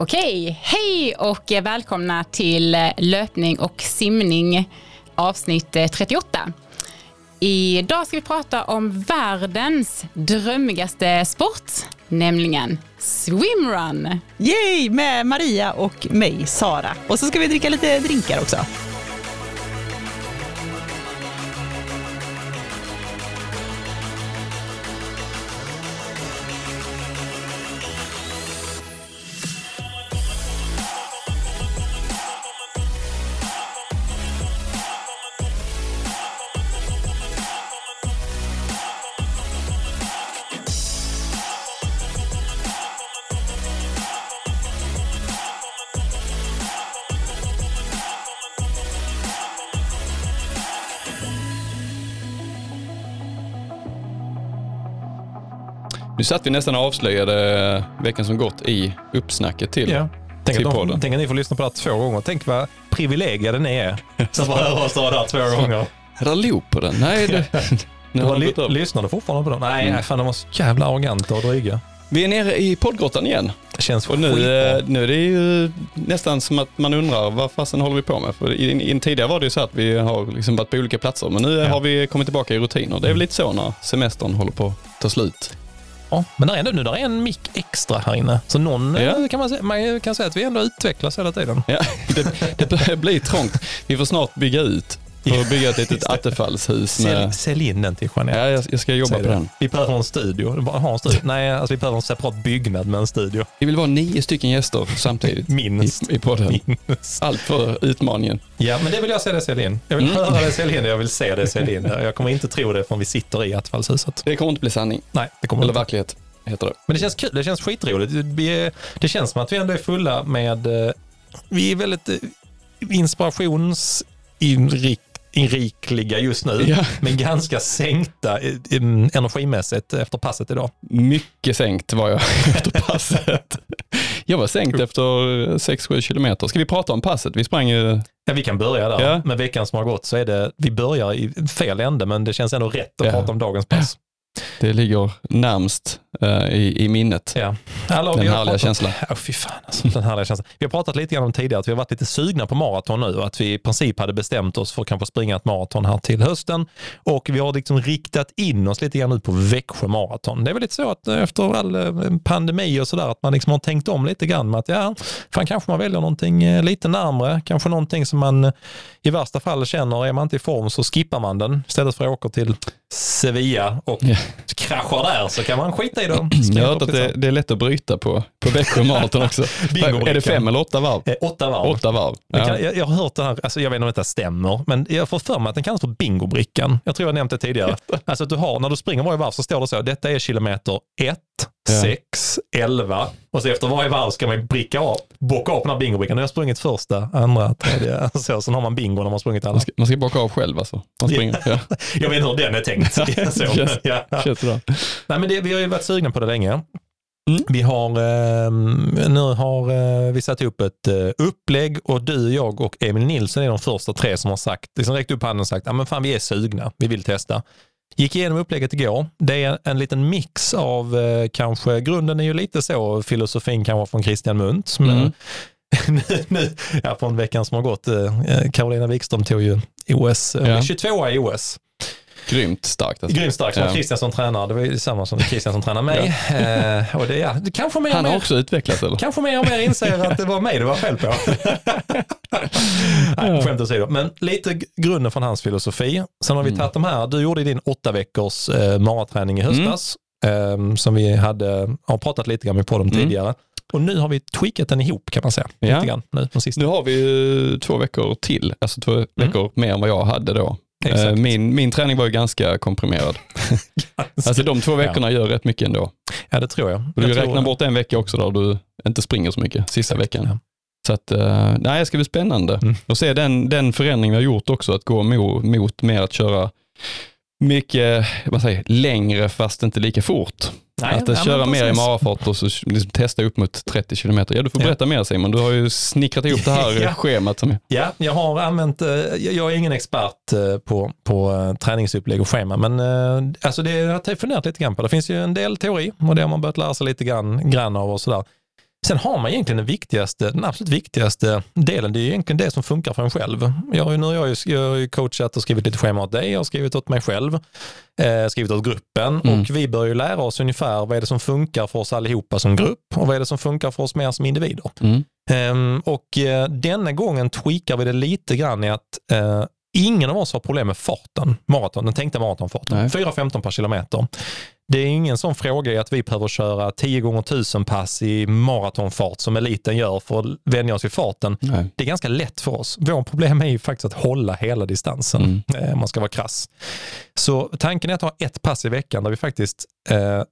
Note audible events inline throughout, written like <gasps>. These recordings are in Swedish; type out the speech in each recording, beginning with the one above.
Okej, hej och välkomna till löpning och simning avsnitt 38. Idag ska vi prata om världens drömmigaste sport, nämligen swimrun. Yay! Med Maria och mig, Sara. Och så ska vi dricka lite drinkar också. Nu satt vi nästan avslöjade veckan som gått i uppsnacket till, Ja. Tänk till att, de, podden. tänk att ni får lyssna på det här två gånger. Tänk vad privilegierade ni är. <laughs> Som får höra oss dra det här två gånger. Är det loop på den? Nej, det, <laughs> nu Du har har de ly- gått över. lyssnar du fortfarande på dem? Nej, Mm. nej, fan de var så jävla arroganta och dryga. Vi är nere i poddgrottan igen. Det känns Och nu, skitbra. eh, nu är det ju nästan som att man undrar vad fasen håller vi på med? För i, i, tidigare var det ju så att vi har liksom varit på olika platser, men nu Ja. har vi kommit tillbaka i rutiner. Det är väl lite så när semestern håller på att ta slut. Ja, men där är ändå, nu där är en mick extra här inne. Så någon eh, Ja. kan man, säga, man kan säga att vi ändå utvecklas hela tiden. Ja, <laughs> det, det börjar bli trångt. Vi får snart bygga ut och bygga ett litet attefallshus Sälj, med... sälj in den till Jeanette. Ja, jag, jag ska jobba Säg på det. den. Vi behöver en studio. Bara ha en studio. Nej, alltså vi behöver en separat byggnad med en studio. Vi vill vara nio stycken gäster samtidigt <laughs> Minst. i, i podden. Minst. Allt för utmaningen. Ja, men det vill jag se det sälja in. Jag vill Mm. höra det sälja in jag vill se det sälja in. Jag kommer inte tro det förrän vi sitter i attefallshuset. Det kommer inte bli sanning. Nej, det kommer Eller inte. verklighet, heter det. Men det känns kul, det känns skitroligt. Är, det känns som att vi ändå är fulla med, eh, vi är väldigt eh, inspirationsinrikliga just nu, Ja. men ganska sänkta energimässigt efter passet idag. Mycket sänkt var jag <laughs> efter passet. Jag var sänkt efter 6-7 kilometer. Ska vi prata om passet? Vi sprang ju... Ja, vi kan börja där. Ja. Med veckan som har gått så är det, vi börjar i fel ände, men det känns ändå rätt att Ja. prata om dagens pass. Det ligger närmst eh, i, i minnet. Ja. Alla, Den härliga pratat- känslan. Fy fan alltså, den härliga känslan. Vi har pratat lite grann om tidigare att vi har varit lite sugna på maraton nu och att vi i princip hade bestämt oss för att kanske springa ett maraton här till hösten. Och vi har liksom riktat in oss lite grann nu på Växjö maraton. Det är väl lite så att eh, efter all eh, pandemi och sådär att man liksom har tänkt om lite grann med att ja, fan kanske man väljer någonting lite närmre, kanske någonting som man i värsta fall känner, är man inte i form så skippar man den istället för att åka till Sevilla och Ja. kraschar där så kan man skita i den. <clears throat> Jag har hört att det, det är lätt att bryta på, på Växjö Marathon också. <laughs> Är det fem eller åtta varv? Eh, Åtta varv. Åtta varv. Ja. kan, jag, jag har hört det här, alltså jag vet inte om detta stämmer, men jag får för mig att den kallas för bingobrickan. Jag tror jag nämnt det tidigare. <laughs> Alltså att du har, när du springer varje varv så står det så, detta är kilometer 1, Ja. 6, 11 och så efter varje varv ska man bricka av, bocka av den här bingobrickan. Nu har jag sprungit första, andra, tredje, <laughs> så, sen har man bingo när man sprungit alla. Man ska, man ska bocka av själv alltså. Man springer. Ja. <laughs> Jag vet inte hur den är tänkt. <laughs> så, Känns- ja. Känns bra. Nej, men det, vi har ju varit sugna på det länge. Mm. Vi har, eh, nu har eh, vi satt upp ett eh, upplägg och du, jag och Emil Nilsson är de första tre som har sagt, liksom räckt upp handen och sagt, ja men fan vi är sugna, vi vill testa. Gick igenom upplägget igår. Det är en liten mix av eh, kanske, grunden är ju lite så, filosofin kanske från Christian Munt. Men, Mm. <laughs> nu, nu, ja, från veckan som har gått, eh, Carolina Wikström tog ju OS, eh, Ja. 22 i OS. Grymt starkt. Alltså. Grymt starkt. Som Ja. Christian som tränar. Det var ju samma som Christian som tränar mig. Eh, och det, ja, det kanske mer Han har mer, också utvecklats eller? kanske mer och mer inser att det var mig det var fel på. <laughs> Nej, skämt åsido. Men lite grunden från hans filosofi. Sen har vi Mm. tagit de här. Du gjorde din åtta veckors eh, maraträning i höstas. eh, som vi hade, har pratat lite grann med på dem Mm. tidigare. Och nu har vi tweakat den ihop kan man säga. Ja. Lite grann nu. Nu har vi ju två veckor till, alltså två veckor mer än vad jag hade då. Eh. Exakt. Min, min träning var ju ganska komprimerad. Alltså de två veckorna gör rätt mycket ändå. Ja, det tror jag. Och du jag räknar det. bort en vecka också där du inte springer så mycket, sista Exakt, veckan. ja. Så att, eh, nej, det ska bli spännande. Mm. Och se den, den förändring vi har gjort också, att gå mot, mot mer att köra mycket vad säger, längre fast inte lika fort. Nej, att ja, köra mer i marafart och så liksom testa upp mot 30 kilometer. Ja, du får Ja. berätta mer Simon. Du har ju snickrat ihop det här <laughs> Ja. schemat. Som, Ja, jag har använt, eh, jag jag är ingen expert eh, på, på eh, träningsupplägg och schema, men alltså det jag har funderat lite grann på. Det finns ju en del teori och det har man börjat lära sig lite grann, grann av och sådär. Sen har man egentligen den viktigaste, den absolut viktigaste delen, det är egentligen det som funkar för en själv. Jag nu har jag, ju, jag har ju coachat och skrivit lite schema åt dig, jag har skrivit åt mig själv, eh, skrivit åt gruppen Mm. och vi bör ju lära oss ungefär vad är det som funkar för oss allihopa som grupp och vad är det som funkar för oss mer som individer. Mm. Ehm, och eh, denna gången tweakar vi det lite grann i att eh, ingen av oss har problem med farten, maraton, den tänkta maratonfarten. Nej. 4.15 per kilometer. Det är ingen sån fråga i att vi behöver köra 10 gånger 1000 pass i maratonfart som eliten gör för att vänja oss vid farten. Nej. Det är ganska lätt för oss. Vårt problem är ju faktiskt att hålla hela distansen, Mm. eh, om man ska vara krass. Så tanken är att ha ett pass i veckan där vi faktiskt eh,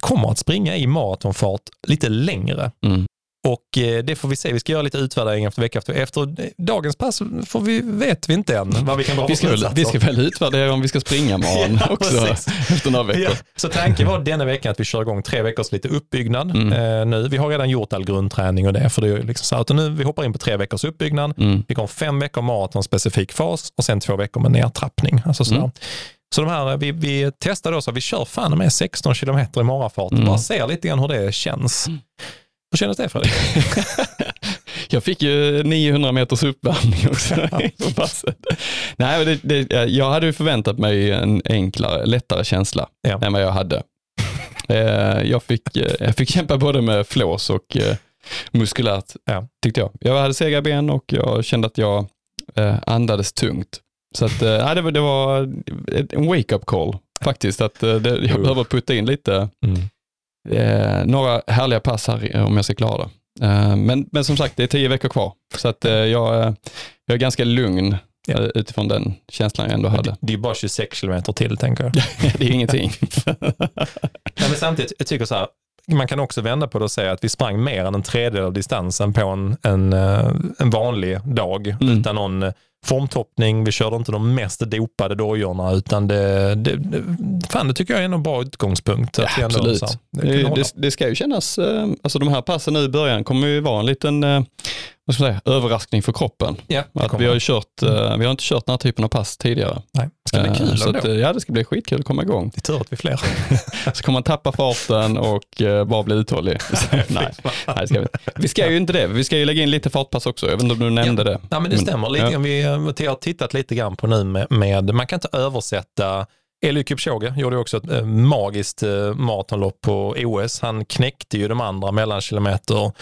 kommer att springa i maratonfart lite längre. Mm. Och eh, det får vi se. Vi ska göra lite utvärdering efter vecka efter. Efter dagens pass får vi, vet vi inte än vad vi kan dra Vi, ska väl, vi ska väl utvärdera om vi ska springa imorgon <laughs> Ja, också precis. efter några veckor. Ja, så tanken var denna veckan att vi kör igång tre veckors lite uppbyggnad Mm. eh, nu. Vi har redan gjort all grundträning och det, för det är liksom så här, utan nu vi hoppar in på tre veckors uppbyggnad. Mm. Vi kommer fem veckor maraton specifik fas och sen två veckor med nedtrappning. Alltså sådär. Mm. Så de här, vi, vi testar då så vi kör fan med 16 kilometer i marafart. Mm. Bara ser lite grann hur det känns. Hur kändes det Fredrik? <laughs> Jag fick ju 900 meters uppvärmning också <laughs> på passet. Nej, det, det, jag hade ju förväntat mig en enklare, lättare känsla Ja. än vad jag hade. Eh, Jag fick, eh, jag fick kämpa både med flås och eh, muskulärt, Ja. tyckte jag. Jag hade sega ben och jag kände att jag andades tungt. Så att, ja, det, var, det var en wake-up call faktiskt, att det, jag behöver putta in lite Mm. Eh, några härliga pass här om jag ska klara det. Eh, men, men som sagt, det är tio veckor kvar. Så att, eh, jag, eh, jag är ganska lugn Ja. eh, utifrån den känslan jag ändå Det, hade. det är ju bara 26 kilometer till tänker jag. <laughs> det är ingenting. <laughs> Nej, men samtidigt, jag tycker så här, man kan också vända på det och säga att vi sprang mer än en tredjedel av distansen på en, en, eh, en vanlig dag Mm. utan någon formtoppning. Vi körde inte de mest dopade dojorna utan det, det, det, fan, det tycker jag är en bra utgångspunkt. Ändå, Absolut. det Det, hålla. det, det ska ju kännas, eh, alltså de här passen nu i början kommer ju vara en liten eh, vad ska man säga, överraskning för kroppen. ja, Att vi, har kört, eh, vi har inte kört den här typen av pass tidigare. Nej, det ska bli Eh, kul så ändå. att, eh, Ja, det ska bli skitkul att komma igång. Det är tur att vi är fler. <laughs> Så kommer man tappa farten och bara bli uthållig. <laughs> nej, nej, ska vi. vi ska ju inte det. Vi ska ju lägga in lite fartpass också. Jag vet inte om du nämnde det. Ja, men det stämmer. Lite, ja. Vi har tittat lite grann på nu med, med man kan inte översätta Eliud Kipchoge gjorde också ett eh, magiskt eh, maratonlopp på OS. Han knäckte ju de andra mellan kilometer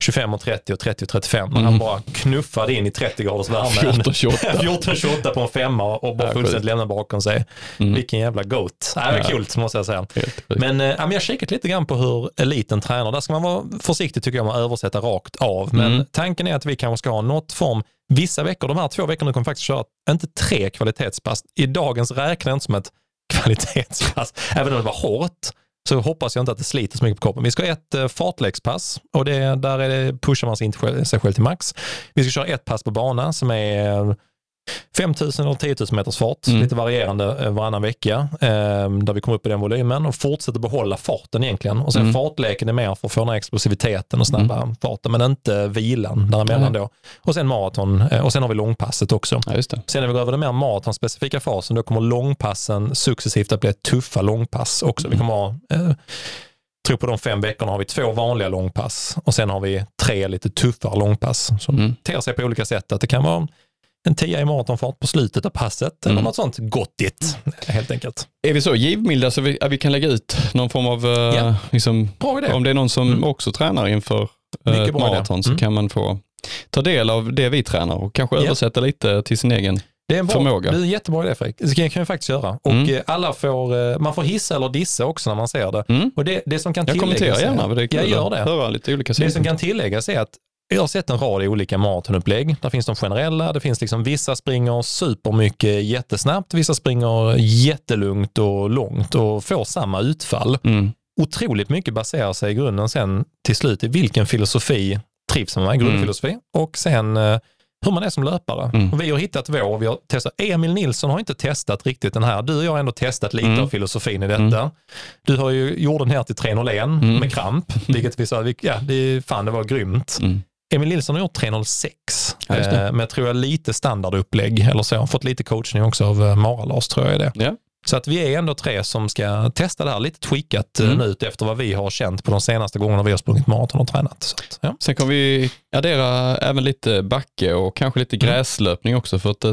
25 och 30 och 30 och 35. när Han Mm. bara knuffade in i 30 graders värme. 14-28. 14-28 <laughs> på en femma och bara fullständigt sjukt. lämna bakom sig. Mm. Vilken jävla goat. Nej, det var kul måste jag säga. Men, men jag har kikat lite grann på hur eliten tränar. Där ska man vara försiktig tycker jag med att översätta rakt av. Men Mm. tanken är att vi kanske ska ha något form, vissa veckor, de här två veckorna kommer vi faktiskt köra, inte tre kvalitetspass. I dagens räknar jag inte som ett kvalitetspass. Även om det var hårt så hoppas jag inte att det sliter så mycket på kroppen. Vi ska ha ett eh, fartlekspass fartläggspass och det, där är det, pushar man sig, inte själv, sig själv till max. Vi ska köra ett pass på bana som är 5000 eller 10 000 meters fart, Mm. lite varierande eh, varannan vecka, eh, där vi kommer upp i den volymen och fortsätter behålla farten egentligen. Och sen Mm. fartleken är mer för att få den här explosiviteten och snabba farten, men inte vilan däremellan då. Och sen maraton eh, och sen har vi långpasset också. Ja. Sen när vi går över den mer maratonspecifika fasen, då kommer långpassen successivt att bli tuffa långpass också. Vi kommer ha, eh, tror på de fem veckorna har vi två vanliga långpass och sen har vi tre lite tuffare långpass som Mm. ter sig på olika sätt. Att det kan vara en tia i maratonfart på slutet av passet eller Mm. något sånt gottigt helt enkelt. Är vi så givmilda så vi, att vi kan lägga ut någon form av, eh, Ja. liksom, om det är någon som Mm. också tränar inför eh, Mycket maraton så Mm. kan man få ta del av det vi tränar och kanske Ja. översätta lite till sin egen. Det är en bra, förmåga. Det är en jättebra idé Fredrik. Det kan kan vi faktiskt göra. Och Mm. eh, alla får, man får hissa eller dissa också när man ser det. Mm. Och det, det som kan Jag kommenterar är- gärna, det är kul Jag gör att det. höra lite olika Det som synpunkter. kan tilläggas är att jag har sett en rad olika maratonupplägg. Där finns de generella, det finns liksom vissa springer supermycket jättesnabbt, vissa springer jättelugnt och långt och får samma utfall. Mm. Otroligt mycket baserar sig i grunden sen till slut i vilken filosofi trivs man med, grundfilosofi, och sen eh, hur man är som löpare. Mm. Vi har hittat vår, vi har testat. Emil Nilsson har inte testat riktigt den här. Du och jag har ändå testat lite Mm. av filosofin i detta. Du har ju gjort den här till 301 Mm. med kramp, vilket vi sa, ja, det, fan det var grymt. Mm. Emil Nilsson har gjort 306 Ja, eh, tror jag lite standardupplägg eller så. Fått lite coachning också av eh, Mara-Lars tror jag det. Ja. Så att vi är ändå tre som ska testa det här lite tweakat mm. nu efter vad vi har känt på de senaste gångerna vi har sprungit maraton och tränat. Så att, ja. Sen kommer vi addera även lite backe och kanske lite mm. gräslöpning också för att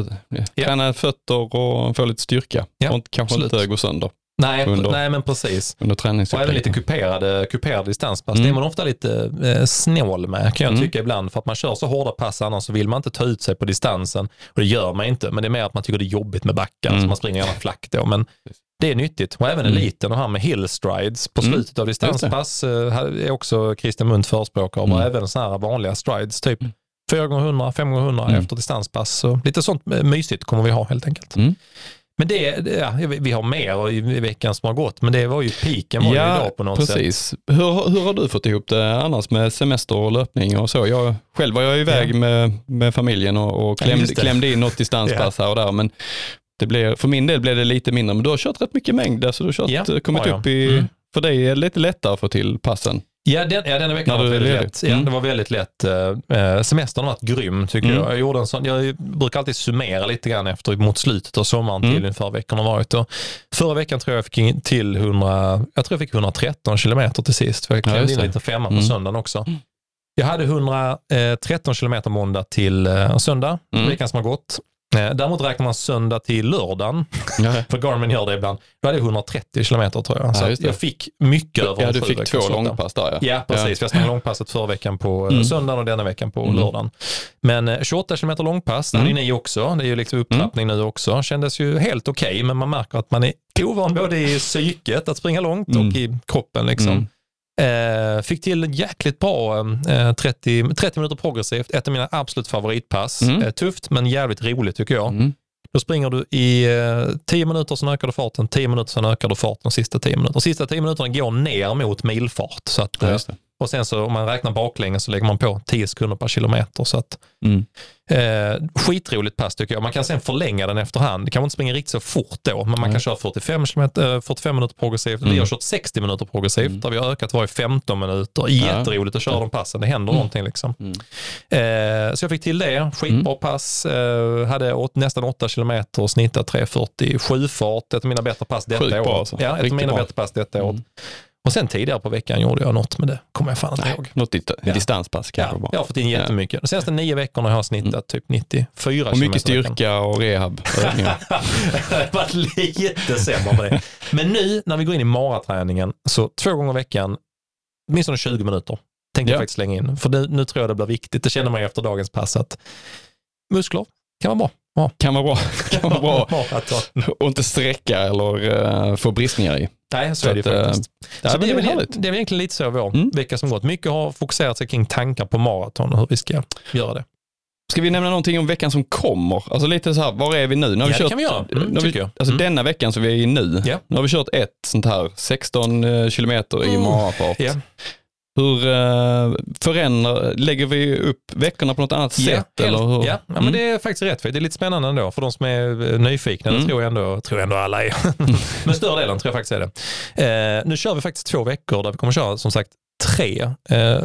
ja. träna fötter och få lite styrka ja, och kanske absolut. inte gå sönder. Nej, under, nej men precis. Under och även lite kuperade, kuperade distanspass. Mm. Det är man ofta lite eh, snål med kan jag mm. tycka ibland. För att man kör så hårda pass annars så vill man inte ta ut sig på distansen. Och det gör man inte. Men det är mer att man tycker det är jobbigt med backar. Mm. Så man springer gärna flack då. Men det är nyttigt. Och även mm. eliten och här med hill strides på mm. slutet av distanspass eh, är också Christian Munt förespråkar av. Och även sådana här vanliga strides. Typ 4 x 100 5 x 100 efter distanspass. Så lite sånt mysigt kommer vi ha helt enkelt. Men det, ja, vi har mer i veckan som har gått, men det var ju piken var ja, idag på något precis. sätt. Hur, hur har du fått ihop det annars med semester och löpning och så? Jag, själv var jag iväg ja. med, med familjen och, och klämde, ja, klämde in något distanspass här och där, men det blev, för min del blev det lite mindre, men du har kört rätt mycket mängd, alltså du har kört, kommit upp i, mm. för dig är det lite lättare att få till passen. Ja, den, ja denna veckan var väldigt lätt. Ja, mm. Det var väldigt lätt. Eh, semestern har varit grym tycker mm. jag. Jag, gjorde en sån, jag brukar alltid summera lite grann efter mot slutet av sommaren mm. till inför veckan har varit. Och förra veckan tror jag fick till 100, jag tror jag fick 113 kilometer till sist. För jag klämde ja, in lite femma på mm. söndagen också. Mm. Jag hade 113 kilometer måndag till uh, söndag, mm. veckan som har gått. Eh, däremot räknar man söndag till lördagen, för Garmin gör det ibland. Då hade jag 130 kilometer tror jag. Så ja, jag fick mycket över Ja, du fick två långpass där ja. Ja, precis. Ja. Jag sprang långpasset förra veckan på eh, mm. söndagen och denna veckan på mm. lördagen. Men 28 eh, kilometer långpass, det mm. hade ni också. Det är ju liksom upptrappning mm. nu också. Kändes ju helt okej, okay, men man märker att man är ovan både i psyket att springa långt och mm. i kroppen. Liksom. Eh, fick till jäkligt bra eh, 30, 30 minuter progressivt, ett av mina absolut favoritpass. Mm. Eh, tufft men jävligt roligt tycker jag. Mm. Då springer du i eh, 10 minuter, sen ökar du farten, 10 minuter, sen ökar du farten de sista 10 minuterna. De sista 10 minuterna går ner mot milfart. Så att, ja, och sen så om man räknar baklänges så lägger man på 10 sekunder per kilometer. Så att, mm. eh, skitroligt pass tycker jag. Man kan sen förlänga den efterhand. Det kan inte springa riktigt så fort då, men man mm. kan köra 45, kilometer, 45 minuter progressivt. Mm. Vi har kört 60 minuter progressivt mm. där vi har ökat varje 15 minuter. Jätteroligt att köra de passen. Det händer mm. någonting liksom. Mm. Eh, så jag fick till det. Skitbra mm. pass. Eh, hade åt, nästan 8 kilometer och snittat 3.40. Sjöfart, ett av mina bättre pass detta året. Alltså. Ja, ett av mina bättre pass detta året. Och sen tidigare på veckan gjorde jag något med det, kommer jag fan inte ihåg. Något ja. distanspass kanske ja, bara. Jag har fått in jättemycket. De senaste nio veckorna har jag snittat mm. typ 94 Och mycket styrka och rehab. <laughs> jag har varit lite sämre på det. Men nu när vi går in i maraträningen, så två gånger i veckan, åtminstone 20 minuter, tänkte ja. jag faktiskt slänga in. För nu, nu tror jag det blir viktigt. Det känner man efter dagens pass att muskler kan vara bra. Ja. Kan vara bra. <laughs> Kan vara bra. och inte sträcka eller uh, få bristningar i. Nej, så, är det att, faktiskt. Uh, så det, är väl, det är väl egentligen lite så vår mm. vecka som gått. Mycket har fokuserat sig kring tankar på maraton och hur vi ska göra det. Ska vi nämna någonting om veckan som kommer? Alltså lite så här, var är vi nu? nu har ja, vi kört, det kan vi göra. Mm, vi, jag. Alltså mm. denna veckan som vi är i nu, yeah. nu har vi kört ett sånt här 16 eh, kilometer i marafart. Yeah. Hur uh, förändrar, lägger vi upp veckorna på något annat ja, sätt? Eller hur? Ja, ja mm. men det är faktiskt rätt. Det är lite spännande ändå för de som är eh, nyfikna. Mm. Det tror jag ändå, tror jag ändå alla är. <laughs> men större delen tror jag faktiskt är det. Uh, nu kör vi faktiskt två veckor där vi kommer köra som sagt tre uh,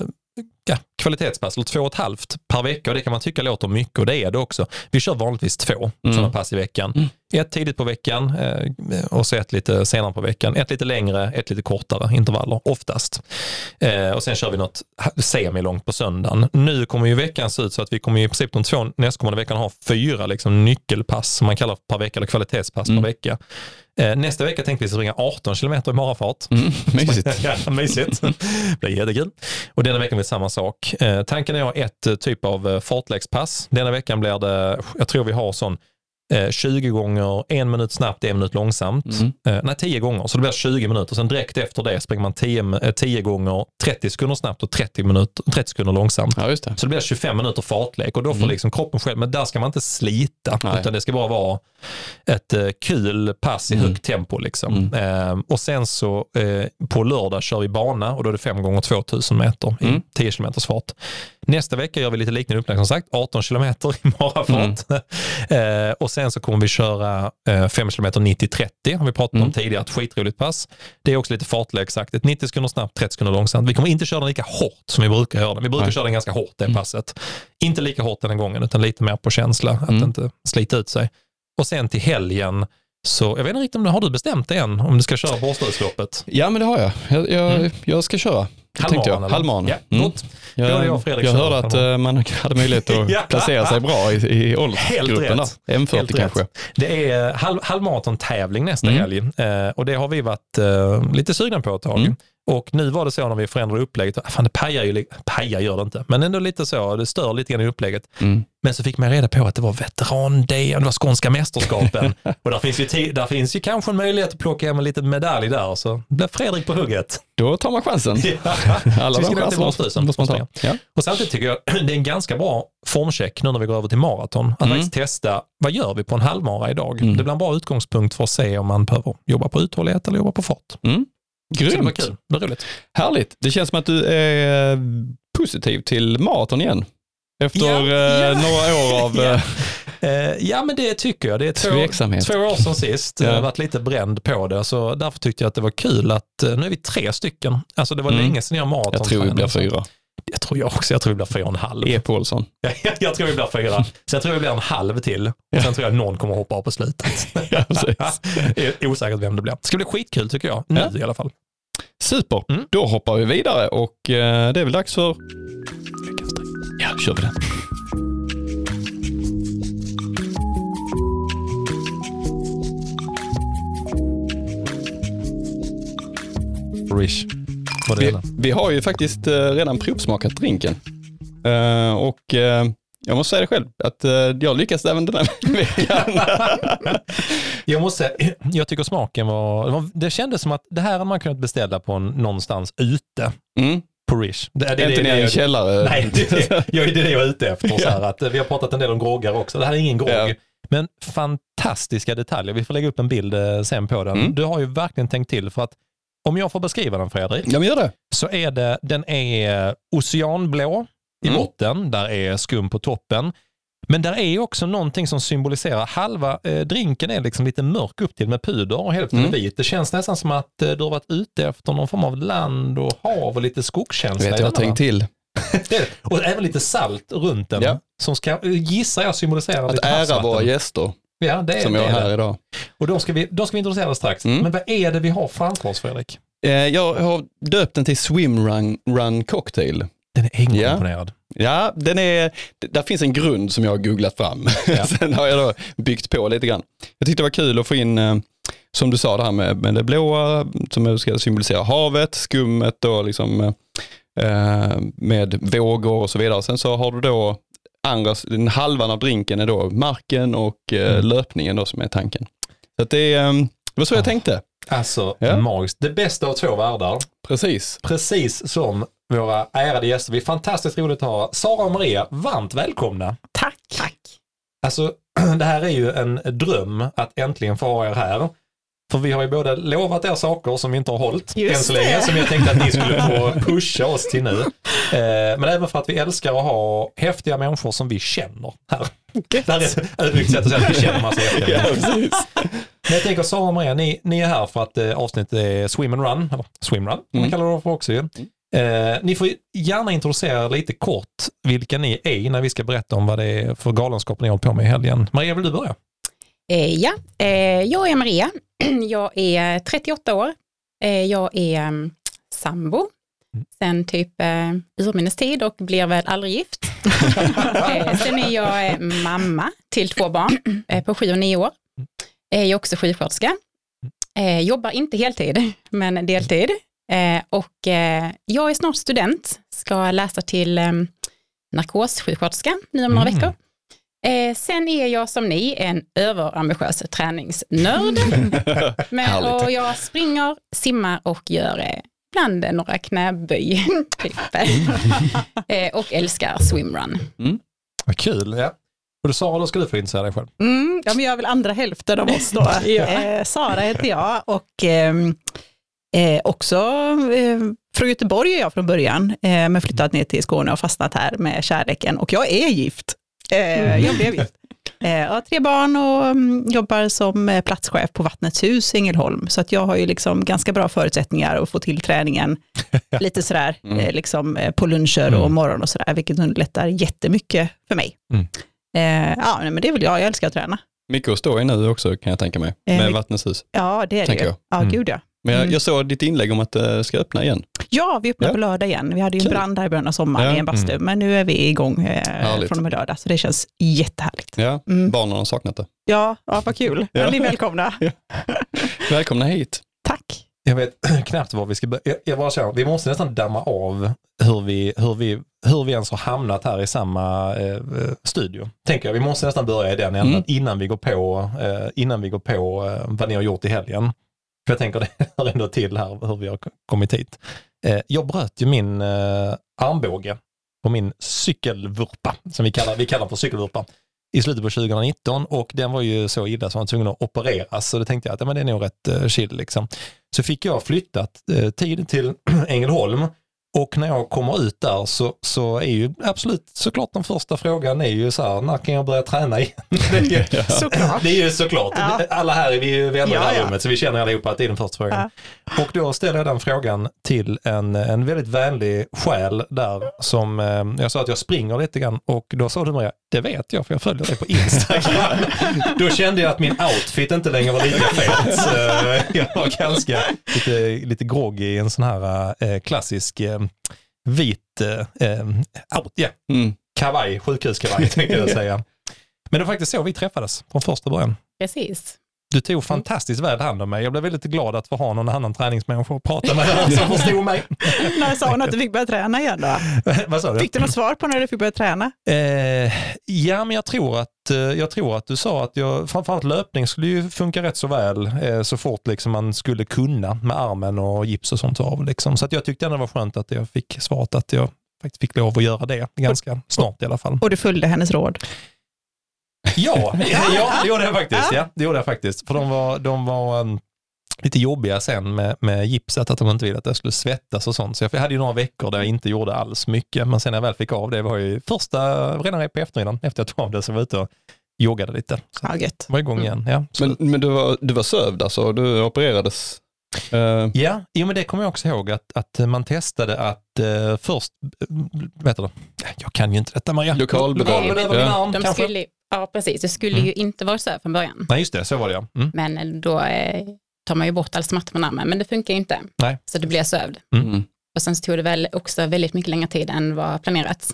ja, kvalitetspass, eller två och ett halvt per vecka och det kan man tycka låter mycket och det är det också. Vi kör vanligtvis två mm. sådana pass i veckan. Mm. Ett tidigt på veckan eh, och så ett lite senare på veckan. Ett lite längre, ett lite kortare intervaller oftast. Eh, och sen kör vi något semilångt på söndagen. Nu kommer ju veckan se ut så att vi kommer i princip de två nästkommande veckan ha fyra liksom, nyckelpass som man kallar per vecka eller kvalitetspass mm. per vecka. Eh, nästa vecka tänkte vi springa 18 kilometer i marafart. Mm, <laughs> mysigt. <laughs> ja, mysigt. det blir jättekul. Och denna veckan blir samma sak sak. Eh, tanken är att ha ett eh, typ av eh, fartlekspass. Denna veckan blir det, jag tror vi har sån 20 eh, gånger en minut snabbt, en minut långsamt. Mm. Eh, nej, 10 gånger. Så det blir 20 minuter. Sen direkt efter det springer man 10, 10 eh, gånger 30 sekunder snabbt och 30, minuter, 30 sekunder långsamt. Ja, det. Så det blir 25 minuter fartlek och då får mm. liksom kroppen själv, men där ska man inte slita. Nej. Utan det ska bara vara ett kul pass i mm. högt tempo. Liksom. Mm. Uh, och sen så på lördag kör vi bana och då är det 5 gånger 2000 meter i 10 mm. km fart. Nästa vecka gör vi lite liknande upplägg som sagt, 18 kilometer i marafart. Mm. <laughs> och sen så kommer vi köra 5 km 90-30, har vi pratat mm. om tidigare, ett skitroligt pass. Det är också lite fartlägesaktigt, 90 sekunder snabbt, 30 sekunder långsamt. Vi kommer inte köra den lika hårt som vi brukar göra den. Vi brukar Nej. köra den ganska hårt det mm. passet. Inte lika hårt den här gången, utan lite mer på känsla, att mm. inte slita ut sig. Och sen till helgen Så jag vet inte riktigt om det, har du bestämt det än? Om du ska köra Båstadloppet? Ja, men det har jag. Jag, jag, mm. jag ska köra. Halvmaran? Halvmaran. Ja, mm. gott. Jag, jag, jag, jag hörde att uh, man hade möjlighet att <laughs> ja. placera sig bra i, i åldersgruppen. M40 Helt kanske. Rätt. Det är halv, halvmaratontävling nästa mm. helg uh, och det har vi varit lite sugna på ett tag. Mm. Och nu var det så när vi förändrade upplägget, fan det pajar ju, pajar gör det inte, men ändå lite så, det stör lite grann i upplägget. Mm. Men så fick man reda på att det var veteran-D, det var skånska mästerskapen. <laughs> och där finns, ju där finns ju kanske en möjlighet att plocka hem en liten medalj där, så blev Fredrik på hugget. Då tar man chansen. <laughs> Ja. Alla så vi ska till måste man ta. Ja. Och samtidigt tycker jag <clears throat> det är en ganska bra formcheck nu när vi går över till maraton. Att mm. faktiskt testa, vad gör vi på en halvmara idag? Mm. Det blir en bra utgångspunkt för att se om man behöver jobba på uthållighet eller jobba på fart. Mm. Grymt. det var kul. Det var roligt. Härligt. Det känns som att du är eh, positiv till maraton igen. Efter ja, <laughs> ja. Eh, några år av... ja. Eh, ja, men det tycker jag. Det är två, två år sedan sist. Ja. Jag har varit lite bränd på det, så därför tyckte jag att det var kul att nu är vi tre stycken. Alltså det var mm. länge sedan jag maraton. Jag tror vi blir fyra. Jag tror jag också. Jag tror vi blir fyra och en halv. E. Paulsson. jag, <laughs> jag tror vi blir fyra. Så jag tror vi blir en halv till. Och sen tror jag någon kommer hoppa av på slutet. <laughs> ja, <laughs> Osäkert vem det blir. Det ska bli skitkul tycker jag. Nu ja. i alla fall. Super, mm. då hoppar vi vidare och eh, det är väl dags för... Ja, kör vi den. Rish. Vi, vi, har ju faktiskt eh, redan provsmakat drinken. Uh, och uh, jag måste säga det själv, att uh, jag lyckades även den här <laughs> veckan. <laughs> jag måste säga, <clears throat> jag tycker smaken var, det kändes som att det här hade man kunnat beställa på en, någonstans ute. Mm. På Rish. Det, det, inte det, i en källare. <laughs> Nej, det, det, jag, det är det jag är ute efter. Så här, att vi har pratat en del om groggar också. Det här är ingen grogg. Ja. Men fantastiska detaljer. Vi får lägga upp en bild sen på den. Mm. Du har ju verkligen tänkt till för att om jag får beskriva den Fredrik. Ja, men gör det. Så är det, den är oceanblå i mm. botten, där är skum på toppen. Men där är också någonting som symboliserar, halva eh, drinken är liksom lite mörk upp till med puder och hälften mm. är vit. Det känns nästan som att eh, du har varit ute efter någon form av land och hav och lite skogskänsla. Vet jag har tänkt till. <laughs> och även lite salt runt den. Ja. Som ska, gissar jag symboliserar att lite ära våra gäster. Ja, det är, som jag är här det. idag. Och då ska vi, då ska vi introducera det strax. Mm. Men vad är det vi har framför oss Fredrik? Eh, jag har döpt den till Swim Run, Run Cocktail. Den är egenkomponerad. Ja. ja, den är, där finns en grund som jag har googlat fram. Ja. <laughs> Sen har jag då byggt på lite grann. Jag tyckte det var kul att få in, eh, som du sa, det här med, med det blåa som ska symbolisera havet, skummet då liksom eh, med vågor och så vidare. Sen så har du då andra, den halvan av drinken är då marken och eh, mm. löpningen då som är tanken. Så det, eh, det var så jag tänkte. Alltså ja. magiskt. Det bästa av två världar. Precis. Precis som våra ärade gäster. Vi är fantastiskt roligt att ha Sara och Maria. Varmt välkomna. Tack. Tack. Alltså, <clears throat> det här är ju en dröm att äntligen få ha er här. För vi har ju både lovat er saker som vi inte har hållit Just än så länge, det. som jag tänkte att ni skulle <laughs> få pusha oss till nu. Eh, men även för att vi älskar att ha häftiga människor som vi känner här. Det här är ett ödmjukt sätt att säga att vi känner massa häftiga ja, människor. Men jag tänker Sara och Maria, ni, ni är här för att eh, avsnittet är Swim and Run, eller Swim Run, mm. man kallar det för också ju. Eh, ni får gärna introducera lite kort vilka ni är när vi ska berätta om vad det är för galenskap ni håller på med i helgen. Maria, vill du börja? Eh, ja, eh, jag är Maria. <clears throat> Jag är 38 år. Eh, jag är um, sambo sen typ eh, urminnes tid och blir väl aldrig gift. <laughs> eh, sen är jag mamma till två barn eh, på sju och nio år. Jag är också sjuksköterska. Jobbar inte heltid, <laughs> men deltid. Och jag är snart student, ska läsa till narkossjuksköterska nu om några mm. veckor. Eh, sen är jag som ni en överambitiös träningsnörd. <laughs> Men, och jag springer, simmar och gör eh, ibland några knäböj. <laughs> Typ. eh, och älskar swimrun. Mm. Vad kul. Ja. Och du Sara, då ska du få introducera dig själv. Mm, ja, men jag är väl andra hälften av oss då. <laughs> ja. eh, Sara heter jag och ehm, eh, också eh, från Göteborg är jag från början, eh, men flyttat ner till Skåne och fastnat här med kärleken. Och jag är gift. Eh, jag blev gift. Eh, har tre barn och mm, jobbar som eh, platschef på Vattnets hus i Ängelholm. Så att jag har ju liksom ganska bra förutsättningar att få till träningen <laughs> lite sådär mm. liksom på luncher och mm. morgon och sådär, vilket underlättar jättemycket för mig. Mm. ja, men det är väl jag, jag älskar att träna. Mycket att stå i nu också kan jag tänka mig, med Eh, Vattnets hus. Ja, det är det ju. jag. Ja, Mm. gud ja. Men jag, Mm. jag såg ditt inlägg om att det ska öppna igen. Ja, vi öppnar Ja. på lördag igen. Vi hade ju en brand här i början av sommaren Ja. i en bastu, Mm. men nu är vi igång eh, från och med lördag, så det känns jättehärligt. Ja, Mm. barnen har saknat det. Ja, ja vad kul. Ja. Ja. Ni är välkomna. <laughs> Välkomna hit. Tack. Jag vet <clears throat> knappt var vi ska börja. Jag, jag bara känner, vi måste nästan damma av hur vi, hur vi, hur vi ens har hamnat här i samma eh, studio. Tänker jag. Vi måste nästan börja i den änden Mm. innan vi går på, eh, innan vi går på eh, vad ni har gjort i helgen. För jag tänker <laughs> det hör ändå till här hur vi har kommit hit. Eh, jag bröt ju min eh, armbåge på min cykelvurpa, som vi kallar, vi kallar för cykelvurpa, i slutet på 2019 och den var ju så illa så man var tvungen att opereras. Så då tänkte jag att ja, men det är nog rätt eh, chill. Liksom. Så fick jag flyttat eh, tid till <clears throat> Ängelholm och när jag kommer ut där så, så är ju absolut såklart den första frågan är ju så här, när kan jag börja träna igen? <laughs> det, är ju, <laughs> Såklart. det är ju såklart, Ja. alla här är vi ju vänner i det Ja, här ja. rummet så vi känner allihopa att det är den första frågan. Och då ställer jag den frågan till en, en väldigt vänlig själ där som, eh, jag sa att jag springer lite grann och då sa du Maria, det vet jag för jag följer dig på Instagram. <laughs> då kände jag att min outfit inte längre var lika fet. Eh, jag var ganska lite, lite groggy i en sån här eh, klassisk eh, vit eh, eh, out, yeah, Mm. kavaj, sjukhuskavaj tänkte jag säga. <laughs> Men det var faktiskt så vi träffades från första början. Precis. Du tog fantastiskt väl hand om mig. Jag blev väldigt glad att få ha någon annan träningsmänniska att prata med <laughs> som förstod mig. <laughs> När sa hon att du fick börja träna igen då? <laughs> Vad sa du? Fick du något svar på när du fick börja träna? Eh, ja, men jag tror, att, eh, jag tror att du sa att jag, framförallt löpning skulle ju funka rätt så väl eh, så fort liksom man skulle kunna med armen och gips och sånt av. Liksom. Så att jag tyckte ändå det var skönt att jag fick svaret att jag faktiskt fick lov att göra det ganska snart i alla fall. Och du följde hennes råd? <laughs> Ja, <laughs> ja det gjorde jag faktiskt. Ja, det gjorde jag faktiskt. För de var, de var um, lite jobbiga sen med, med gipset, att de inte ville att jag skulle svettas och sånt. Så jag hade ju några veckor där jag inte gjorde alls mycket. Men sen när jag väl fick av det var ju första, redan på eftermiddagen efter jag tog av det så var jag ute och joggade lite. Så Ja, gött. var igång igen. Ja, Men, men du, var, du var sövd alltså, du opererades? Eh, Ja, jo, men det kommer jag också ihåg att, att man testade att eh, först, eh, vet du, jag kan ju inte detta Maria. Lokalbedövning. Ja. De skulle, ja, precis. Det skulle Mm. ju inte vara så här från början. Nej, just det, så var det ja. Mm. Men då eh, tar man ju bort all smärta från armen, men det funkar ju inte. Nej. Så det blir sövd. mm. Och sen så tog det väl också väldigt mycket längre tid än vad planerat.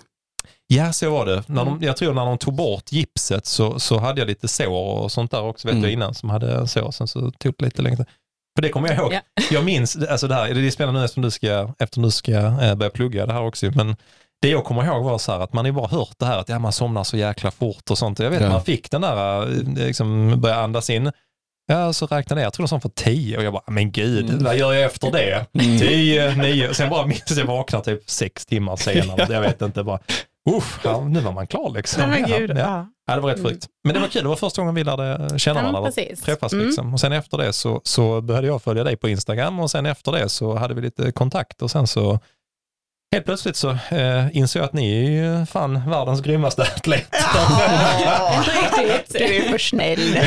Ja, så var det. När Mm. de, jag tror när de tog bort gipset så, så hade jag lite sår och sånt där också, vet Mm. jag innan, som hade sår. Sen så tog det lite längre. För det kommer jag ihåg. Ja. Jag minns, alltså det här, det är spännande nu eftersom du ska, eftersom du ska eh, börja plugga det här också, men det jag kommer ihåg var så här att man har ju bara hört det här att ja, man somnar så jäkla fort och sånt. Jag vet Ja. man fick den där, eh, liksom börja andas in. Ja, så räknade jag, jag tror det var för tio och jag bara, men gud, Mm. vad gör jag efter det? Mm. Tio, nio, sen bara minns jag vaknar typ sex timmar senare. <laughs> Jag vet inte, bara, uff, ja, nu var man klar liksom. Nej, men Ja, gud. ja. Ja. Ja, det var rätt sjukt. Men det var kul, det var första gången vi lärde känna Ja, varandra, träffas Mm. liksom. Och sen efter det så, så började jag följa dig på Instagram och sen efter det så hade vi lite kontakt och sen så helt plötsligt så eh, insåg jag att ni är ju fan världens grymmaste atleter. <laughs> Inte riktigt. Du är för snäll.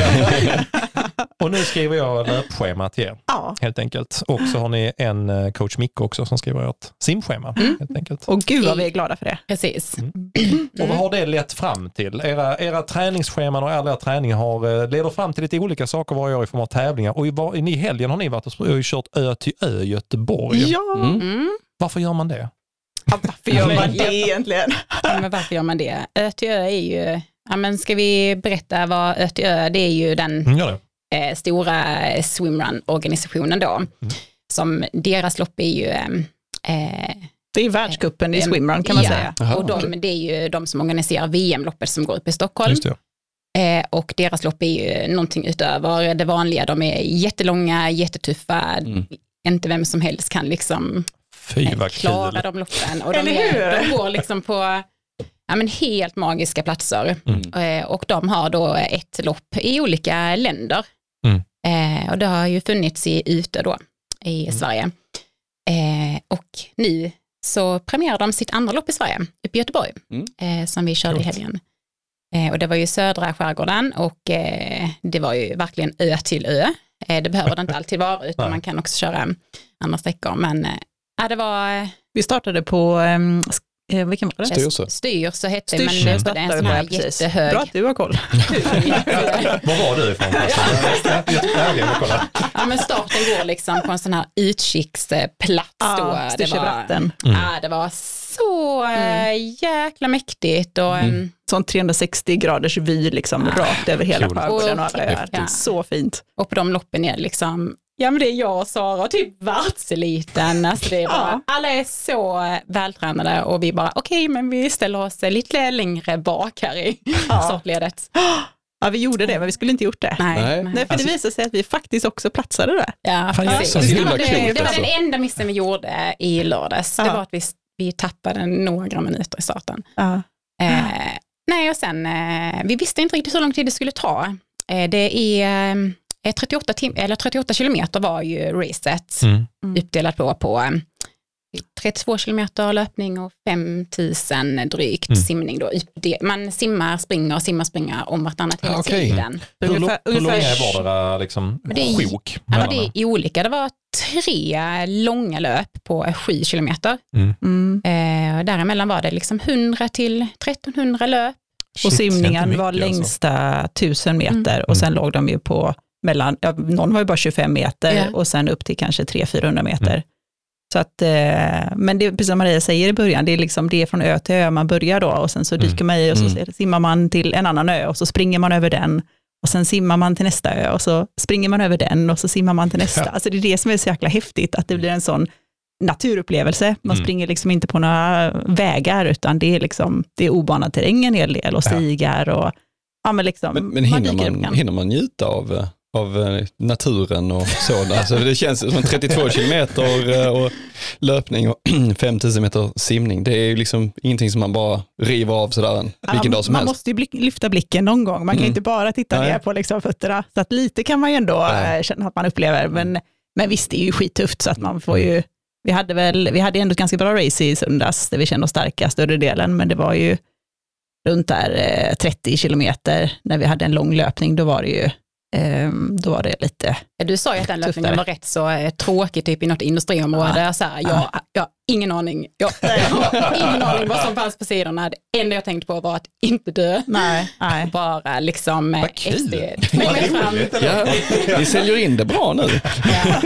<laughs> och nu skriver jag löpschema till er Ja. helt enkelt. Och så har ni en eh, coach Micke också som skriver ert simschema Mm. helt enkelt. Och gud vad vi är glada för det. Precis. Och vad har det lett fram till? Era, era träningsscheman och alla era träningar har, eh, leder fram till lite olika saker varje år i form av tävlingar. Och i, var, i helgen har ni varit och kört Ö till Ö Göteborg. Ja, Mm. Mm. Varför gör man det? Varför gör man det egentligen? Ja, men varför gör man det? Ö till Ö är ju, ja, men ska vi berätta vad Ö till Ö, det är ju den Mm, eh, stora eh, swimrun-organisationen då. Som deras lopp är ju eh, Det är världscupen i Em, swimrun kan man ja, säga. Jaha, och de, okej. det är ju de som organiserar VM-loppet som går upp i Stockholm. Just det. Eh, och deras lopp är ju någonting utöver det vanliga. De är jättelånga, jättetuffa. Mm. Inte vem som helst kan liksom Fy vad klara kul. de loppen. Och de, Eller är, hur? de går liksom på ja, men helt magiska platser. Mm. Eh, och de har då ett lopp i olika länder. Mm. Eh, och det har ju funnits i Ute då i Mm. Sverige. Eh, och nu så premierar de sitt andra lopp i Sverige, uppe i Göteborg, Mm. eh, som vi körde i helgen. Och det var ju södra skärgården och det var ju verkligen ö till ö. Det behöver det inte alltid vara, utan man kan också köra andra sträckor. Men ja, det var, eh, Vi startade på um, Eh, vilken var det? Styrelse. Styrs hette Styrs, men nu är det en sån här precis. jättehög. Bra att du har koll. <laughs> Var var du ifrån? Alltså, Ja, men starten går liksom på en sån här utkiksplats Ja, då. Det var, Styrselbratten. ja, det var så äh, jäkla mäktigt och mm. Sån 360 graders vy liksom rakt över hela Cool. skärgården och Och- alla öar. Ja. Så fint. Och på de loppen är det liksom, ja men det är jag och Sara och typ världseliten. Alltså det är bara, Ja. Alla är så eh, vältränade och vi bara, okej men vi ställer oss eh, lite längre bak här i Ja. <laughs> startledet. Ja, vi gjorde det, men vi skulle inte gjort det. Nej, Nej. för det visade sig att vi faktiskt också platsade där. Ja, Fan, precis. jävlar, det, himla var det, det var alltså. den enda missen vi gjorde i lördags. Det Ja. var att vi, vi tappade några minuter i starten. Ja. Eh, nej, och sen, eh, vi visste inte riktigt hur lång tid det skulle ta. Eh, det är eh, 38, tim- eller 38 kilometer var ju racet Mm. uppdelat på, på eh, 32 kilometer löpning och 5000 drygt Mm. simning. Då. Man simmar, springer, simmar, springer om vartannat hela Ah, okej. tiden. Hur, Ungefär- hur långa är vardera liksom, det är- sjok? Ja, det är olika. Det var tre långa löp på 7 kilometer. Mm. Eh, däremellan var det liksom 100 till 1300 löp. Och Shit, är simningen var alltså. längsta 1000 meter Mm. och sen låg de ju på mellan, ja, någon var ju bara 25 meter Ja. och sen upp till kanske 300-400 meter. Mm. Så att, eh, men det är precis som Maria säger i början, det är liksom det är från ö till ö man börjar då och sen så dyker Mm. man i och så Mm. simmar man till en annan ö och så springer man över den och sen simmar man till nästa ö och så springer man över den och så simmar man till nästa. Ja. Alltså det är det som är så jäkla häftigt, att det blir en sån naturupplevelse. Man Mm. springer liksom inte på några vägar, utan det är liksom, det är obanad terräng en hel del och Ja. stigar och ja men liksom, Men, men hinner, man, igen. hinner man njuta av, eh, av eh, naturen och så? Alltså det känns som 32 kilometer eh, och löpning och <clears throat> 5000 meter simning. Det är ju liksom ingenting som man bara river av sådär en, Ja, vilken dag som man helst. måste ju lyfta blicken någon gång, man kan Mm. inte bara titta Nej. ner på liksom fötterna. Så att lite kan man ju ändå Nej. eh, känna att man upplever, men, men visst det är ju skittufft så att man får Mm. ju, vi hade väl, vi hade ändå ett ganska bra race i söndags där vi kände oss starka större delen, men det var ju runt där eh, 30 kilometer när vi hade en lång löpning, då var det ju, då var det lite, Du sa ju att den löpningen var rätt så eh, tråkig, typ i något industriområde. Så här, jag, jag har ingen aning. <laughs> Jag, har ingen aning vad som fanns på sidorna. Det enda jag tänkte på var att inte dö. nej, nej. <laughs> Bara liksom eh, Vad kul. <laughs> Ja, vi säljer in det bra nu. Ja.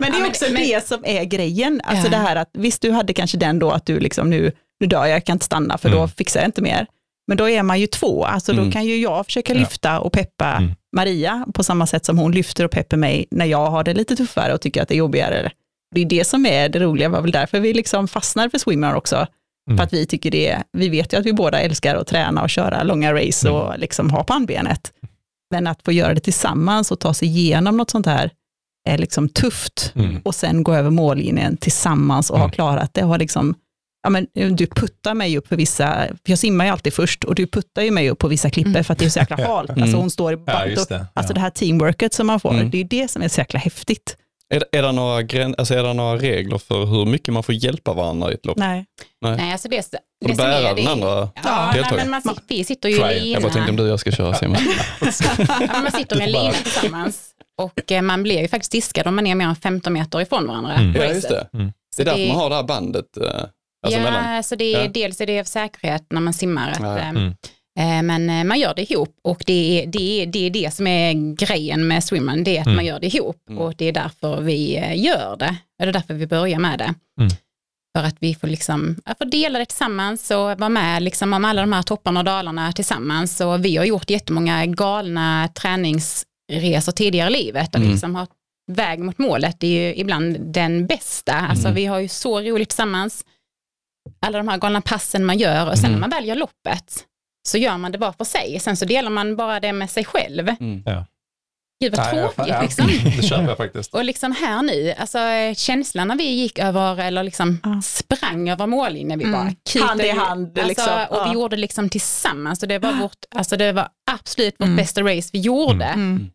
Men det Ja, är också det- men- det som är grejen. Alltså Ja. det här att visst du hade kanske den då att du liksom nu, nu dör jag, jag kan inte stanna för då Mm. fixar jag inte mer. Men då är man ju två, alltså då Mm. kan ju jag försöka Ja. lyfta och peppa Mm. Maria på samma sätt som hon lyfter och peppar mig när jag har det lite tuffare och tycker att det är jobbigare. Det är det som är det roliga, var väl därför vi liksom fastnar för swimrun också. Mm. För att vi tycker det, vi vet ju att vi båda älskar att träna och köra långa race Mm. och liksom ha pannbenet. Men att få göra det tillsammans och ta sig igenom något sånt här är liksom tufft Mm. och sen gå över mållinjen tillsammans och ha Mm. klarat det. Och ha liksom, ja, men, du puttar mig upp för vissa, för jag simmar ju alltid först och du puttar ju mig upp på vissa klippor Mm. för att det är så jäkla halt. <laughs> Alltså hon står i Ja, band just och, det. Alltså Ja. det här teamworket som man får, Mm. det är ju det som är så jäkla häftigt. Är, det- är, det några gräns, alltså är det några regler för hur mycket man får hjälpa varandra i ett lopp? Nej. Nej, alltså det, Får det är bära det, den andra Ja, nej, deltagaren? men man, vi sitter ju i lina. Jag bara tänkte om du och jag ska köra Simon. Ja, <laughs> man sitter med en lina tillsammans och eh, man blir ju faktiskt diskad om man är mer än 15 meter ifrån varandra. Mm. Ja, just det. Mm. Det är därför det- man har det här bandet. Alltså ja, mellan. så det är, Ja. dels är det av säkerhet när man simmar. Att, Ja. eh, Mm. eh, Men eh, man gör det ihop och det är det, är, det, är det som är grejen med swimrun, det är att Mm. man gör det ihop Mm. och det är därför vi eh, gör det. Det är därför vi börjar med det. Mm. För att vi får, liksom, dela det tillsammans och vara med liksom, om alla de här topparna och dalarna tillsammans. Och vi har gjort jättemånga galna träningsresor tidigare i livet där vi Mm. liksom har väg mot målet. Det är ju ibland den bästa. Alltså, Mm. Vi har ju så roligt tillsammans. Alla de här galna passen man gör och sen Mm. när man väl gör loppet så gör man det bara för sig. Sen så delar man bara det med sig själv. Mm. Gud vad Nej, tråkigt ja, liksom. <laughs> Det köper jag faktiskt. Och liksom här nu, alltså känslan när vi gick över, eller liksom Ja. sprang över mållinjen, vi Mm. bara kutade Hand i hand, Alltså, liksom. Och Ja. vi gjorde liksom tillsammans och det var, vårt, alltså det var absolut vårt Mm. bästa race vi gjorde. Mm.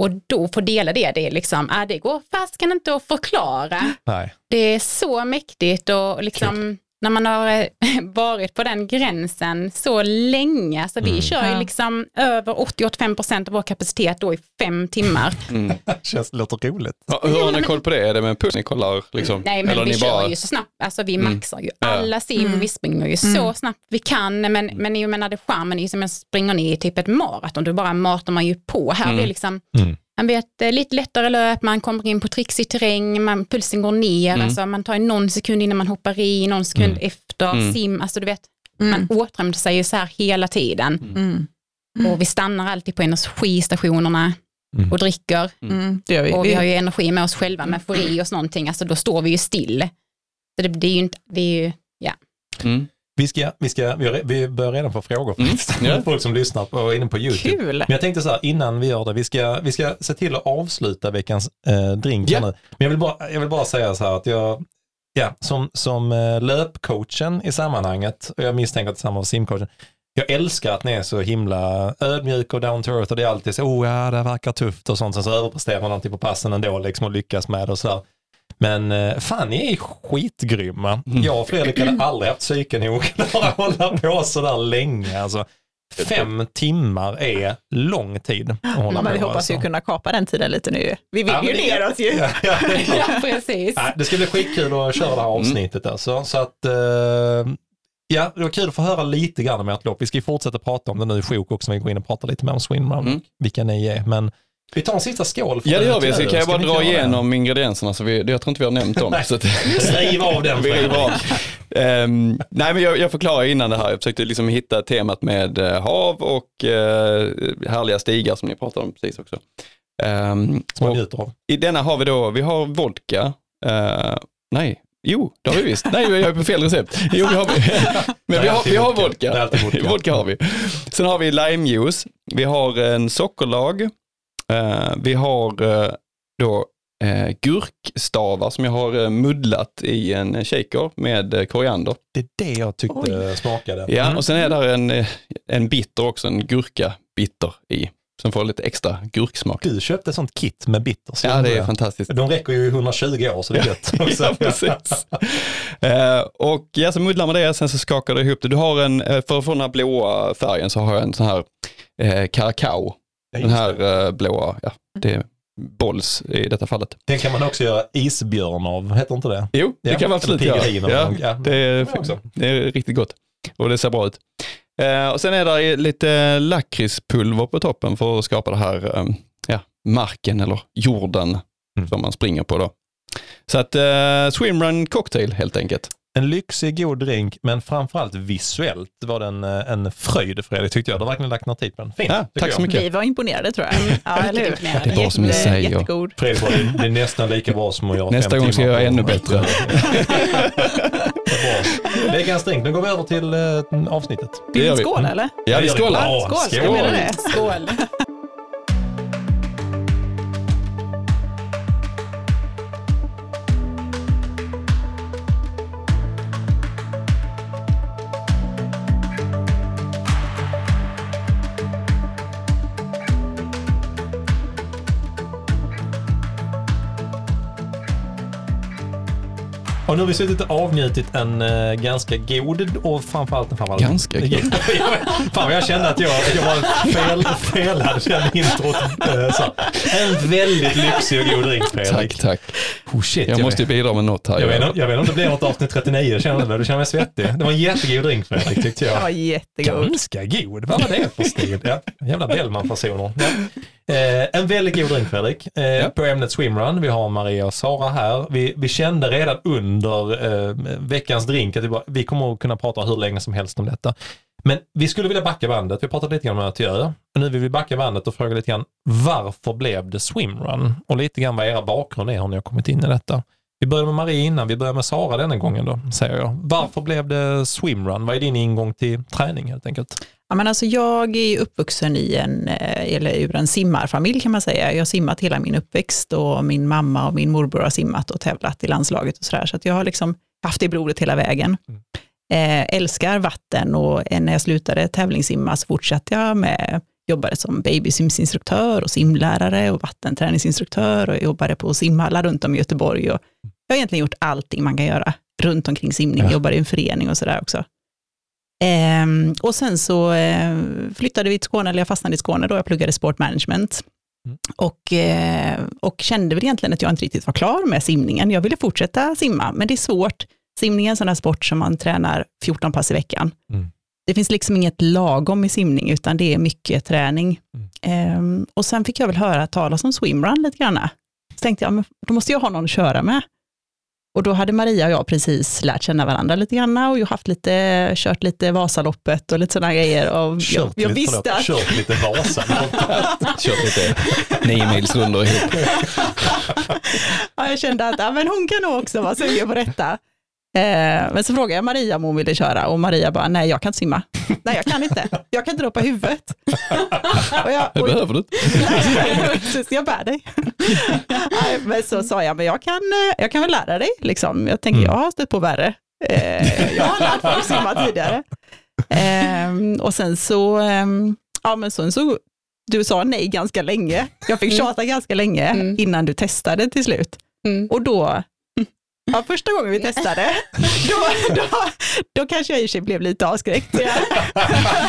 Och då få dela det, det är liksom, äh, det går fast kan inte att förklara. Nej. Det är så mäktigt och liksom, när man har eh, <laughs> varit på den gränsen så länge, alltså vi Mm. kör ju liksom över 80-85 procent av vår kapacitet då i fem timmar. Mm. <laughs> Känns, det låter roligt. Ja, hur har ni koll på det? Är det med puls ni kollar? Liksom? Nej, men Eller vi ni kör bara... ju så snabbt, alltså vi Mm. maxar ju alla sim, Mm. vi springer ju så Mm. snabbt vi kan, men, men jag menar det charmen är ju som att springer ni i typ ett maraton, då bara matar man ju på. Här Mm. blir liksom, Mm. Man vet eh, lite lättare löp, man kommer in på trixig terräng, man, pulsen går ner, Mm. alltså man tar ju någon sekund innan man hoppar i, någon sekund Mm. efter, Mm. sim, alltså du vet, Mm. man återhämtar sig ju så här hela tiden. Mm. Och vi stannar alltid på energistationerna Mm. och dricker. Mm. Det gör vi. Och vi har ju energi med oss själva, men får i oss någonting, alltså då står vi ju still. Så det, det är ju inte, det är ju, Mm. Vi, ska, vi, ska, vi, börjar redan få frågor Mm. faktiskt. Ja. <laughs> Folk som lyssnar på, inne på YouTube. Kul! Men jag tänkte så här, innan vi gör det, vi ska, vi ska se till att avsluta veckans eh, drink här nu. Men jag vill, bara, jag vill bara säga så här att jag, ja, som, som eh, löpcoachen i sammanhanget, och jag misstänker att detsamma var simcoachen, jag älskar att ni är så himla ödmjuka och down to earth och det är alltid så, oh ja, det verkar tufft och sånt, sen så överpresterar man alltid på passen ändå liksom och lyckas med det och sådär. Men eh, fan, ni är skitgrymma. Mm. Jag och Fredrik hade aldrig haft psyke nog <laughs> att hålla på sådär länge. Alltså, fem timmar är lång tid att hålla men vi på. hoppas ju alltså. kunna kapa den tiden lite nu. Vi vill Ja, ju neråt ju. Ja, ja, ja precis. Det ska bli skitkul att köra det här avsnittet alltså. Så att, eh, ja, det var kul att få höra lite grann om ert lopp. Vi ska ju fortsätta prata om det nu i sjok också, vi går in och pratar lite mer om swimrun, Mm. vilka ni är. Men vi tar en sista skål. för Ja det gör vi, så kan jag bara dra göra det? igenom ingredienserna, så vi, det jag tror inte vi har nämnt dem. Så att, Skriv av den <laughs> vi river Fredrik. av. Ehm, nej men jag, jag förklarar innan det här, jag försökte liksom hitta temat med eh, hav och eh, härliga stigar som ni pratade om precis också. Ehm, Som man njuter av. I denna har vi då, vi har vodka, eh, nej, jo, det har vi visst. Nej, jag är på fel recept. Jo, vi har, <laughs> men vi har, vi har vodka. <laughs> vodka. Har vi. Sen har vi limejuice, vi har en sockerlag, vi har eh, då eh, gurkstavar som jag har eh, muddlat i en shaker med eh, koriander. Det är det jag tyckte smakade. Ja, Mm. och sen är där en, eh, en bitter också, en gurka bitter i, som får lite extra gurksmak. Du köpte ett sånt kit med bitters. Ja, det är fantastiskt. De räcker ju i 120 år så det är gött. <laughs> också. Ja, precis. Eh, och ja, så muddlar man det, sen så skakar du ihop det. Du har en, eh, för att få den här blåa färgen så har jag en sån här eh, Caracao. Den här eh, blåa, ja, det är Bolls i detta fallet. Den kan man också göra isbjörn av, heter inte det? Jo, det Ja, kan man absolut göra. Ja. Ja, det, är, det är riktigt gott och det ser bra ut. Eh, och sen är det lite lakritspulver på toppen för att skapa det här eh, ja, marken eller jorden Mm. som man springer på då. Så att eh, swimrun cocktail helt enkelt. En lyxig, god drink, men framförallt visuellt var den eh, en fröjd Fredrik tyckte jag. Du har verkligen lagt ner tid på den. Fint. Ja, tack jag. så mycket. Vi var imponerade tror jag. Ja, eller hur? Det är bra som ni säger. Jättegod. Fredrik, det- det är nästan lika bra som att göra Nästa gång ska jag göra ännu bättre. Veckans drink. Nu går vi över till eh, avsnittet. Det Vill vi skåla eller? Ja, vi skålar. Skål, skål. det? Skål. Och nu har vi suttit och avnjutit en eh, ganska god och framförallt en framförallt... Ganska god. <laughs> Fan jag kände att jag, jag var fel, felad den introt. Eh, så. En väldigt lyxig och god drink Tack, Fredrik. tack. Oh, shit, Jag måste ju bidra med något här. Jag vet, inte- jag vet inte om det blir något avsnitt 39, känner du? Du känner mig svettig. Det var en jättegod drink Fredrik tyckte jag. Var jättegod. Ganska god, vad var det för stil? Ja, jävla Bellman-personer. Ja. Eh, en väldigt god drink Fredrik, eh, på ämnet swimrun. Vi har Maria och Sara här. Vi, vi kände redan under eh, veckans drink att vi, bara, vi kommer att kunna prata hur länge som helst om detta. Men vi skulle vilja backa bandet. Vi pratat lite grann om Ötjö. Nu vill vi backa bandet och fråga lite grann varför blev det swimrun? Och lite grann vad era bakgrund är, hur ni har kommit in i detta. Vi börjar med Maria innan, vi börjar med Sara denna gången då, säger jag. Varför blev det swimrun? Vad är din ingång till träning helt enkelt? Ja, men alltså jag är uppvuxen i en, eh, eller ur en simmarfamilj kan man säga. Jag har simmat hela min uppväxt och min mamma och min morbror har simmat och tävlat i landslaget och sådär. Så att jag har liksom haft det i blodet hela vägen. Eh, älskar vatten och när jag slutade tävlingssimma så fortsatte jag med, jobbade som babysimsinstruktör och simlärare och vattenträningsinstruktör och jobbade på simhallar runt om i Göteborg och jag har egentligen gjort allting man kan göra runt omkring simning, ja. jobbar i en förening och sådär också. Ehm, och sen så eh, flyttade vi till Skåne, eller jag fastnade i Skåne då, jag pluggade sportmanagement. Mm. Och, eh, och kände väl egentligen att jag inte riktigt var klar med simningen. Jag ville fortsätta simma, men det är svårt. Simning är en sån här sport som man tränar 14 pass i veckan. Mm. Det finns liksom inget lagom i simning, utan det är mycket träning. Mm. Um, och sen fick jag väl höra talas om swimrun lite grann. Så tänkte jag, men då måste jag ha någon att köra med. Och då hade Maria och jag precis lärt känna varandra lite grann och jag haft lite, kört lite Vasaloppet och lite sådana grejer. Och kört, jag, jag lite, visste att... kört lite Vasaloppet. kört lite nio mils ihop. ja, jag kände att ja, men hon kan nog också vara sugen på detta. Eh, men så frågade jag Maria om hon ville köra och Maria bara, nej jag kan inte simma. nej jag kan inte, jag kan inte droppa huvudet. och jag, och, det behöver du inte. <laughs> jag bär dig. nej, men så sa jag, men jag kan, eh, jag kan väl lära dig. Liksom. Jag tänker, mm. jag har stött på värre. Eh, jag har lärt folk simma tidigare. Eh, och sen så, ehm, ja men sen så, du sa nej ganska länge. Jag fick mm. tjata mm. ganska länge mm. innan du testade till slut. Mm. Och då Ja, första gången vi testade, <laughs> då, då, då kanske jag i och sig blev lite avskräckt. Ja.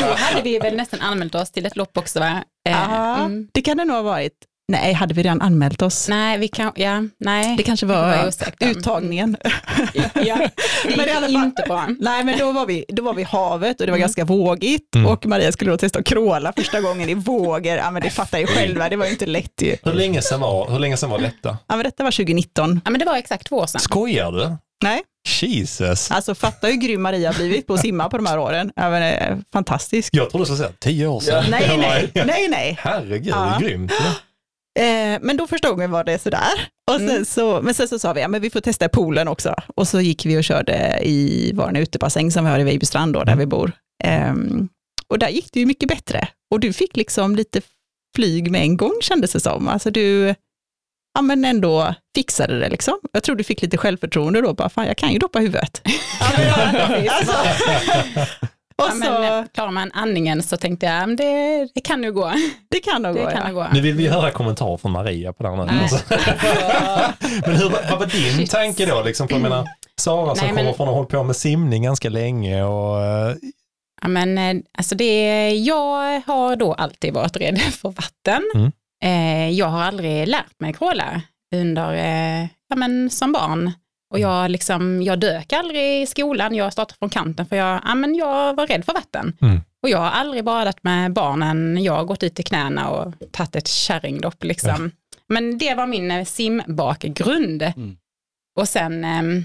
Då hade vi väl nästan anmält oss till ett lopp också va? Ja, mm. det kan det nog ha varit. Nej, hade vi redan anmält oss? Nej, vi kan, ja, nej. Det kanske var, det var uttagningen. Ja, <laughs> det men i alla fall, inte bra. Nej, men då var, vi, då var vi havet och det var mm. ganska vågigt mm. och Maria skulle då testa att kråla första gången i vågor. Ja, men det fattar ju själva, det var ju inte lätt ju. Hur länge sedan var, hur länge sedan var detta? Ja, men detta var 2019. Ja, men det var exakt två år sedan. Skojar du? Nej. Jesus. Alltså fatta hur grym Maria blivit på att simma på de här åren. Ja, men, eh, fantastisk. Jag trodde du skulle säga tio år sedan. Nej, <laughs> nej, nej, nej. Herregud, ja. grymt. Ja. Eh, men då förstod vi vad det är sådär. Och sen mm. så, men sen så sa vi, ja, men vi får testa poolen också. Och så gick vi och körde i vår utebassäng som vi har i Vejbystrand då, där mm. vi bor. Eh, och där gick det ju mycket bättre. Och du fick liksom lite flyg med en gång kändes det som. Alltså du, ja men ändå fixade det liksom. Jag tror du fick lite självförtroende då, bara fan jag kan ju doppa huvudet. alltså, <laughs> <laughs> och ja, så, men, klarar man andningen så tänkte jag, men det, det kan nog gå. Det kan nog gå, kan ja. gå. Nu vill vi höra kommentarer från Maria på det här. Alltså. <laughs> men hur, vad var din Shit. tanke då? Liksom, för jag menar, Sara som Nej, kommer men, från att ha hållit på med simning ganska länge och eh, Ja, men, eh, alltså det, jag har då alltid varit rädd <laughs> för vatten. Mm. Eh, jag har aldrig lärt mig kråla under, ja, men, som barn. Och jag, liksom, jag dök aldrig i skolan, jag startade från kanten för jag, ja, men jag var rädd för vatten. Mm. Och jag har aldrig badat med barnen, jag har gått ut i knäna och tagit ett kärringdopp. Liksom. Ja. Men det var min eh, simbakgrund. Mm. Och sen, ehm,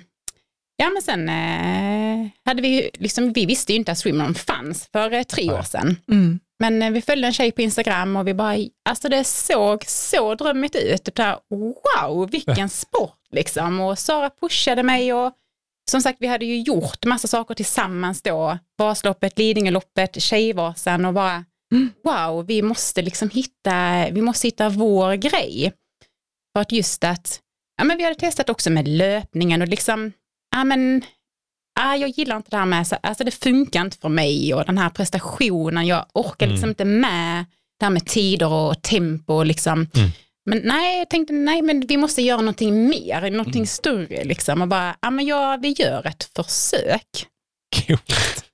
ja men sen eh, hade vi, liksom, vi visste ju inte att swimrun fanns för eh, tre år sedan. Mm. Men vi följde en tjej på Instagram och vi bara, alltså det såg så drömmigt ut. Typ där, wow, vilken sport liksom. Och Sara pushade mig och som sagt, vi hade ju gjort massa saker tillsammans då. Vasaloppet, Lidingöloppet, Tjejvasan och bara mm. wow, vi måste liksom hitta, vi måste hitta vår grej. För att just att, ja men vi hade testat också med löpningen och liksom, ja men, ja, jag gillar inte det här med, alltså det funkar inte för mig och den här prestationen, jag orkar liksom mm. inte med det här med tider och tempo liksom. Mm. Men nej, jag tänkte nej, men vi måste göra någonting mer, någonting mm. större liksom. Och bara, ja men ja, vi gör ett försök. Coolt.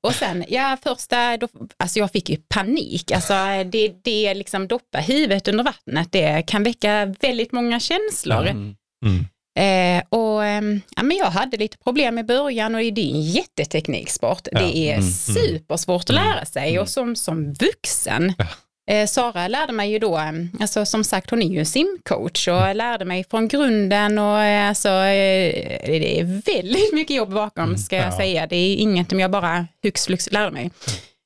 Och sen, ja första, då, alltså jag fick ju panik. Alltså det, det liksom doppa huvudet under vattnet, det kan väcka väldigt många känslor. Mm. Mm. Eh, och eh, ja, men jag hade lite problem i början och det är en jättetekniksport. Ja. Det är mm. mm. supersvårt att lära sig mm. och som, som vuxen ja Eh, Sara lärde mig ju då, alltså som sagt hon är ju simcoach och lärde mig från grunden och eh, alltså eh, det är väldigt mycket jobb bakom mm, ska jag säga. Det är inget som jag bara hux flux lärde mig.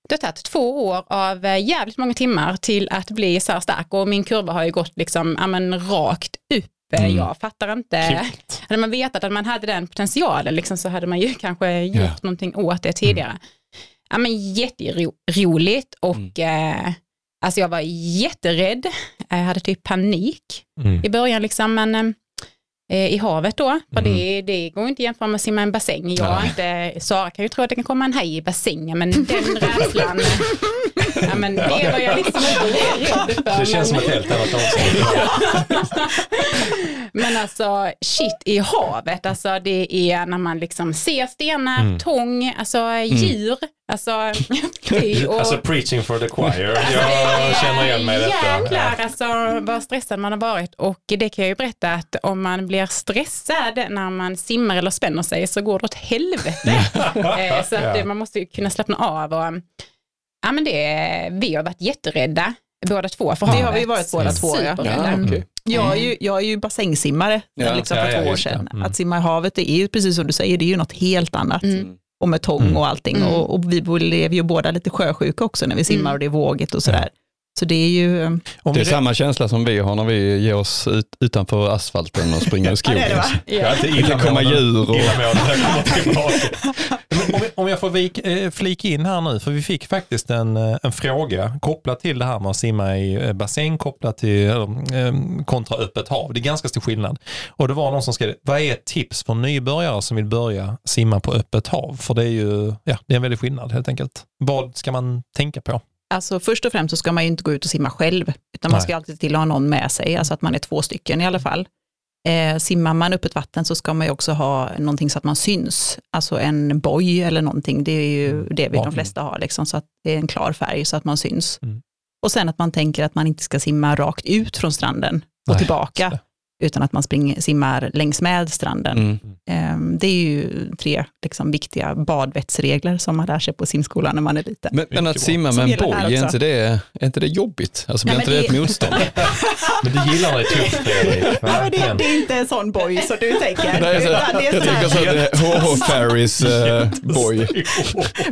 Det har tagit två år av jävligt många timmar till att bli så här stark och min kurva har ju gått liksom, ja, men, rakt upp. Mm. Jag fattar inte. Cute. Hade man vetat att man hade den potentialen liksom, så hade man ju <laughs> kanske gjort yeah. någonting åt det tidigare. Mm. Ja, men jätteroligt och mm. Alltså jag var jätterädd, jag hade typ panik mm. i början liksom, men eh, i havet då, för mm. det, det går inte att jämföra med att simma i en bassäng. Jag inte, Sara kan ju tro att det kan komma en haj i bassängen, men den <laughs> rädslan, ja men det var jag liksom inte rädd för. Det känns men... som ett helt annat avsnitt. Men alltså shit i havet, alltså det är när man liksom ser stenar, mm. tång, alltså mm. djur. Alltså, och, alltså preaching for the choir, alltså, jag känner igen mig i detta. Jäklar alltså vad stressad man har varit och det kan jag ju berätta att om man blir stressad när man simmar eller spänner sig så går det åt helvete. <laughs> Eh, så att man måste kunna slappna av och ja men det, vi har varit jätterädda båda två för havet. Det har vi varit båda två. Ja. Ja, okay. jag, är ju, jag är ju bassängsimmare ja. liksom för ja, två år sedan. Mm. Att simma i havet det är ju precis som du säger, det är ju något helt annat. Mm. Och med tång mm. och allting. Mm. Och, och, vi lever ju båda lite sjösjuka också när vi simmar mm. och det är vågigt och sådär. Så det är ju... Um, det är samma känsla som vi har när vi ger oss ut, utanför asfalten och springer i skogen. <laughs> ja, det, ja. det kan komma djur och... <laughs> om, jag får vik, eh, flika in här nu, för vi fick faktiskt en, eh, en fråga kopplat till det här med att simma i eh, bassäng kopplat till kontra öppet hav. Det är ganska stor skillnad. Och det var någon som skrev, vad är ett tips för nybörjare som vill börja simma på öppet hav? För det är ju, ja, det är en väldig skillnad helt enkelt. Vad ska man tänka på? Alltså först och främst så ska man ju inte gå ut och simma själv, utan Nej. man ska alltid till att ha någon med sig, alltså att man är två stycken i alla fall. Eh, simmar man öppet vatten så ska man ju också ha någonting så att man syns, alltså en boj eller någonting, det är ju mm. det vi de flesta har, liksom, så att det är en klar färg så att man syns. Mm. Och sen att man tänker att man inte ska simma rakt ut från stranden och Nej, tillbaka, utan att man springer, simmar längs med stranden. Mm. Ehm, det är ju tre liksom, viktiga badvettsregler som man lär sig på simskolan när man är liten. Men, men att simma med en boj, är inte, det, är inte det jobbigt? Alltså, blir inte det, det ett motstånd? <laughs> men du gillar det tufft Fredrik. Ja, det, det, är inte en sån boj som du tänker. Nej, så, det är jag tänker så att det är HH Ferrys uh, boj.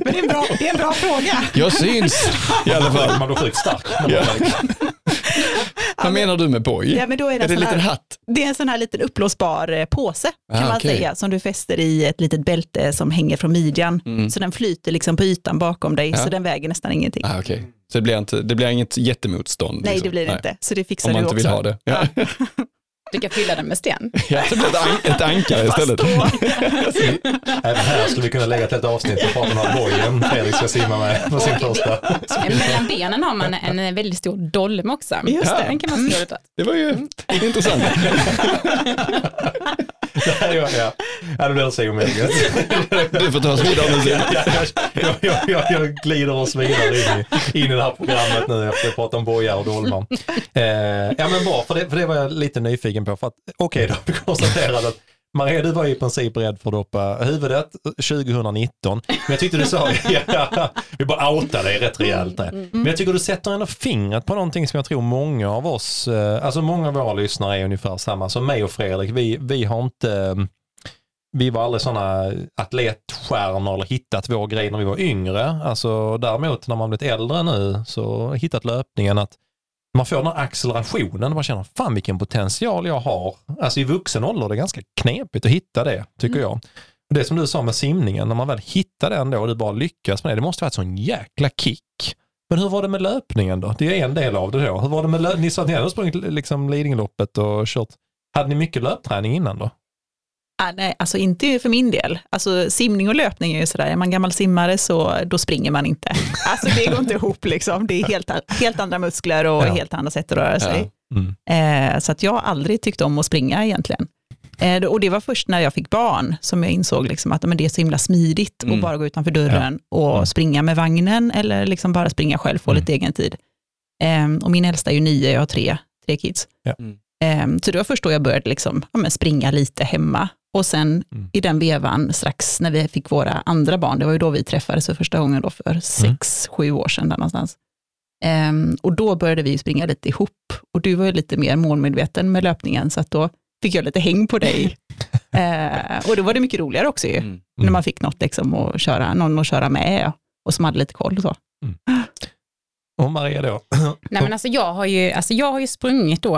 men det är, en bra, det är en bra fråga. Jag syns i alla fall. Man blir sjukt stark. Vad menar du med boj? Ja, men då är det, är det en liten hatt? Det är en sån här liten uppblåsbar eh, påse kan ah, man okay. säga, som du fäster i ett litet bälte som hänger från midjan. Mm. Så den flyter liksom på ytan bakom dig, ja. så den väger nästan ingenting. Ah, okay. Så det blir, inte, det blir inget jättemotstånd? Nej, liksom. det blir det inte. Så det fixar du också. Om man inte vill ha det. Ja. <laughs> Du kan fylla den med sten. Ja, så blir det ett, ett ankare istället. <laughs> Även här skulle vi kunna lägga till ett avsnitt och prata om bojen Fredrik ska simma med på sin första. Mellan benen har man en väldigt stor dolm också. Just det. Den kan man skriva Det var ju intressant. <laughs> Det här, ja, ja. det blir så omeget. Du får ta nu sen. Jag, jag, jag, jag glider oss vidare in i, in i det här programmet nu efter att prata om bojar och dolmar. Eh, ja men bra, för det, för det var jag lite nyfiken på. Okej, okay, då har vi konstaterat att Maria, du var i princip rädd för att doppa huvudet 2019. Men jag tyckte du sa, <laughs> ja, vi bara outar dig rätt rejält där. Mm, mm. Men jag tycker du sätter ändå fingret på någonting som jag tror många av oss, eh, alltså många av våra lyssnare är ungefär samma som mig och Fredrik. Vi, vi har inte, vi var aldrig sådana atletstjärnor eller hittat vår grej när vi var yngre. Alltså däremot när man blivit äldre nu så hittat löpningen att man får den här accelerationen, man känner fan vilken potential jag har. Alltså i vuxen ålder är det ganska knepigt att hitta det, tycker mm. jag. Det som du sa med simningen, när man väl hittar den då och du bara lyckas med det, det måste vara ett sån jäkla kick. Men hur var det med löpningen då? Det är en del av det då. Hur var det med Ni sa att ni hade sprungit liksom Lidingöloppet och kört. Hade ni mycket löpträning innan då? Ah, nej, alltså inte för min del. Alltså simning och löpning är ju sådär, är man gammal simmare så då springer man inte. <laughs> Alltså det går inte ihop liksom. Det är helt, helt andra muskler och ja. helt andra sätt att röra sig. Ja. Mm. Eh, så att jag har aldrig tyckt om att springa egentligen. Eh, och det var först när jag fick barn som jag insåg liksom att men det är så himla smidigt mm. att bara gå utanför dörren ja. och mm. springa med vagnen eller liksom bara springa själv, få mm. lite egen tid. Eh, och min äldsta är ju nio, jag har tre, tre kids. Mm. Eh, så det var först då jag började liksom, ja, springa lite hemma och sen mm. i den vevan, strax när vi fick våra andra barn, det var ju då vi träffades för första gången då för mm. sex, mm. sju år sedan där någonstans. Um, och då började vi springa lite ihop och du var ju lite mer målmedveten med löpningen, så att då fick jag lite häng på dig. uh, <laughs> och då var det mycket roligare också ju, mm. när mm. man fick något liksom att köra, någon att köra med och som hade lite koll. Och, så. Mm. och Maria då? Nej, men alltså, jag, har ju, alltså, jag har ju sprungit då,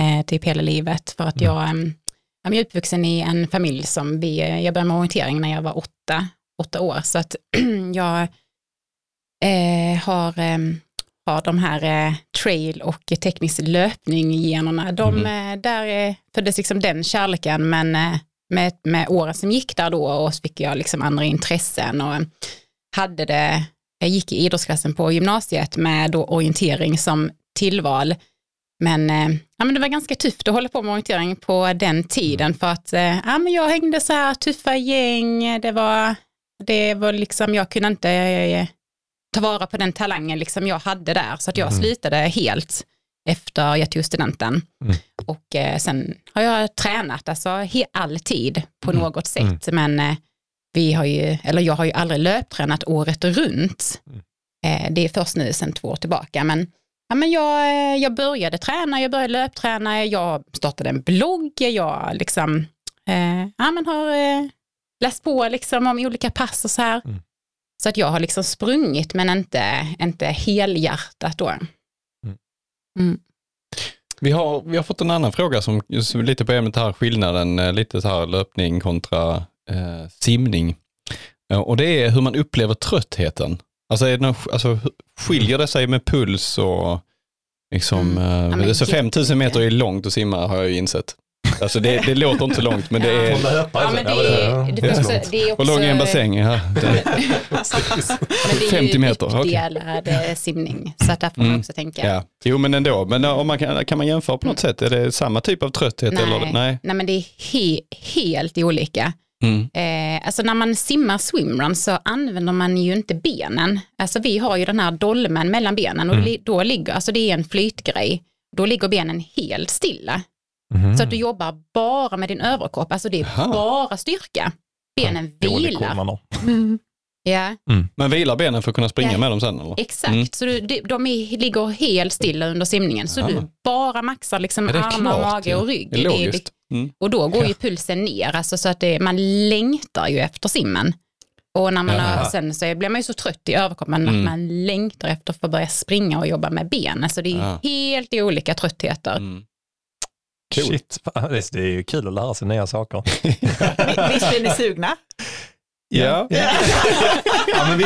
eh, typ hela livet, för att jag um, jag är uppvuxen i en familj som vi, jag började med orientering när jag var åtta, åtta år, så att <clears throat> jag eh, har, eh, har de här eh, trail och teknisk löpning-generna. De, mm. där eh, föddes liksom den kärleken, men eh, med, med åren som gick där då och så fick jag liksom andra intressen och hade det, jag gick i idrottsklassen på gymnasiet med då orientering som tillval men, eh, ja, men det var ganska tufft att hålla på med orientering på den tiden för att eh, ja, men jag hängde så här tuffa gäng, det var, det var liksom, jag kunde inte eh, ta vara på den talangen liksom jag hade där så att jag mm. slutade helt efter jag tog studenten. Mm. Och sen har jag tränat alltså alltid på mm. något sätt, mm. men vi har ju, eller jag har ju aldrig löptränat året runt. Mm. Det är först nu sedan två år tillbaka, men Ja, men jag, eh, jag började träna, jag började löpträna, jag startade en blogg, jag liksom, eh, ja, men har eh, läst på liksom om olika pass och så här. Mm. Så att jag har liksom sprungit men inte, inte helhjärtat då. Mm. Mm. Vi, har, vi har fått en annan fråga som lite på ämnet här, skillnaden, eh, lite så här löpning kontra eh, simning. Och det är hur man upplever tröttheten. Alltså, är det någon, alltså skiljer det sig med puls och liksom, mm. ja, så 5000 meter är långt att simma har jag ju insett. Alltså det, det låter inte långt men det är... Ja, <laughs> men det, är, <laughs> det, är också, det är också... Hur lång är en bassäng? Ja, det, 50 meter. Men det är ju uppdelad simning, så att där får man mm. också tänka. Ja. Jo men ändå, men om man kan, kan man jämföra på något mm. sätt? Är det samma typ av trötthet? Nej, eller? Nej. Nej men det är he, helt olika. Mm. Eh, alltså när man simmar swimrun så använder man ju inte benen. Alltså vi har ju den här dolmen mellan benen och mm. då ligger, alltså det är en flytgrej, då ligger benen helt stilla. Mm. Så att du jobbar bara med din överkropp, alltså det är Aha. bara styrka. Benen ja, vilar. <laughs> Mm. Ja. Mm. Men vilar benen för att kunna springa ja. med dem sen? Eller? Exakt, mm. så du, de, de är, ligger helt stilla under simningen. Så Aha. du bara maxar liksom armar, mage och rygg. Det är logiskt. Mm. Och då går ju pulsen ner, alltså så att det, man längtar ju efter simmen. Och när man har, sen så blir man ju så trött i överkroppen mm. att man längtar efter att få börja springa och jobba med benen. Så det är ja. helt olika tröttheter. Mm. Cool. Shit, det är ju kul att lära sig nya saker. <laughs> Visst är ni sugna? Ja. ja. <laughs> ja men vi,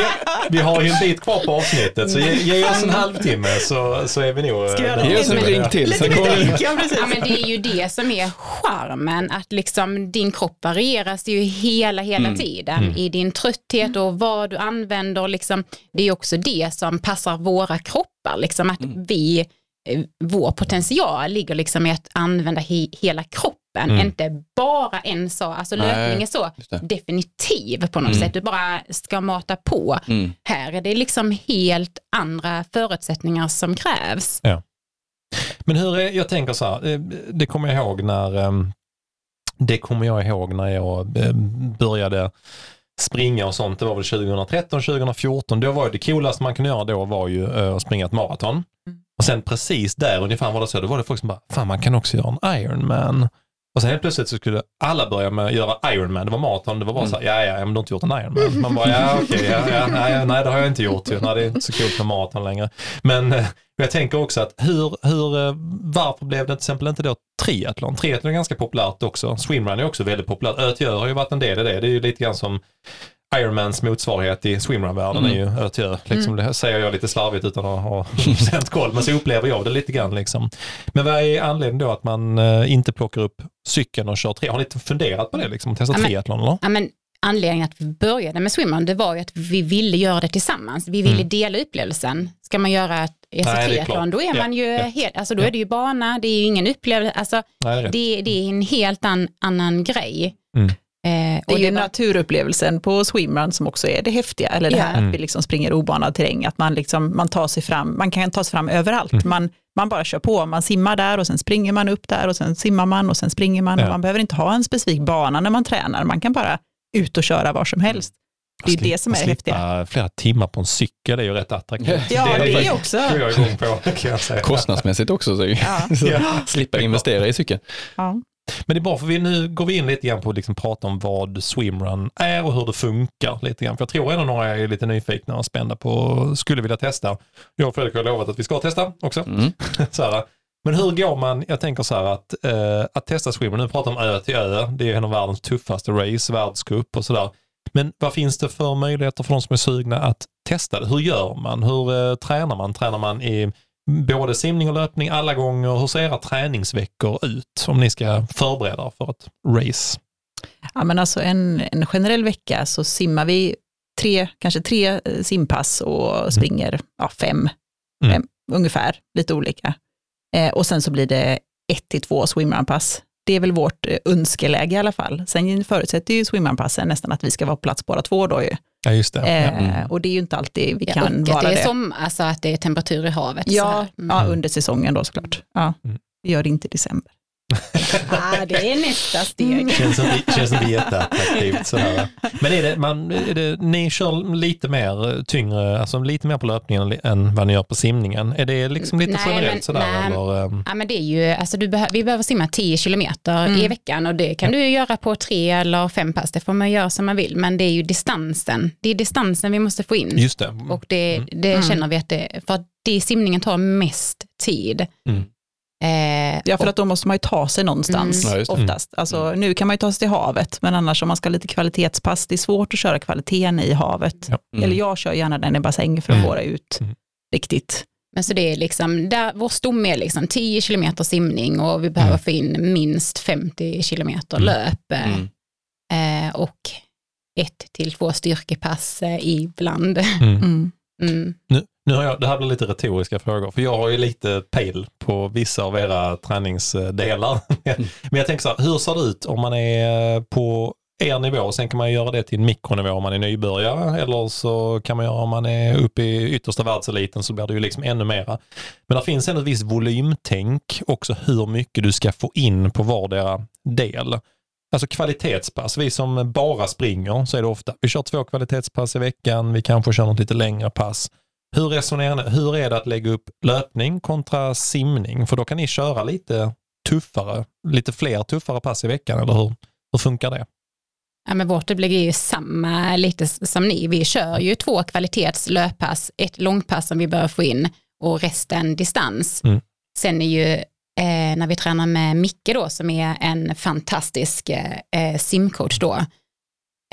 vi har ju en bit kvar på avsnittet så ge, ge oss en halvtimme så, så är vi nog... Ge oss en drink till. Lite drink, ja, ja, men det är ju det som är charmen, att liksom din kropp varieras ju hela, hela mm. tiden mm. i din trötthet och vad du använder. Liksom, det är också det som passar våra kroppar, liksom, att mm. vi Eh, vår potential ligger liksom i att använda he hela kroppen, mm. inte bara en sak. Alltså Nej, löpning är så definitiv på något mm. sätt, du bara ska mata på. Mm. Här är det liksom helt andra förutsättningar som krävs. Ja. Men hur är, jag tänker så här, eh, det kommer jag ihåg när ehm, det kommer jag ihåg när jag eh, började springa och sånt, det var väl 2013, 2014, då var det coolaste man kunde göra då var ju att springa ett maraton. Mm. Och sen precis där ungefär var det så, då var det folk som bara, fan man kan också göra en Ironman. Och sen helt plötsligt så skulle alla börja med att göra Ironman. Det var maraton, det var bara mm. så här, ja ja, men du har inte gjort en Ironman. Man bara, ja okej, okay, ja, ja, nej, nej det har jag inte gjort. Nej, det är inte så kul med maraton längre. Men eh, jag tänker också att hur, hur, eh, varför blev det till exempel inte då triathlon? Triathlon är ganska populärt också. Swimrun är också väldigt populärt. ÖTÖ har ju varit en del i det. Det är ju lite grann som Ironmans motsvarighet i swimrun-världen mm. är ju ÖTÖ. Liksom, mm. Det säger jag lite slarvigt utan att ha <laughs> procent koll, men så upplever jag det lite grann. Liksom. Men vad är anledningen då att man uh, inte plockar upp cykeln och kör tre? Har ni funderat på det, liksom, testa ja, triathlon? Eller? Ja, men anledningen att vi började med swimrun, det var ju att vi ville göra det tillsammans. Vi ville mm. dela upplevelsen. Ska man göra ett triathlon, då är man ju ja, helt, alltså då ja. är det ju bana, det är ju ingen upplevelse, alltså Nej, det, det, det, är en helt an, annan grej. Mm. Eh, det är ju var... naturupplevelsen på swimrun som också är det häftiga, eller det här att vi mm. liksom springer obanad terräng, att man, liksom, man, tar sig fram, man kan ta sig fram överallt. Mm. Man, man bara kör på, man simmar där och sen springer man upp där och sen simmar man och sen springer man. Ja. man behöver inte ha en specifik bana när man tränar, man kan bara ut och köra var som helst. Det är det som är häftiga. Flera timmar på en cykel är ju rätt attraktivt. Ja, det, det är också. Det jag igång på, kan jag säga. Kostnadsmässigt också, så, ja. <laughs> så slippa investera i cykeln. Ja. Men det är bra för vi, nu går vi in lite grann på att liksom prata om vad swimrun är och hur det funkar lite grann. För jag tror ändå några är lite nyfikna och spända på och skulle vilja testa. Jag och Fredrik har lovat att vi ska testa också. Mm. <laughs> så här, men hur går man, jag tänker så här att, eh, att testa swimrun, nu pratar om ö till ö, det är en av världens tuffaste race, världscup och sådär. Men vad finns det för möjligheter för de som är sugna att testa det? Hur gör man? Hur eh, tränar man? Tränar man i både simning och löpning alla gånger. Hur ser era träningsveckor ut om ni ska förbereda för ett race? Ja, men alltså en, en generell vecka så simmar vi tre, kanske tre eh, simpass och mm. springer ja, fem, mm. fem ungefär, lite olika. Eh, och sen så blir det ett till två swimrunpass. Det är väl vårt eh, önskeläge i alla fall. Sen förutsätter ju swimrunpassen nästan att vi ska vara på plats båda två då ju. Ja, just det. Eh, mm. Och det är ju inte alltid vi ja, kan och vara det. det. Som, alltså att det är temperatur i havet. Ja, mm. ja, under säsongen då såklart. Ja, Mm. vi gör det inte i december. <laughs> ah, det är nästa steg. Mm. Känns inte, känns inte jätteattraktivt. Sådär. Men är det, man, är det, ni kör lite mer tyngre, alltså lite mer på löpningen än vad ni gör på simningen. Är det liksom lite Nej, generellt men- sådär? nej. Eller, ehm, Ja, men det är ju, alltså du behö- vi behöver simma 10 kilometer Mm. i veckan och det kan du ju göra på tre eller fem pass, det får man göra som man vill, men det är ju distansen, det är distansen vi måste få in. just det. Och det, det Mm. känner vi att det, för att det simningen tar mest tid. Mm. Eh, Ja, för att då måste man ju ta sig någonstans Mm. Oftast. Alltså, Nu kan man ju ta sig till havet, men annars om man ska ha lite kvalitetspass, det är svårt att köra kvaliteten i havet. Ja. Mm. Eller jag kör gärna den i bassäng för att Mm. få det ut Mm. riktigt. Men så det är liksom, där, vår stomme är liksom 10 kilometer simning och vi behöver Mm. få in minst 50 kilometer Mm. löp eh, Mm. eh, och ett till två styrkepass eh, ibland. Mm. Mm. Mm. Nu, nu har jag, det här blir lite retoriska frågor, för jag har ju lite pejl på vissa av era träningsdelar. <laughs> Men jag tänker så här, hur ser det ut om man är på er nivå? Sen kan man göra det till en mikronivå om man är nybörjare, eller så kan man göra om man är uppe i yttersta världseliten så blir det ju liksom ännu mera. Men det finns ändå ett visst volymtänk också hur mycket du ska få in på vardera del. Alltså kvalitetspass. Vi som bara springer så är det ofta, vi kör två kvalitetspass i veckan, vi kanske kör något lite längre pass. Hur resonerar ni? Hur är det att lägga upp löpning kontra simning? För då kan ni köra lite tuffare, lite fler tuffare pass i veckan, eller hur? Hur funkar det? Ja, men vårt upplägg är ju samma lite som ni. Vi kör ju två kvalitetslöppass, ett långpass som vi behöver få in och resten distans. Mm. Sen är ju eh, när vi tränar med Micke då som är en fantastisk eh, eh, simcoach då.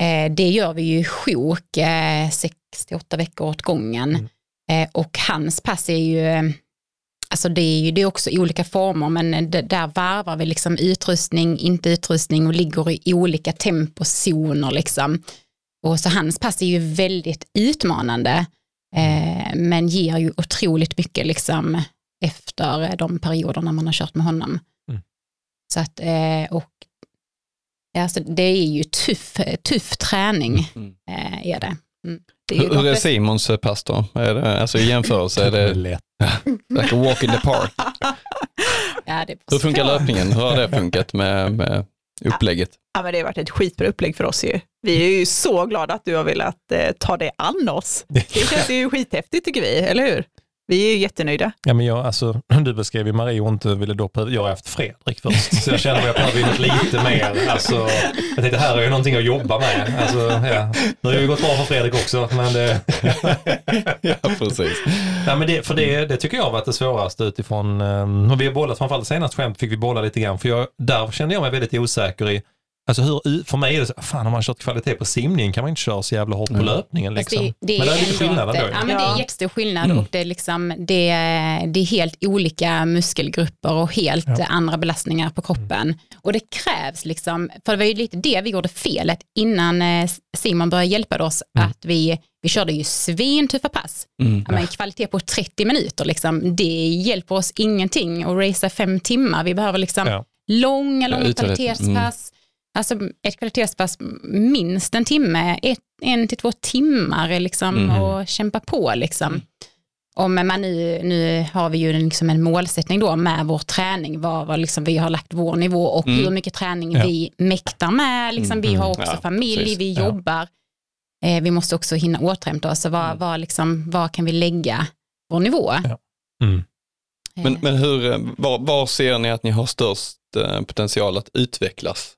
Eh, det gör vi ju sjok eh, 68 veckor åt gången. Mm. Eh, och hans pass är ju eh, Alltså det är ju det är också i olika former men det, där varvar vi liksom utrustning, inte utrustning och ligger i olika tempozoner liksom. Och så hans pass är ju väldigt utmanande eh, men ger ju otroligt mycket liksom efter de perioderna man har kört med honom. Mm. Så att, eh, och ja, så det är ju tuff, tuff träning Mm. eh, är det. Mm. Det är ju Hur, hur är Simons eh, pass då? Är det, alltså i jämförelse, är det lätt. like a walk in the park? <laughs> ja, Hur funkar löpningen? Hur har det funkat med, med upplägget? Ja, men det har varit ett skitbra upplägg för oss ju. Vi är ju så glada att du har velat eh, ta dig an oss. <laughs> Det känns ju skithäftigt tycker vi, eller hur? Vi är ju jättenöjda. Ja, men jag, alltså, <clears throat> du beskrev ju Marie och inte ville då. Jag har haft Fredrik först, så jag känner att jag behöver något lite mer. Alltså, jag tänkte här är ju någonting att jobba med. Alltså, ja. Nu har det ju gått bra för Fredrik också, men det, <laughs> Ja, precis. ja, men det, för det, det tycker jag har varit det svåraste utifrån, um, och vi har bollat, framförallt senast skämt fick vi bolla lite grann, för jag, där kände jag mig väldigt osäker i Alltså hur, för mig är det så, fan om man kört kvalitet på simningen kan man inte köra så jävla hårt på Mm. löpningen. Liksom. Det, det men det är lite skillnad ändå. Ja, men det är Ja. jättestor skillnad Mm. och det är, liksom, det, det är helt olika muskelgrupper och helt Ja. andra belastningar på kroppen. Och det krävs liksom, för det var ju lite det vi gjorde felet innan eh, Simon började hjälpa oss, Mm. att vi, vi körde ju svintuffa pass. Mm. Ja, men kvalitet på 30 minuter, liksom, det hjälper oss ingenting att racea fem timmar. Vi behöver liksom Ja. långa, långa uthållighet. kvalitetspass. Alltså ett kvalitetspass minst en timme, ett, en till två timmar liksom, Mm. och kämpa på. Liksom. Om man nu, nu har vi ju liksom en målsättning då med vår träning, var, var liksom vi har lagt vår nivå och Mm. hur mycket träning Ja. vi mäktar med. Liksom, vi Mm. har också Ja, familj, precis. vi Ja. jobbar. Eh, vi måste också hinna återhämta oss. Så var, Mm. var, liksom, var kan vi lägga vår nivå? Mm. Men, Eh, men hur, eh, var, var ser ni att ni har störst eh, potential att utvecklas?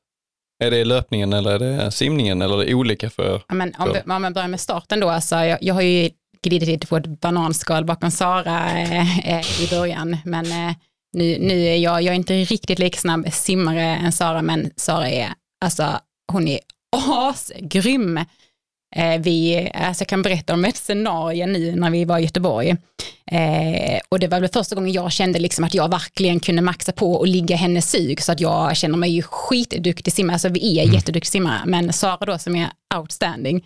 Är det löpningen eller är det simningen eller är det olika för? Ja, men om, Så. vi- om man börjar med starten då, alltså, jag, jag har ju glidit lite på ett bananskal bakom Sara eh, eh, i början, men eh, nu, nu är jag, jag är inte riktigt lika snabb simmare än Sara, men Sara är, alltså hon är asgrym. Eh, vi, alltså jag kan berätta om ett scenario nu när vi var i Göteborg. Eh, och det var väl första gången jag kände liksom att jag verkligen kunde maxa på och ligga hennes sug så att jag känner mig ju skitduktig simmare. Alltså vi är Mm. jätteduktiga simmare, men Sara då som är outstanding,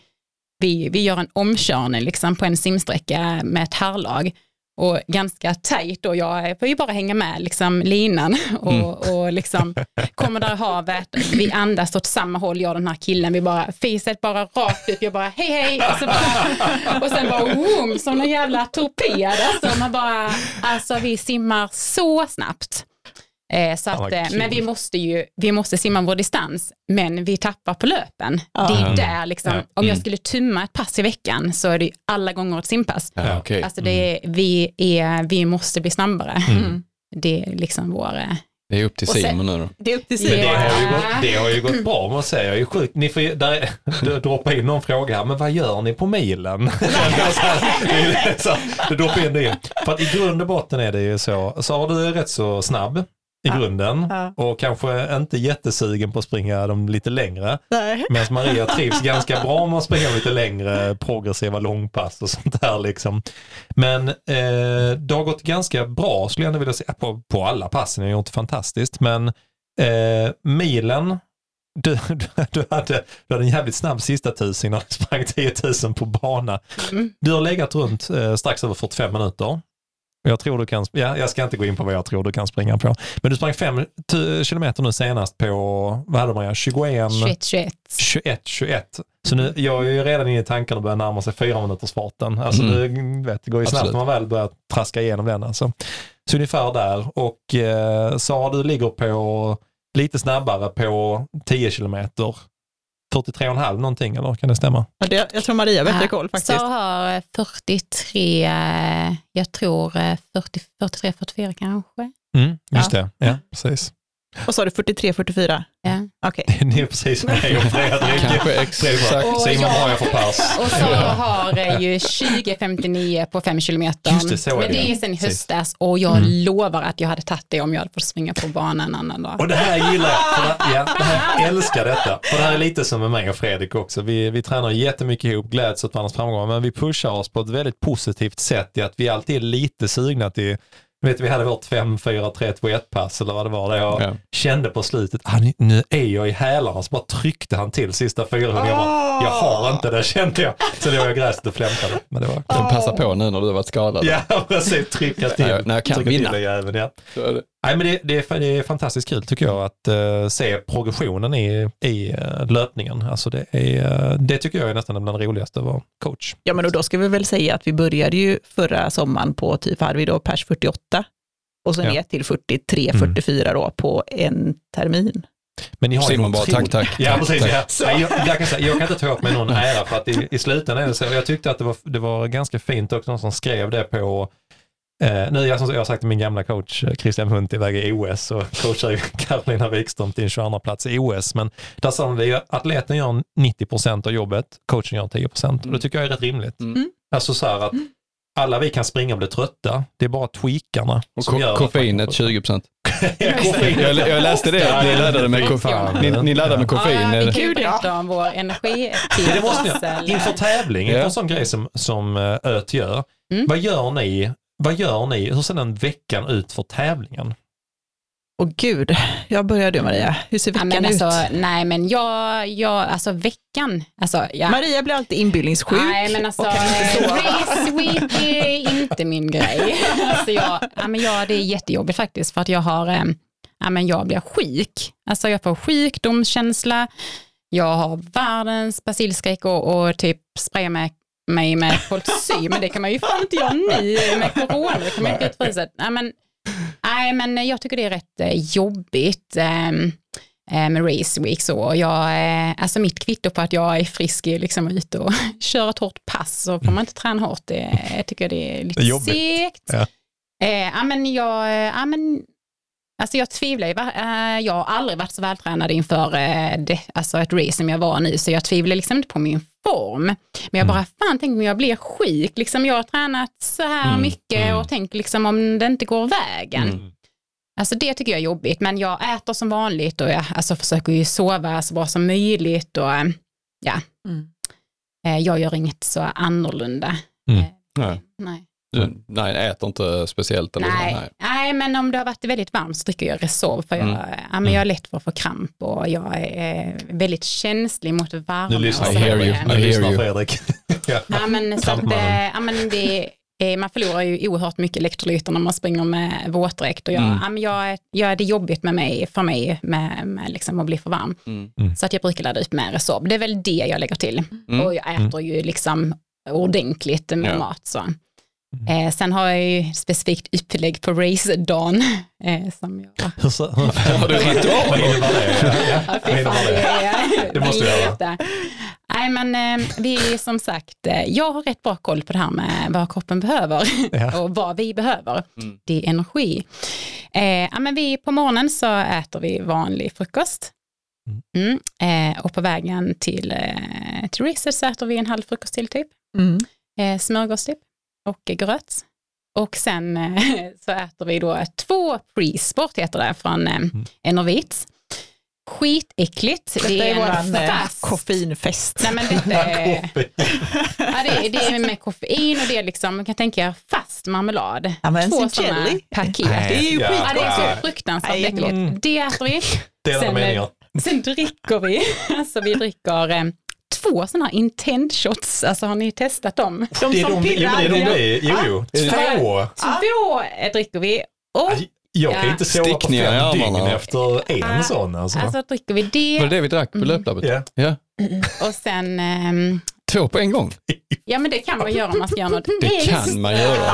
vi, vi gör en omkörning liksom på en simsträcka med ett herrlag och ganska tajt och jag får ju bara hänga med liksom linan <laughs> och, mm. och liksom kommer där i havet, vi andas åt samma håll, jag och den här killen, vi bara fiset bara rakt ut, jag bara hej hej. Och, så bara, <laughs> och sen bara boom, som en jävla torped, alltså man bara, alltså vi simmar så snabbt. Eh, så att, eh, men vi måste ju vi måste simma vår distans, men vi tappar på löpen. Ah. Det är där, liksom, ja. om jag mm. skulle tumma ett pass i veckan så är det alla gånger ett simpass. Ja, okay. alltså det är, mm. vi, är, vi måste bli snabbare. Mm. Det är liksom vår... Eh, det är upp till Simon nu då. Det är upp till Simon. Men det har ju gått, det har ju gått bra måste jag säga. Jag är sjuk. Ni får där, <laughs> droppa in någon fråga här, men vad gör ni på milen? <laughs> du droppar in det. För att i grund och botten är det ju så, så har du rätt så snabb i grunden ja. och kanske inte jättesugen på att springa dem lite längre. Medan Maria trivs ganska bra med att springa lite längre progressiva långpass och sånt där liksom. Men eh, det har gått ganska bra skulle jag ändå vilja säga på, på alla passen, är ju inte fantastiskt men eh, milen du, du, du, hade, du hade en jävligt snabb sista tusen när du sprang 10 000 på bana. Mm. Du har legat runt eh, strax över 45 minuter. Jag tror du kan, ja, jag ska inte gå in på vad jag tror du kan springa på. Men du sprang 5 kilometer nu senast på, vad hade man, 21? 21, 21. 21, 21. Så nu, jag är ju redan inne i tanken att börja närma sig fyra minuters farten. Alltså mm. det, vet, det går ju snabbt när man väl börjar traska igenom den. Alltså. Så ungefär där. Och eh, Sara, du ligger på lite snabbare på 10 kilometer 43,5 någonting eller kan det stämma? Ja, det, jag tror Maria bättre koll faktiskt. Så har 43, eh, jag tror 43, 44 kanske. Mm, just ja. det, ja precis. Vad sa du, 43, 44? Ja. Okay. Ni är precis som mig och Fredrik. Kanske exakt. Simon har jag för pass. <laughs> Och så har ju 20.59 på 5 kilometer. Just det, så är Men det är sen i höstas och jag mm. lovar att jag hade tagit det om jag hade fått springa på banan en annan dag. Och det här gillar jag. För det, ja, det här, jag älskar detta. För det här är lite som med mig och Fredrik också. Vi, vi tränar jättemycket ihop, gläds åt varandras framgångar, men vi pushar oss på ett väldigt positivt sätt i att vi alltid är lite sugna till vet, vi hade vårt 5, 4, 3, 2, 1 pass eller vad det var. Där jag ja. kände på slutet, ah, nu är jag i hälarna. Så bara tryckte han till sista 400. Oh! Jag, bara, jag har inte det kände jag. Så var jag gräset och flämtade. Men det var... De passar på nu när du har varit skadad. Ja, <laughs> precis. Trycka till. när jag kan vinna. Till även, ja. Nej, men det, det, är, det är fantastiskt kul tycker jag att uh, se progressionen i, i uh, löpningen. Alltså det, är, uh, det tycker jag är nästan bland det roligaste att vara coach. Ja, men och då ska vi väl säga att vi började ju förra sommaren på typ, hade vi då pers 48 och sen ja. ner till 43, 44 mm. då på en termin. Men ni har Simon bara, tack, tack. Ja, precis. Tack. Ja. Jag, jag, kan säga, jag kan inte ta åt mig någon ära för att i, i slutändan är det så. Jag tyckte att det var, det var ganska fint också, någon som skrev det på Eh, nu, jag, jag har sagt till min gamla coach eh, Christian Hunt iväg i OS och coachar <laughs> Karolina Wikström till en 22 plats i OS. Men där sa de att atleten gör 90 procent av jobbet, coachen gör 10 procent. Mm. Och det tycker jag är rätt rimligt. Mm. Alltså så här att mm. alla vi kan springa och bli trötta, det är bara tweakarna och som gör koffeinet 20 <laughs> procent. jag, jag, läste det, ni laddade med koffein. Ni, ni laddade med koffein. Ja, vi kunde berätta om vår energi. Det måste ni. Inför tävling, inför en sån grej som, som eh, ÖT gör, mm. vad gör ni vad gör ni? Hur ser den veckan ut för tävlingen? Åh gud, jag började Maria. Hur ser veckan ja, ut? Alltså, nej men jag, jag, alltså veckan. Alltså, ja. Maria blir alltid inbildningssjuk. Nej men alltså, race week är inte min grej. <laughs> Alltså, jag, ja, men jag, det är jättejobbigt faktiskt för att jag har, eh, ja, men jag blir sjuk. Alltså jag får sjukdomskänsla, jag har världens basilskräck och, och typ sprayar med mig med kolsy, men det kan man ju fan inte göra nu med corona. Det kan man inte utfrysa. Nej, men, nej, men jag tycker det är rätt eh, jobbigt ähm, med Race Week. Så. Jag, äh, alltså mitt kvitto på att jag är frisk är liksom ute och <laughs> kör ett hårt pass så får man inte träna hårt. Det, jag tycker det är lite det är segt. Ja. Äh, ja, men jag, ja, men Alltså jag tvivlar ju, jag har aldrig varit så vältränad inför det, alltså ett race som jag var nu, så jag tvivlar liksom inte på min form. Men jag bara, mm. fan tänk om jag blir sjuk, liksom jag har tränat så här mm. mycket mm. och tänk liksom om det inte går vägen. Mm. Alltså det tycker jag är jobbigt, men jag äter som vanligt och jag alltså, försöker ju sova så bra som möjligt och ja, mm. Eh, jag gör inget så annorlunda. Mm. Eh, nej. nej. Du, nej, äter inte speciellt? Eller nej. Så, nej. nej, men om det har varit väldigt varmt så dricker jag Resorb för jag, mm. ja, men jag är lätt för att få kramp och jag är väldigt känslig mot värme. Nu lyssnar, I hear you. I hear you. Fredrik. <laughs> ja. ja, men, så att, ja, men det, man förlorar ju oerhört mycket elektrolyter när man springer med våtdräkt och jag, Mm. ja, men jag, jag, det är jobbigt med mig, för mig med, med liksom att bli för varm. Mm. Mm. Så att jag brukar ladda upp med Resorb. Det är väl det jag lägger till. Mm. Och jag äter ju liksom ordentligt med Ja. mat. Så. Eh, sen har jag ju specifikt upplägg på race-dagen. <laughs> Eh, som jag... <laughs> Har du ritual? Ja, fy fan, det? måste du göra. Nej, men eh, vi som sagt, eh, jag har rätt bra koll på det här med vad kroppen behöver <laughs> Ja. och vad vi behöver. Mm. Det är energi. Eh, ja, men vi, på morgonen så äter vi vanlig frukost. Mm. Eh, och på vägen till, eh, till racet så äter vi en halv frukost till typ. Mm. Eh, smörgås typ och gröt. Och sen eh, <laughs> så äter vi då två pre-sport heter det från eh, Enervit. Skitäckligt. Detta är våran eh, koffeinfest. Nej men detta är, <laughs> ja, det, är, det är med koffein och det är liksom, man kan tänka er fast marmelad. Ja, men Två sådana jelly. paket. Det är ju Ja. Ja, det är så fruktansvärt Nej, äckligt. mm. Det äter vi. Delade Sen, meningar. Sen dricker vi, <laughs> alltså vi dricker två sådana här intent shots, alltså har ni testat dem? De Det är som de, jo, men det är de pirrar. det är. Jo, jo. Två. Två dricker vi och Jag kan Ja. inte sova på fem dygn efter en Ja. sån alltså. alltså dricker vi Var det det det vi drack på löplabbet? Ja. Ja. och sen, ehm, Två på en gång? ja men det kan man göra om man ska göra något Det kan man göra.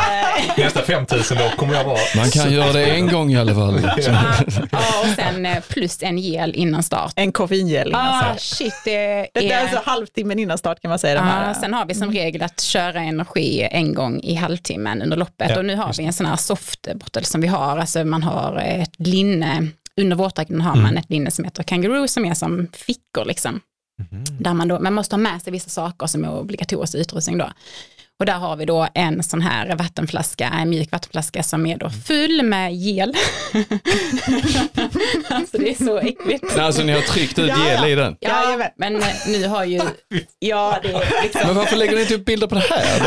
Nästa 5000 då kommer jag vara... Man kan göra det en gång i alla fall. Ja, ja, och sen eh, plus en gel innan start. En koffeingel innan Ah, start. shit, det Det är är... alltså halvtimmen innan start kan man säga. Ja, sen har vi som regel att köra energi en gång i halvtimmen under loppet Ja, och nu har vi en sån här softbottle som vi har, alltså man har ett linne, under våtdräkten har man ett linne som heter kangaroo som är som fickor liksom. Där man, då, man måste ha med sig vissa saker som är obligatorisk utrustning då. Och där har vi då en sån här vattenflaska, en mjuk vattenflaska som är då full med gel. <laughs> alltså det är så äckligt. Alltså ni har tryckt ut Ja, gel i den. Ja, Jajamän. men eh, nu har ju, <laughs> ja det är liksom Men varför lägger ni inte upp bilder på det här?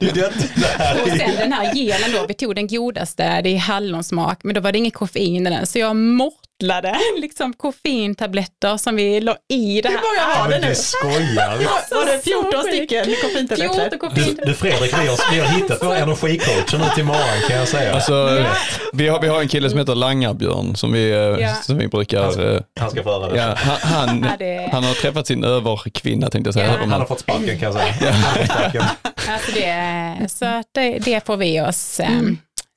<laughs> Det Och sen den här gelen då, vi tog den godaste, det är hallonsmak, men då var det inget koffein i den, så jag mortlade <laughs> liksom koffeintabletter som vi la i det Hur här. många var det nu? du skojar. Var det 14 Så sjukt. stycken 14 koffeintabletter? Du, Fredrik, vi har, vi har hittat våra <laughs> energicoacher nu till morgon kan jag säga. Alltså, vi, har, vi har en kille som heter Langarbjörn som vi, eh, Ja. som vi brukar... eh, Han ska få höra det. Ja, han, han, Ja, det- han har träffat sin överkvinna tänkte jag säga. Han har fått sparken kan jag säga. Alltså det, så det, det får vi oss eh,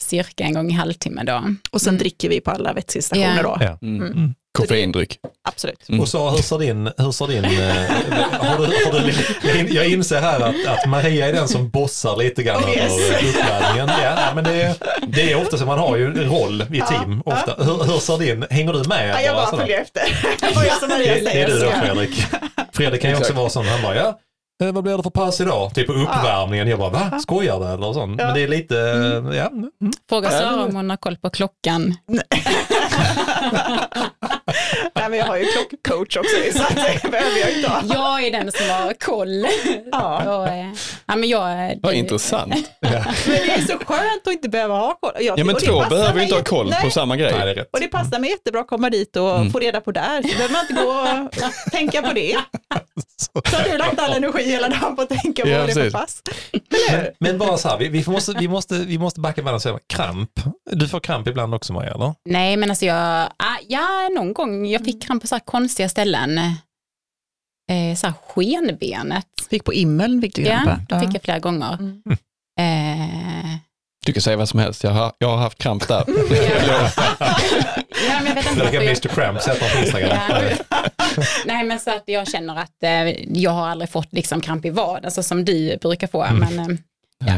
cirka en gång i halvtimme då. Och sen dricker vi på alla vätskestationer Ja. då. Ja. Mm. Koffeindryck. Absolut. Mm. Och så hur ser din, hur ser din eh, har du, har du, jag in- jag inser här att, att Maria är den som bossar lite grann Oh, yes. <laughs> över uppladdningen. Ja, men det, är- det är ofta så, man har ju en roll i team ofta. Hur, hur ser din, hänger du med? Ja, jag bara sådär? följer efter. <laughs> Det, är du då Fredrik. Fredrik kan ju också vara sån, han bara ja, vad blir det för pass idag? Typ på uppvärmningen. Jag bara, va? Skojar du eller sånt? Men det är lite, ja. mm. Fråga Ja, Sara om hon har koll på klockan. Nej, <laughs> men jag har ju klockcoach också, så det behöver jag inte ha. Jag är den som har koll. Ja. Och, eh, ja, men jag, Vad det- intressant. <laughs> Men det är så skönt att inte behöva ha koll. Jag, Ja men två behöver ju inte ha koll på Nej, samma Nej, det grej. Och det passar mig jättebra att komma dit och Mm. få reda på där. Så behöver man inte gå och tänka på det. <laughs> Så har du lagt all energi hela dagen på att tänka på Ja, vad det är för pass. Men, men bara så här, vi, vi, måste, vi, måste, vi måste backa och säga kramp. Du får kramp ibland också Maria, eller? Nej, men alltså jag, ah, ja, någon gång, jag fick kramp på så här konstiga ställen. Eh, så här skenbenet. Fick på immeln fick du Ja, krampa. det fick jag flera gånger. Mm. Eh, Du kan säga vad som helst, jag har, jag har haft kramp där. <laughs> ja, men jag Mr Cramp, på Instagram. Nej, men så att jag känner att eh, jag har aldrig fått liksom kramp i vaden, så som du brukar få. Men eh, ja.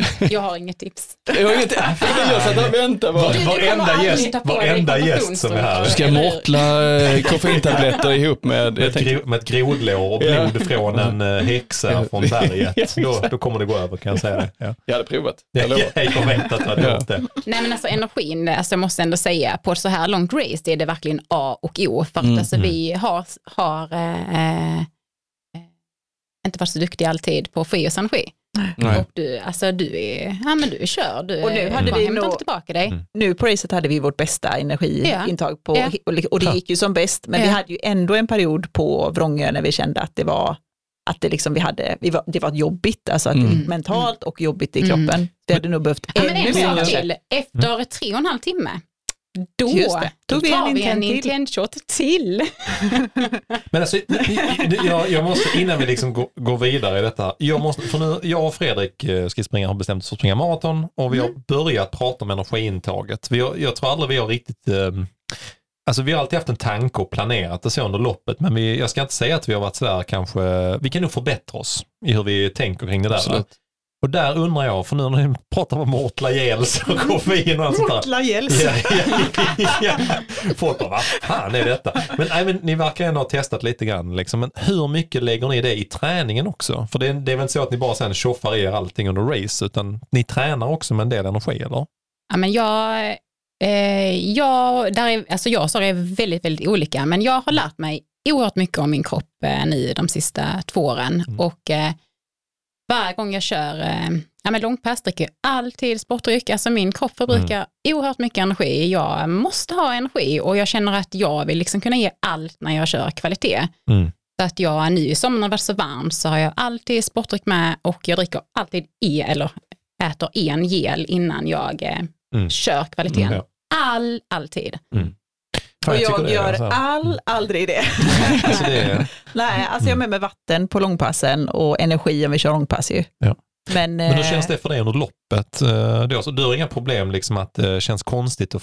<laughs> Jag har inget tips. Jag har inget, <laughs> jag satt och väntade bara. Varenda gäst, varenda gäst som är här. Du ska mortla eh, koffeintabletter ihop med, Med gro, med ett grodlår och blod från en eh, häxa från berget. <laughs> Då, då kommer det gå över kan jag säga det. Ja. jag hade provat. Jag lovar. Jag vet att du hade Ja. det. Nej men alltså energin, alltså jag måste ändå säga på så här långt race, det är det verkligen A och O. För att Mm, alltså, vi har, har eh, eh, inte varit så duktiga alltid på att få i oss energi. Nej. Och du, alltså du är, ja men du är körd. Du Och nu är, hade vi nog- tillbaka dig. Mm. Nu på racet hade vi vårt bästa energiintag på, Ja. och- det gick ju som bäst. Men vi Ja. hade ju ändå en period på Vrångö när vi kände att det var att det, liksom vi hade, vi var, det var jobbigt, alltså att mm. mentalt och jobbigt i mm. kroppen. Mm. Vi hade nog behövt ja, ännu mer. Till, efter tre och en halv timme, då vi tar vi en Nintendo-shot till. <laughs> Men alltså, jag, jag, måste, innan vi liksom går, går, vidare i detta, jag, måste, för nu, jag och Fredrik eh, ska springa, har bestämt oss för att springa maraton och vi har mm. börjat prata om energiintaget. Vi har, jag tror aldrig vi har riktigt um, Alltså vi har alltid haft en tanke och planerat det så under loppet, men vi, jag ska inte säga att vi har varit sådär kanske, vi kan nog förbättra oss i hur vi tänker kring det där. Absolut. Och där undrar jag, för nu när ni pratar om mortla gels och koffein och allt sånt där. Mortla gels. Ja, ja, ja, Folk bara, vad fan är detta? Men, nej, men ni verkar ändå ha testat lite grann. Liksom. Men hur mycket lägger ni det i träningen också? För det, det är väl inte så att ni bara sen tjoffar i er allting under race, utan ni tränar också med en del energi, eller? Ja, men jag, eh, jag, där är, alltså jag och Sara är väldigt, väldigt olika, men jag har lärt mig oerhört mycket om min kropp eh, nu de sista två åren. Mm. Och eh, varje gång jag kör eh, ja, men långpass dricker jag alltid sportdryck. Alltså min kropp förbrukar mm. oerhört mycket energi. Jag måste ha energi och jag känner att jag vill liksom kunna ge allt när jag kör kvalitet. Mm. Så att jag nu i sommar när det varit så varmt så har jag alltid sportdryck med och jag dricker alltid e eller äter en gel innan jag eh, mm. kör kvaliteten. Mm, ja. All, alltid. Mm. Och jag gör alltså. all, aldrig det. alltså det <laughs> Nej, alltså jag är med med vatten på långpassen och energi om vi kör långpass ju. Ja. Men, Men hur eh, känns det för dig under loppet? Eh, du, alltså, du har inga problem liksom att det känns konstigt att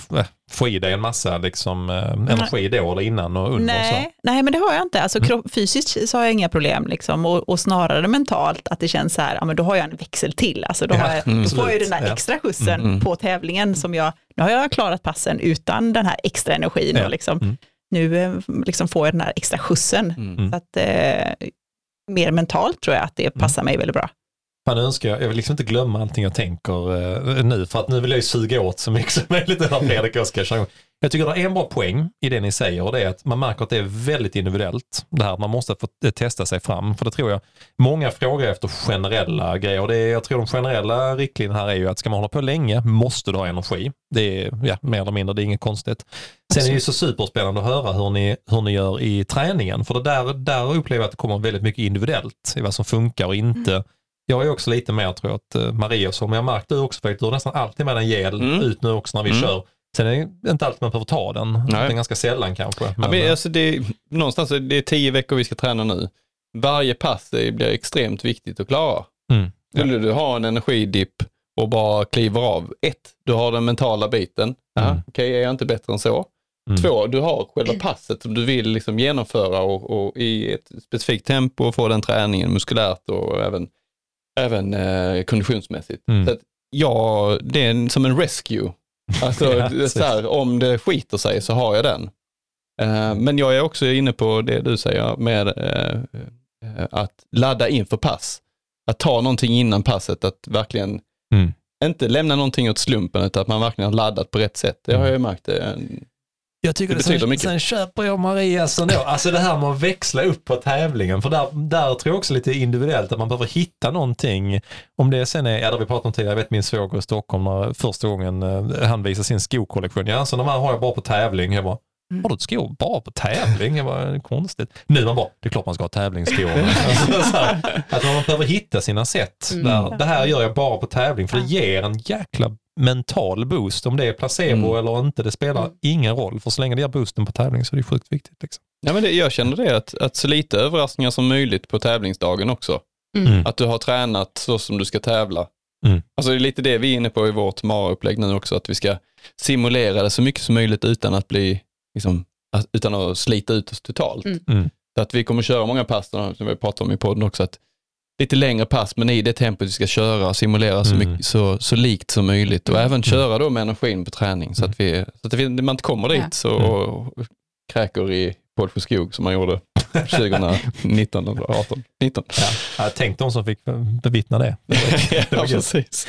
få i dig en massa liksom, energi då eller innan och under? Nej, och nej men det har jag inte. Alltså, mm. fysiskt så har jag inga problem liksom, och, och, snarare mentalt att det känns så här, ja men då har jag en växel till. Alltså, då, har jag, mm, då får jag ju den där extra skjutsen mm, mm. på tävlingen som jag, nu har jag klarat passen utan den här extra energin ja. och liksom, mm. nu liksom får jag den här extra skjutsen. Mm. Så att, eh, mer mentalt tror jag att det passar mig väldigt bra. Fan önskar jag, jag vill liksom inte glömma allting jag tänker uh, nu för att nu vill jag ju suga åt så mycket som möjligt när <laughs> Fredrik köra Jag tycker det är en bra poäng i det ni säger och det är att man märker att det är väldigt individuellt. Det här man måste få testa sig fram för det tror jag. Många frågar efter generella grejer och det är, jag tror de generella riktlinjerna här är ju att ska man hålla på länge måste du ha energi. Det är ja, mer eller mindre, det är inget konstigt. Sen är det ju så superspännande att höra hur ni, hur ni gör i träningen för det där, där upplever jag att det kommer väldigt mycket individuellt i vad som funkar och inte. Mm jag är också lite mer tror jag att eh, Maria som jag märkt du också faktiskt, du har nästan alltid med en gel mm. ut nu också när vi mm. kör. Sen är det inte alltid man behöver ta den, Nej. det är ganska sällan kanske. Men, ja, men alltså det är, någonstans är det tio veckor vi ska träna nu. Varje pass blir extremt viktigt att klara. Mm. Skulle du ha en energidipp och bara kliver av, ett, du har den mentala biten. Mm. Okej, okay, är jag inte bättre än så? Mm. Två, du har själva passet som du vill liksom genomföra och, och, i ett specifikt tempo och få den träningen muskulärt och även även eh, konditionsmässigt. Mm. Så att, ja, det är som en rescue. <laughs> Alltså, ja, så här, om det skiter sig så har jag den. Eh, men jag är också inne på det du säger med eh, eh att ladda inför pass. Att ta någonting innan passet, att verkligen mm. inte lämna någonting åt slumpen, utan att man verkligen har laddat på rätt sätt. Det har jag märkt. Eh, jag tycker det, det sen, mycket. sen köper jag Marias ändå. Alltså det här med att växla upp på tävlingen. För där, där tror jag också lite individuellt att man behöver hitta någonting. Om det sen är, ja det har vi pratat om tidigare, jag vet min svåger i Stockholm när första gången eh, han visade sin skokollektion. Ja, så de här har jag bara på tävling. Jag bara, har du skor bara på tävling? Det var konstigt. Nu man bara, det är klart man ska ha tävlingsskor. <laughs> alltså, att man behöver hitta sina sätt. Mm. Där, det här gör jag bara på tävling för det ger en jäkla mental boost. Om det är placebo mm. eller inte, det spelar mm. ingen roll. För så länge det ger boosten på tävling så är det sjukt viktigt. Liksom. Ja, men det, jag känner det, att, att så lite överraskningar som möjligt på tävlingsdagen också. Mm. mm. Att du har tränat så som du ska tävla. Mm. Alltså det är lite det vi är inne på i vårt MARA-upplägg nu också, att vi ska simulera det så mycket som möjligt utan att bli, liksom, utan att slita ut oss totalt. Mm. mm. Så att vi kommer köra många pass, som vi pratar om i podden också, att lite längre pass, men i det tempot vi ska köra och simulera så, mm. mycket, så, så likt som möjligt och mm. även köra då med energin på träning så att, vi, så att vi, man inte kommer dit ja. så, och, och kräker i Pålsjö skog som man gjorde 2019 eller 18, 19. Ja, tänk de som fick bevittna det. <laughs> det, var, det var ja, precis.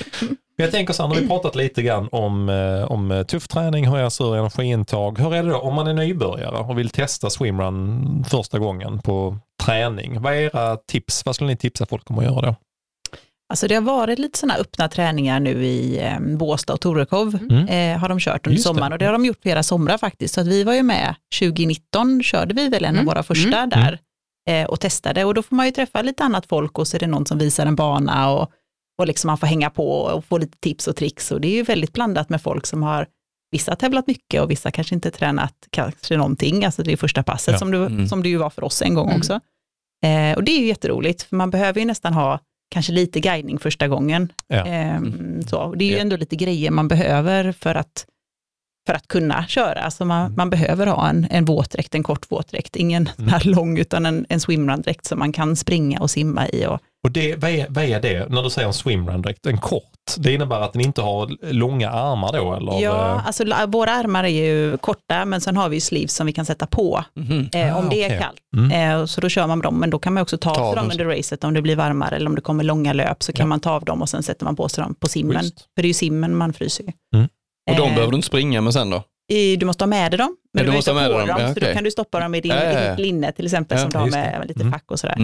Men jag tänker så här, nu har vi pratat lite grann om, eh, om tuff träning, hur jag ser energiintag. Hur är det då om man är nybörjare och vill testa swimrun första gången på träning? Vad är era tips? Vad skulle ni tipsa folk om att göra då? Alltså det har varit lite sådana öppna träningar nu i eh, Båstad och Torekov mm. eh, har de kört under sommaren och det har de gjort flera somrar faktiskt. Så att vi var ju med 2019, körde vi väl en mm. av våra första mm. där. eh, och testa det. Och då får man ju träffa lite annat folk och så är det någon som visar en bana och, och liksom man får hänga på och få lite tips och tricks. Och det är ju väldigt blandat med folk som har Vissa har tävlat mycket och vissa kanske inte tränat kanske någonting, alltså det är första passet ja. som, det, mm. som det ju var för oss en gång mm. också. Eh, och det är ju jätteroligt, för man behöver ju nästan ha kanske lite guidning första gången. Ja. Eh, så. Det är ju ändå lite grejer man behöver för att för att kunna köra. Alltså man, mm. man behöver ha en, en våtdräkt, en kort våtdräkt, ingen mm. här lång utan en, en swimrun-dräkt som man kan springa och simma i. Och, och det, vad, är, vad är det när du säger en swimrun-dräkt? En kort? Det innebär att den inte har långa armar då? Eller? Ja, alltså våra armar är ju korta men sen har vi sleeves som vi kan sätta på mm. eh, om ah, det är kallt. Mm. Eh, så då kör man dem, men då kan man också ta, ta av dem under racet om det blir varmare eller om det kommer långa löp så kan ja. man ta av dem och sen sätter man på sig dem på simmen. Just. För det är ju simmen man fryser mm. Och de eh, behöver du inte springa med sen då? I, du måste ha med dig dem, men ja, du, måste ha med dem, dem ja, okay. så då kan du stoppa dem i din, ja, linne till exempel, som du har med lite mm. fack och sådär.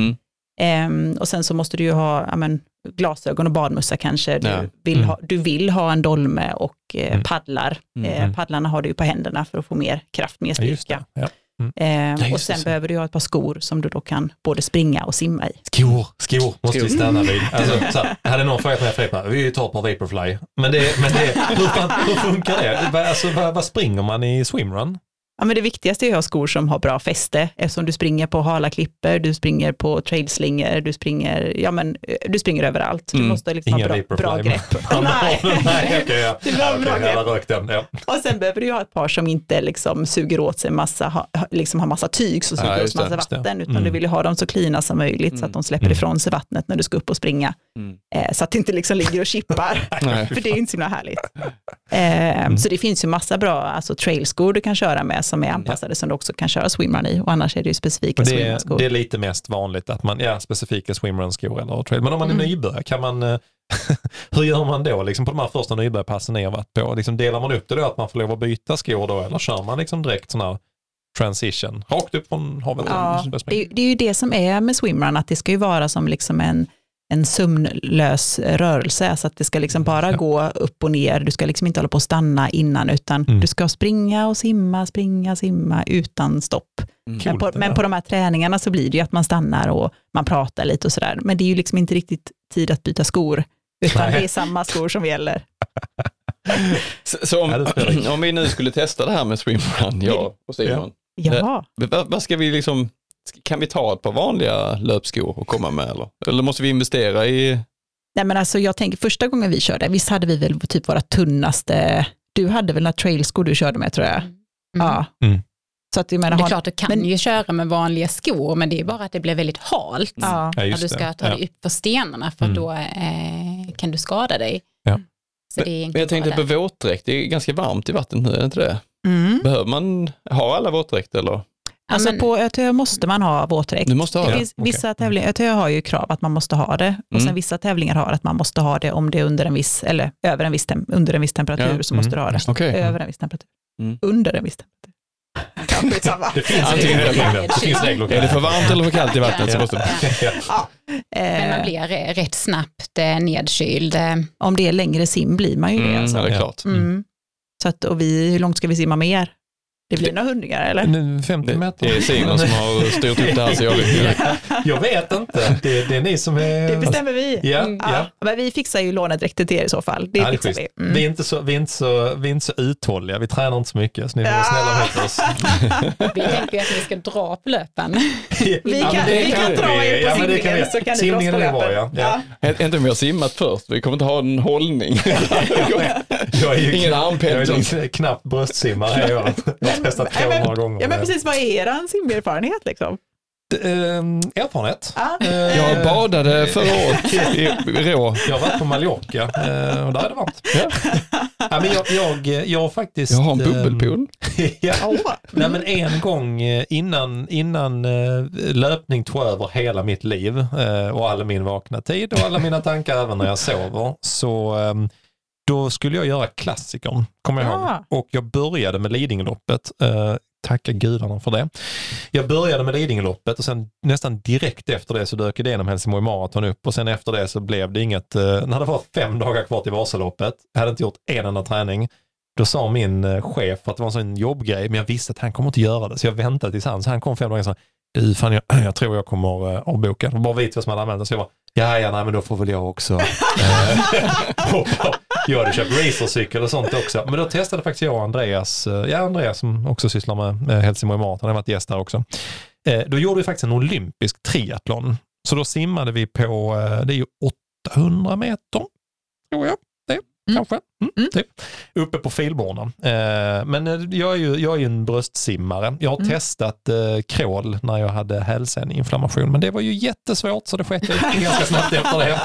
Mm. Um, och sen så måste du ju ha ja, men, glasögon och badmössa kanske. Du, ja. vill mm. ha, du vill ha en dolme och eh, mm. paddlar. Mm. Eh, paddlarna har du ju på händerna för att få mer kraft, mer styrka. Ja, Mm. Eh, och sen behöver du ha ett par skor som du då kan både springa och simma i. Skor, skor måste skor. vi stanna vid. <laughs> Alltså, så här, hade någon frågat mig, Fredrik, vi tar ett par Vaporfly. Men, det, men det, hur, hur funkar det? Alltså, vad, vad springer man i swimrun? Ja, men det viktigaste är att ha skor som har bra fäste, eftersom du springer på hala klipper, du springer på trailslingor, du springer, ja, men, du springer överallt. Du mm. måste liksom ha bra, bra grepp. <laughs> nej, <laughs> nej okay, ja. du behöver okay, bra grepp. Den, ja. Och sen behöver du ha ett par som inte liksom suger åt sig massa, ha, liksom har massa tyg som suger ja, åt massa vatten, utan mm. du vill ju ha dem så klina som möjligt mm. så att de mm. släpper mm. ifrån sig vattnet när du ska upp och springa. Mm. Eh, så att det inte liksom ligger och chippar, <laughs> för det är inte så himla härligt. Eh, så det finns ju massa bra alltså, trailskor du kan köra med som är anpassade ja. som du också kan köra swimrun i och annars är det ju specifika swimrun-skor. Det är lite mest vanligt att man, ja specifika swimrun-skor eller trail. Men om man är mm. nybörjare, kan man, eh, <laughs> hur gör man då liksom på de här första nybörjarpassen ni har varit på? Liksom delar man upp det då att man får lov att byta skor då eller kör man liksom direkt sådana transition, rakt upp från havet? Ja, det, det är ju det som är med swimrun, att det ska ju vara som liksom en en sömnlös rörelse, så att det ska liksom bara gå upp och ner. Du ska liksom inte hålla på att stanna innan, utan mm. du ska springa och simma, springa, simma utan stopp. Mm. Men, på, men, på, de här träningarna så blir det ju att man stannar och man pratar lite och sådär. Men det är ju liksom inte riktigt tid att byta skor, utan Nej. det är samma skor som gäller. <laughs> så, så om, <clears throat> om, vi nu skulle testa det här med swimrun, jag och Simon. Ja. Eh, vad, vad ska vi liksom kan vi ta ett par vanliga löpskor och komma med eller? Eller måste vi investera i? Nej men alltså jag tänker första gången vi körde, visst hade vi väl typ våra tunnaste, du hade väl några trailskor du körde med tror jag? Mm. Ja. Mm. Så att, menar, det är klart, du kan men, ju köra med vanliga skor, men det är bara att det blir väldigt halt mm. ja. när du ska ta dig upp för stenarna, för mm. då eh, kan du skada dig. Ja. Så det är men jag tänkte på våtdräkt, det är ganska varmt i vattnet nu, är det inte det? Mm. Behöver man ha alla våtdräkt eller? Alltså på ÖTÖ måste man ha våtdräkt. Du måste ha det? Finns, okay. Vissa tävlingar, ÖTÖ har ju krav att man måste ha det och mm. sen vissa tävlingar har att man måste ha det om det är under en viss, eller över en viss, under en viss temperatur ja. så måste du ha det. Okay. Över en viss temperatur. Mm. Under en viss temperatur. Ja, det finns regler. Det finns regler. Är det för varmt eller för kallt i vattnet så måste ja. Men man blir rätt snabbt eh, nedkyld. Om det är längre sim blir man ju det. Mm, alltså. Ja, det är klart. Mm. Så att, och vi, hur långt ska vi simma mer? Det blir några hundringar eller? 50 meter. Det är Simon som har styrt upp det här så jag vet inte. jag vet inte. Det, det, är ni som är... Det bestämmer vi. Ja, mm. ja. Men vi fixar ju lånedräkter till er i så fall. Det ja, fixar vi. Mm. Vi, är inte så, vi, är inte så, vi är inte så uthålliga. Vi tränar inte så mycket så ni får ja. snälla med oss. <laughs> vi tänker att ni ska dra på löpen. vi kan, vi kan dra er på ja, simningen kan så kan simningen ni dra på löpen. Ja. Ja. Inte om vi har simmat först. Vi kommer inte ha en hållning. <laughs> jag är ju Ingen armpendling. Jag är knappt bröstsimmare. <laughs> Testat två många gånger. Ja men precis, vad är er simerfarenhet liksom? Um, erfarenhet. Ah. Jag badade förra året <laughs> i Rå. Jag har varit på Mallorca uh, och där är det varmt. Ja. ja, men jag, jag, jag faktiskt... Jag har en bubbelpool. <laughs> ja. Nej, men en gång innan, innan löpning tog över hela mitt liv och alla min vakna tid och alla mina tankar även när jag sover så um, då skulle jag göra klassikern, kommer jag ja. ihåg. Och jag började med Lidingöloppet. Eh, tacka gudarna för det. Jag började med Lidingöloppet och sen nästan direkt efter det så dök idén om Helsingborg Marathon upp och sen efter det så blev det inget, eh, när det var fem dagar kvar till Vasaloppet, jag hade inte gjort en enda träning, då sa min eh, chef att det var en sån jobbgrej, men jag visste att han kommer inte göra det, så jag väntade tills han, så han kom fem dagar sa, du fan jag, <clears throat> jag tror jag kommer uh, avboka. Bara vit vad som hade använt. Så jag bara, ja ja nej men då får väl jag också. <laughs> jag hade köpt racercykel och sånt också. Men då testade faktiskt jag och Andreas, ja Andreas som också sysslar med Helsingborg Marathon, han har varit gäst där också. Då gjorde vi faktiskt en olympisk triathlon. Så då simmade vi på, det är ju 800 meter, tror jag mm. kanske. Mm, mm. Typ. Uppe på filborna. Eh, men eh, jag är ju jag är en bröstsimmare. Jag har mm. testat eh, krål när jag hade hälseninflammation, men det var ju jättesvårt så det jag <laughs> ganska snabbt efter det.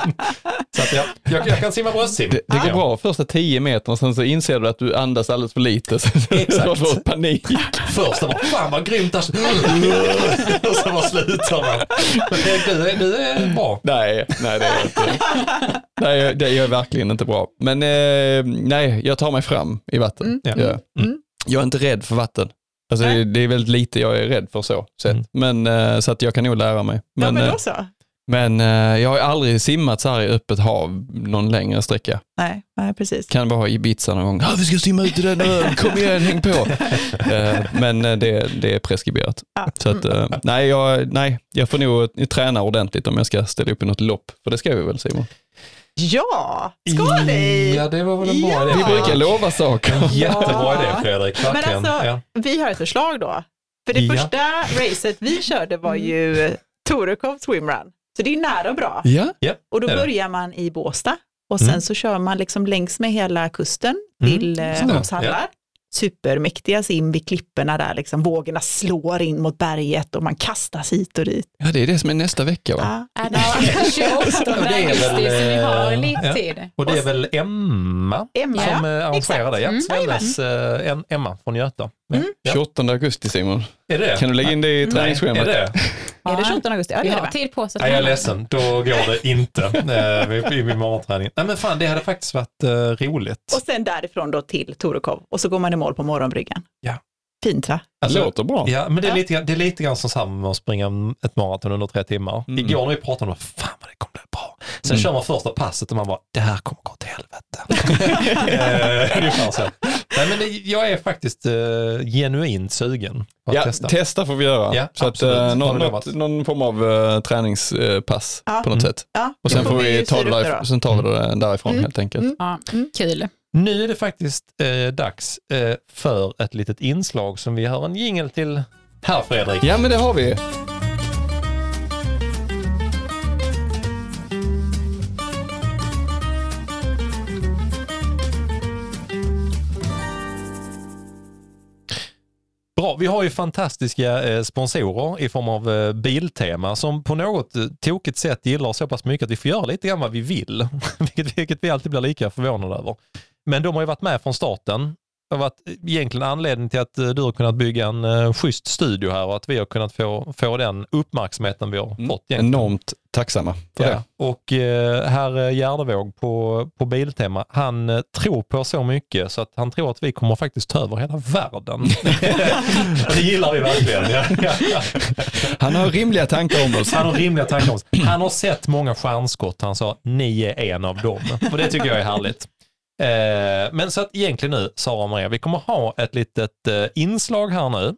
Så att jag, jag, jag kan simma bröstsim. Det, det går ja. bra första tio meter och sen så inser du att du andas alldeles för lite. Så Exakt. du får panik. Första var fan vad grymt <laughs> och så bara slutar man. Men du, är, du är bra. Nej, nej det är jag inte. Nej, det är jag verkligen inte bra. Men eh, nej, jag tar mig fram i vatten. Mm. Ja. Jag, mm. jag är inte rädd för vatten. Alltså, det, det, är väldigt lite jag är rädd för så sett. Mm. Men, eh, så att jag kan nog lära mig. Men, ja, men då eh, så. Men eh, jag har aldrig simmat så här i öppet hav någon längre sträcka. Nej, nej precis. Kan vara i Ibiza någon gång. vi ska simma ut i den ön, kom igen, häng på. <laughs> men det, det är preskriberat. Ja. Så att, eh, nej, jag, nej, jag får nog träna ordentligt om jag ska ställa upp i något lopp. För det ska vi väl Simon? Ja, ska ni? Ja, det var väl en bra ja. idé. Vi brukar lova saker. Jättebra idé Fredrik, Men alltså, ja. vi har ett förslag då. För det ja. första racet vi körde var ju Torekov Swimrun. Så det är nära och bra. Ja. Och då börjar man i Båsta och sen mm. så kör man liksom längs med hela kusten till mm. eh, Åshallar supermäktiga sim vid klipporna där liksom vågorna slår in mot berget och man kastas hit och dit. Ja, det är det som är nästa vecka va? Ja, ja 28 <laughs> augusti, så vi har eh, tid. Och det är väl Emma, Emma som ja. arrangerar det, ja. Mm. Svelles, äh, Emma från Göta. Mm. 28 augusti Simon. Är det? Kan du lägga in det i träningsschemat? Är det? Är det 28 augusti? Ja, det vi har tid på oss. Nej, jag är ledsen, då går det inte <laughs> i min morgonträning. Nej men fan, det hade faktiskt varit uh, roligt. Och sen därifrån då till Torekov och så går man i mål på morgonbryggan. Ja. Fint va? Alltså, det låter bra. Ja, men det är, ja. lite, det är lite grann som samma med att springa ett maraton under tre timmar. Mm. Igår när vi pratade om det, fan vad det bli bra. Sen mm. kör man första passet och man bara, det här kommer gå till helvete. <laughs> Ungefär så. Nej, men det, jag är faktiskt uh, genuint sugen på att ja, testa. Testa får vi göra. Ja, så att, uh, någon, något, någon form av uh, träningspass ja. på något mm. sätt. Ja, och sen får vi ta det, därifrån, sen tar vi det därifrån mm. helt enkelt. Mm. Ja, mm. kul. Nu är det faktiskt eh, dags eh, för ett litet inslag som vi har en jingel till här Fredrik. Ja men det har vi. Bra, vi har ju fantastiska eh, sponsorer i form av eh, Biltema som på något eh, tokigt sätt gillar så pass mycket att vi får göra lite grann vad vi vill. <laughs> vilket, vilket vi alltid blir lika förvånade över. Men de har ju varit med från starten. Det har varit egentligen anledningen till att du har kunnat bygga en uh, schysst studio här och att vi har kunnat få, få den uppmärksamheten vi har mm. fått. Egentligen. Enormt tacksamma för ja. det. Och uh, herr Gärdevåg på, på Biltema, han uh, tror på så mycket så att han tror att vi kommer faktiskt ta över hela världen. <laughs> det gillar vi verkligen. Ja. <laughs> han har rimliga tankar om oss. Han har rimliga tankar om oss. Han har sett många stjärnskott. Han sa, ni är en av dem. Och det tycker jag är härligt. Eh, men så att egentligen nu, Sara och Maria, vi kommer ha ett litet eh, inslag här nu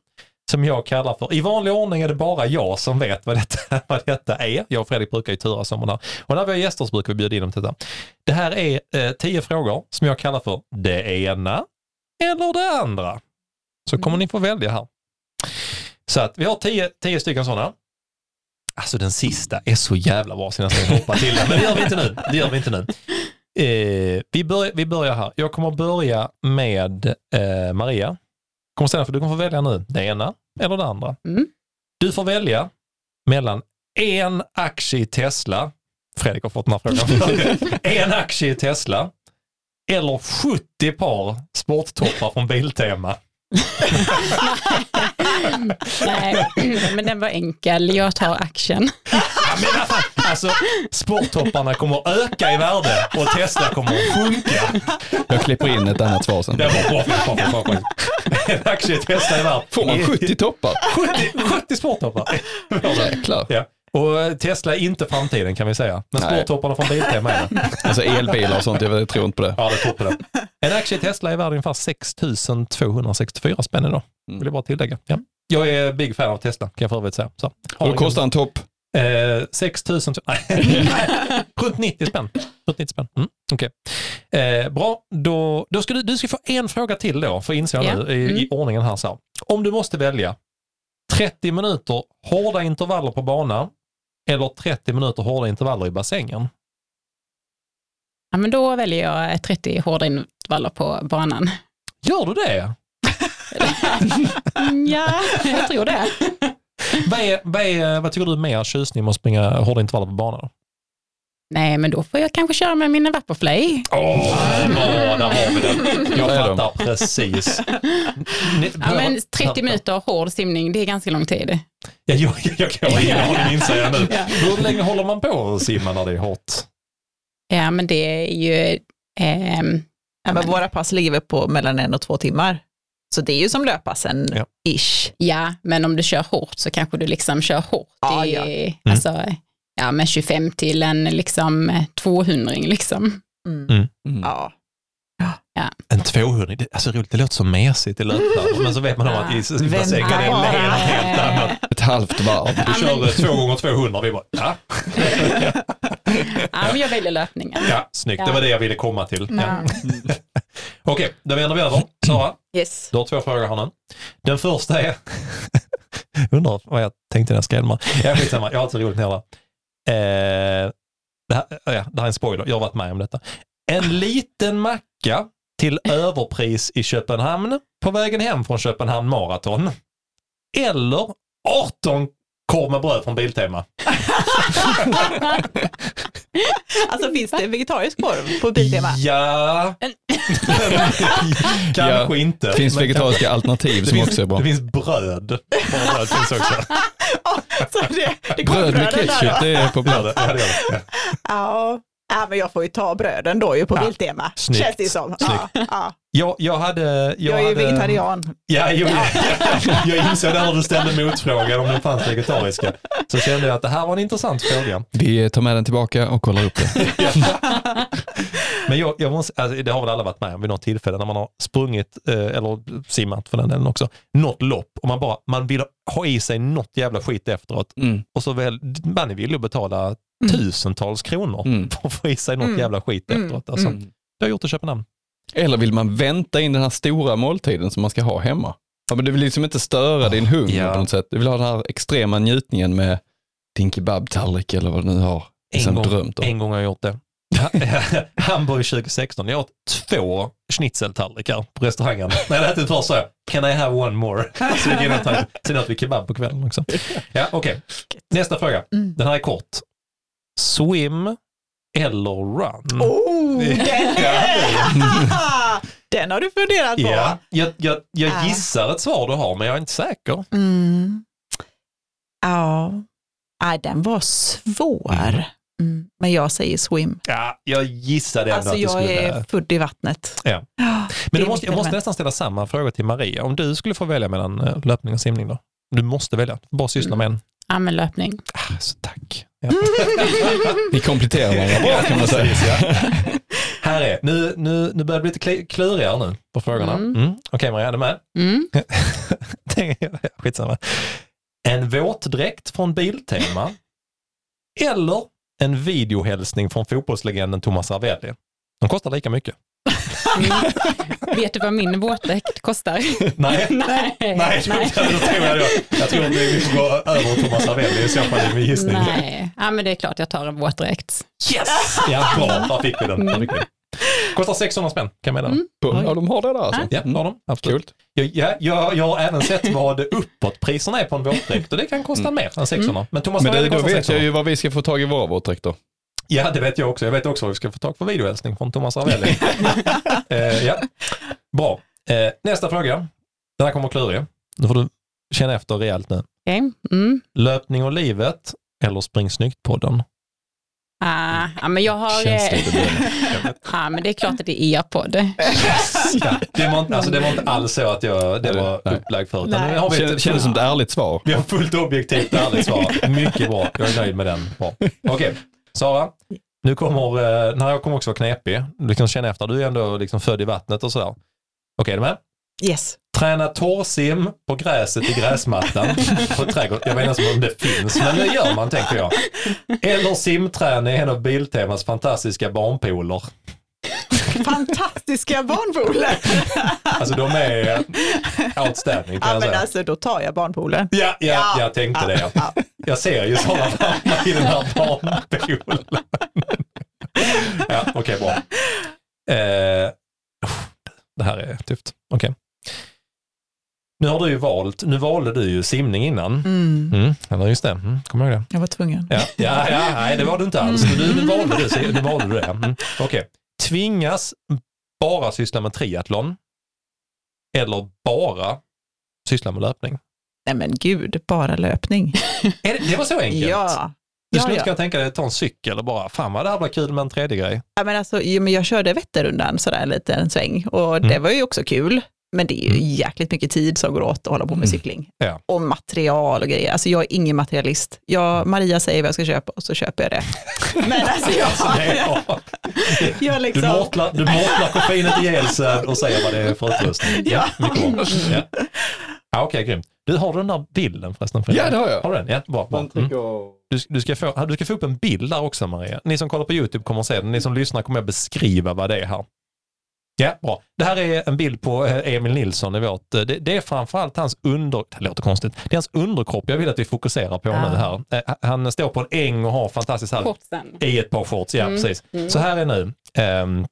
som jag kallar för, i vanlig ordning är det bara jag som vet vad detta, <laughs> vad detta är. Jag och Fredrik brukar ju turas om det här. Och när vi har gäster så brukar vi bjuda in dem till detta. Det här är eh, tio frågor som jag kallar för det ena eller det andra. Så kommer ni få välja här. Så att vi har tio, tio stycken sådana. Alltså den sista är så jävla bra så jag nästan hoppa till den. Men det gör vi inte nu. Det gör vi inte nu. Eh, vi, börjar, vi börjar här. Jag kommer börja med eh, Maria. Kommer ställa för du kommer få välja nu det ena eller det andra. Mm. Du får välja mellan en aktie i Tesla, Fredrik har fått den här frågan, <laughs> en aktie i Tesla eller 70 par sporttoppar från Biltema. <laughs> Nej, men den var enkel. Jag tar action. <laughs> Men fan, alltså, sporttopparna kommer att öka i värde och Tesla kommer att sjunka. Jag klipper in ett annat svar sen. Det var bra, bra, bra, bra. En aktie i Tesla är värd. Får man 70 toppar? 70, 70 sporttoppar. Jäklar. Ja. Och Tesla är inte framtiden kan vi säga. Men sporttopparna från Biltema är det. Alltså elbilar och sånt, jag tror inte på det. Ja, det tror på det. En aktie i Tesla är värd ungefär 6 264 spänn idag. Vill jag bara tillägga. Ja. Jag är big fan av Tesla, kan jag för övrigt säga. Så, Vad kostar en topp? Eh, 6 000, <laughs> nej, <laughs> runt 90 spänn. Runt 90 spänn. Mm, okay. eh, bra, då, då ska du, du ska få en fråga till då, för inser jag Ja. nu i, i Mm. ordningen här. Så här. Om du måste välja 30 minuter hårda intervaller på banan eller 30 minuter hårda intervaller i bassängen. Ja, men då väljer jag 30 hårda intervaller på banan. Gör du det? <laughs> Ja, jag tror det. <laughs> Vad, är, vad, är, vad tycker du är mer tjusning med att springa hårda intervaller på banan? Nej, men då får jag kanske köra med min Vaporfly. Åh, bra, där har vi den. <laughs> Jag fattar precis. Ja, men 30 minuter hård simning, det är ganska lång tid. Ja, jag, jag, jag kan ha ingen aning inser jag nu. Ja. Hur länge håller man på att simma när det är hårt? Ja, men det är ju... Ja, men våra pass ligger på mellan en och två timmar. Så det är ju som löppassen, Ja. ish. ja, men om du kör hårt så kanske du liksom kör hårt Ja, i, ja. Mm. alltså, ja, med 25 till en liksom 200 liksom. Mm. Mm. Mm. Ja. En 200, det, alltså roligt, det låter så mesigt i löpplan. Men så vet man om att i bassängen är det något helt annat. Ett halvt varv. Du kör två gånger 200 och vi bara, ja, Ja, men jag väljer löpningen. ja snyggt. Det var det jag ville komma till. Ja. Ja. <laughs> Okej, då vänder vi över. Sara, Yes. du har två frågor här nu. Den första är, <laughs> undrar vad jag tänkte när jag skrev dem här. Skitsamma, jag har så roligt nere där. Eh, det, här, ja, det här är en spoiler, jag har varit med om detta. En liten macka till överpris i Köpenhamn på vägen hem från Köpenhamn Marathon. Eller 18 korv med bröd från Biltema. <laughs> Alltså finns det vegetarisk korv på Biltema? Ja, <laughs> kanske Ja, inte. Det finns vegetariska alternativ det som finns, också är bra. Det finns bröd. Bröd finns också. <laughs> Så det, det Bröd med där ketchup, det är Ja, populärt. det, ja, det gör det. Ja. Ja, men jag får ju ta bröden då ju på Ja, Biltema. snyggt, Känns det som. Ja, ja. Jag, jag hade... Jag, Jag är ju hade, vegetarian. Ja, jo, ja, ja, <laughs> jag insåg det när du ställde motfrågan om den fanns vegetariska. Så kände jag att det här var en intressant fråga. Vi tar med den tillbaka och kollar upp det. <laughs> Men jag, jag måste, alltså, det har väl alla varit med om vid något tillfälle när man har sprungit, eh, eller simmat för den delen också, något lopp och man bara, man vill ha i sig något jävla skit efteråt Mm. och så väl, man är villig att betala tusentals kronor Mm. <laughs> för att få i sig något Mm. jävla skit Mm. efteråt. Alltså, Mm. Det har gjort i Köpenhamn. Eller vill man vänta in den här stora måltiden som man ska ha hemma? Ja, men du vill liksom inte störa din hunger ja. på något sätt. Du vill ha den här extrema njutningen med din kebabtallrik eller vad du nu har liksom gång, drömt om. en gång har jag gjort det. <laughs> Hamburg 2016. Jag åt två schnitzeltallrikar på restaurangen. När jag ätit först sa jag, can I have one more? <laughs> Så Sen åt vi kebab på kvällen också. Ja, okej. Nästa fråga. Mm. Den här är kort. Swim eller run? Oh, den, <laughs> Ja, <laughs> den har du funderat på. Ja, jag, jag, jag Ja. gissar ett svar du har, men jag är inte säker. Mm. Ja, Nej, den var svår. Mm. Men jag säger swim. Ja, jag gissade ändå Alltså att du jag skulle... är född i vattnet. Ja. <gasps> Men du måste, jag måste nästan ställa samma fråga till Maria. Om du skulle få välja mellan eh, löpning och simning då? Du måste välja. Bara syssla med en. Ja, men löpning. Ah, så tack. Ja. <laughs> Vi kompletterar varandra bra kan man säga. Precis, ja. Här är, nu, nu, nu börjar det bli lite klurigare nu på frågorna. Mm. Mm. Okej Maria, är du med? Mm. <laughs> Skitsamma. En våtdräkt från Biltema eller en videohälsning från fotbollslegenden Thomas Ravelli. De kostar lika mycket. Vet du vad min våtdräkt kostar? Nej, <laughs> nej, nej, då, då tror jag, tror att vi får gå över Thomas Ravelli i så fall i min gissning. Nej, ja, men det är klart jag tar en våtdräkt. Yes! Ja, bra, där fick vi den. Där fick vi. den. Kostar 600 spänn kan jag meddela. Mm. Ja, de har det där alltså. Ja, det har de. Absolut. Kul. Jag, ja, jag, jag har även sett vad uppåtpriserna är på en våtdräkt och det kan kosta mer än 600. Men Thomas Men det, då vet 600. jag ju vad vi ska få tag i våra våtdräkter. Ja, det vet jag också. Jag vet också vad vi ska få tag på videohälsning från Thomas Ravelli. <laughs> eh, ja. Bra. Eh, nästa fråga. Den här kommer klurig. Nu får du känna efter rejält nu. Okej. Mm. Löpning och livet eller Spring snyggt-podden? Ah, ja, men jag har... Känns eh, lite dåligt. ja, men det är klart att det är er podd. <laughs> Ja, det, var, inte- alltså, det var inte alls så att jag, det var upplagd för. Utan har vi, Känns, ett, känns som ett ärligt svar. vi har fullt objektivt ärligt svar. Mycket bra. Jag är nöjd med den. Okej, Sara. Nu kommer, eh, den här kommer också vara knepig. Du kan känna efter. Du är ändå liksom född i vattnet och sådär. Okej, är du med? Yes. Träna torrsim på gräset i gräsmattan <laughs> på trädgård. Jag vet inte om det finns, men det gör man tänker jag. Eller simträna i en av Biltemas fantastiska barnpooler. Fantastiska barnpooler. Alltså de är outstanding kan ja, jag men säga. alltså då tar jag barnpoolen. Ja, ja, Ja. jag tänkte Ja, det. ja. Jag ser ju sådana framför i den här barnpoolen. ja, okej, bra. Eh, det här är tufft. Okej. Nu har du ju valt, nu valde du ju simning innan. Mm. Mm, eller just det, mm, kommer du ihåg det? Jag var tvungen. Ja, ja, ja, nej det var du inte alls. Men nu, nu valde du, nu valde du det. Mm. Okej. Tvingas bara syssla med triathlon eller bara syssla med löpning? Nej men gud, bara löpning. <laughs> Det, det var så enkelt? Ja. Du Ja, skulle ja. inte kunna tänka dig att ta en cykel och bara, fan vad det här blir kul med en tredje grej. Ja, men alltså, men jag körde Vätternrundan sådär lite en sväng och det Mm. var ju också kul. Men det är ju jäkligt mycket tid som går åt att hålla på med Mm. cykling. Ja. Och material och grejer. Alltså jag är ingen materialist. Jag, Maria säger vad jag ska köpa och så köper jag det. <laughs> Men alltså jag, Alltså, det är, ja. jag Du liksom... du mortlar koffeinet ihjäl sig och säger vad det är för utrustning. <laughs> Ja, mycket bra. Ja. Ja, Okej, grymt. Du, har du den där bilden förresten? Fredrik? Ja, det har jag. Har du den? Ja, bra. bra. Mm. Du, du, ska få, du ska få upp en bild där också Maria. Ni som kollar på YouTube kommer att se den. Ni som lyssnar kommer att beskriva vad det är här. Ja, bra. Det här är en bild på eh, Emil Nilsson i vårt. eh, Det, det är framförallt hans under... Det låter konstigt. Det är hans underkropp jag vill att vi fokuserar på Ah. nu här. Eh, Han står på en äng och har fantastiskt här i ett par shorts. Ja, Mm, precis. mm. Så här är nu. ehm,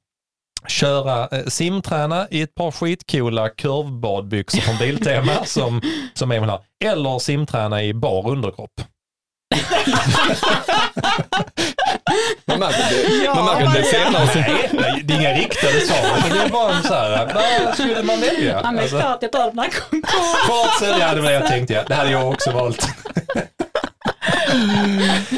köra eh, simträna i ett par skitcoola kurvbadbyxor från Biltema <laughs> som, som Emil har. Eller simträna i bar underkropp. Man märker det, Ja, man märker det senare. Nej, nej, det är inga riktade svar. Det är bara en så här, vad skulle man välja? Ja, men Alltså, klart jag tar den här Shortsen, ja det var det jag tänkte. Ja. Det hade jag också valt.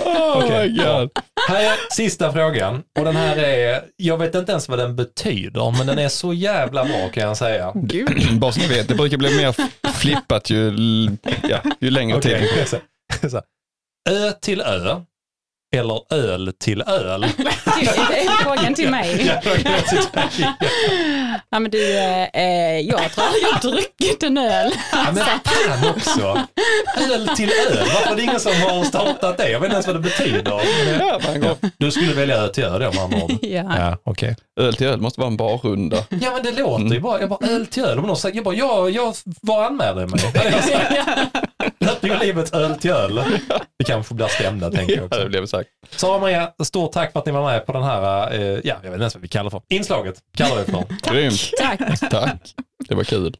Oh Okej, my god. Här är sista frågan och den här är, jag vet inte ens vad den betyder men den är så jävla bra kan jag säga. Gud. <clears throat> Bara så ni vet, det brukar bli mer flippat ju, ja, ju längre tid ö till ö eller öl till öl? <laughs> Det är frågan till mig. Ja, men du, eh, jag tror jag har druckit en öl. Ja, men fan också. Öl till öl, varför är det ingen som har startat det? Jag vet inte ens vad det betyder. Ja. Du skulle välja öl till öl då med andra ord? Ja. Ja, okej. Öl till öl måste vara en barrunda. Ja men det låter ju bara, jag bara öl till öl. Och någon säger, jag bara, jag, jag var anmälde mig. Löper ju livet öl till öl. Vi kanske blir stämda tänker jag Ja, det också. Sagt. Sara och Maria, stort tack för att ni var med på den här, eh, ja jag vet inte ens vad vi kallar det för. Inslaget kallar vi det för. <laughs> Grymt. Tack. Tack. Det var kul.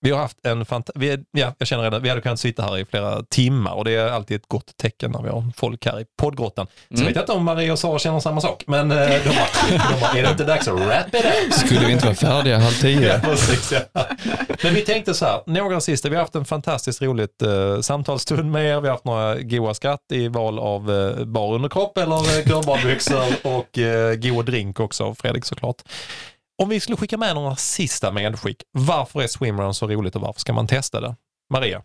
Vi har haft en fant- vi, ja, jag känner redan, vi hade kunnat sitta här i flera timmar och det är alltid ett gott tecken när vi har folk här i poddgrottan. Så Mm. vet jag inte om Maria och Sara känner samma sak, men eh, de bara, de bara, är det inte dags att wrap it up? Skulle vi inte vara färdiga halv Ja, tio? precis, ja. Men vi tänkte så här, några sista, vi har haft en fantastiskt roligt eh, samtalsstund med er, vi har haft några goa skratt i val av eh, bar underkropp eller eh, kurbadbyxor och eh, god drink också av Fredrik såklart. Om vi skulle skicka med några sista medskick, varför är swimrun så roligt och varför ska man testa det? Maria?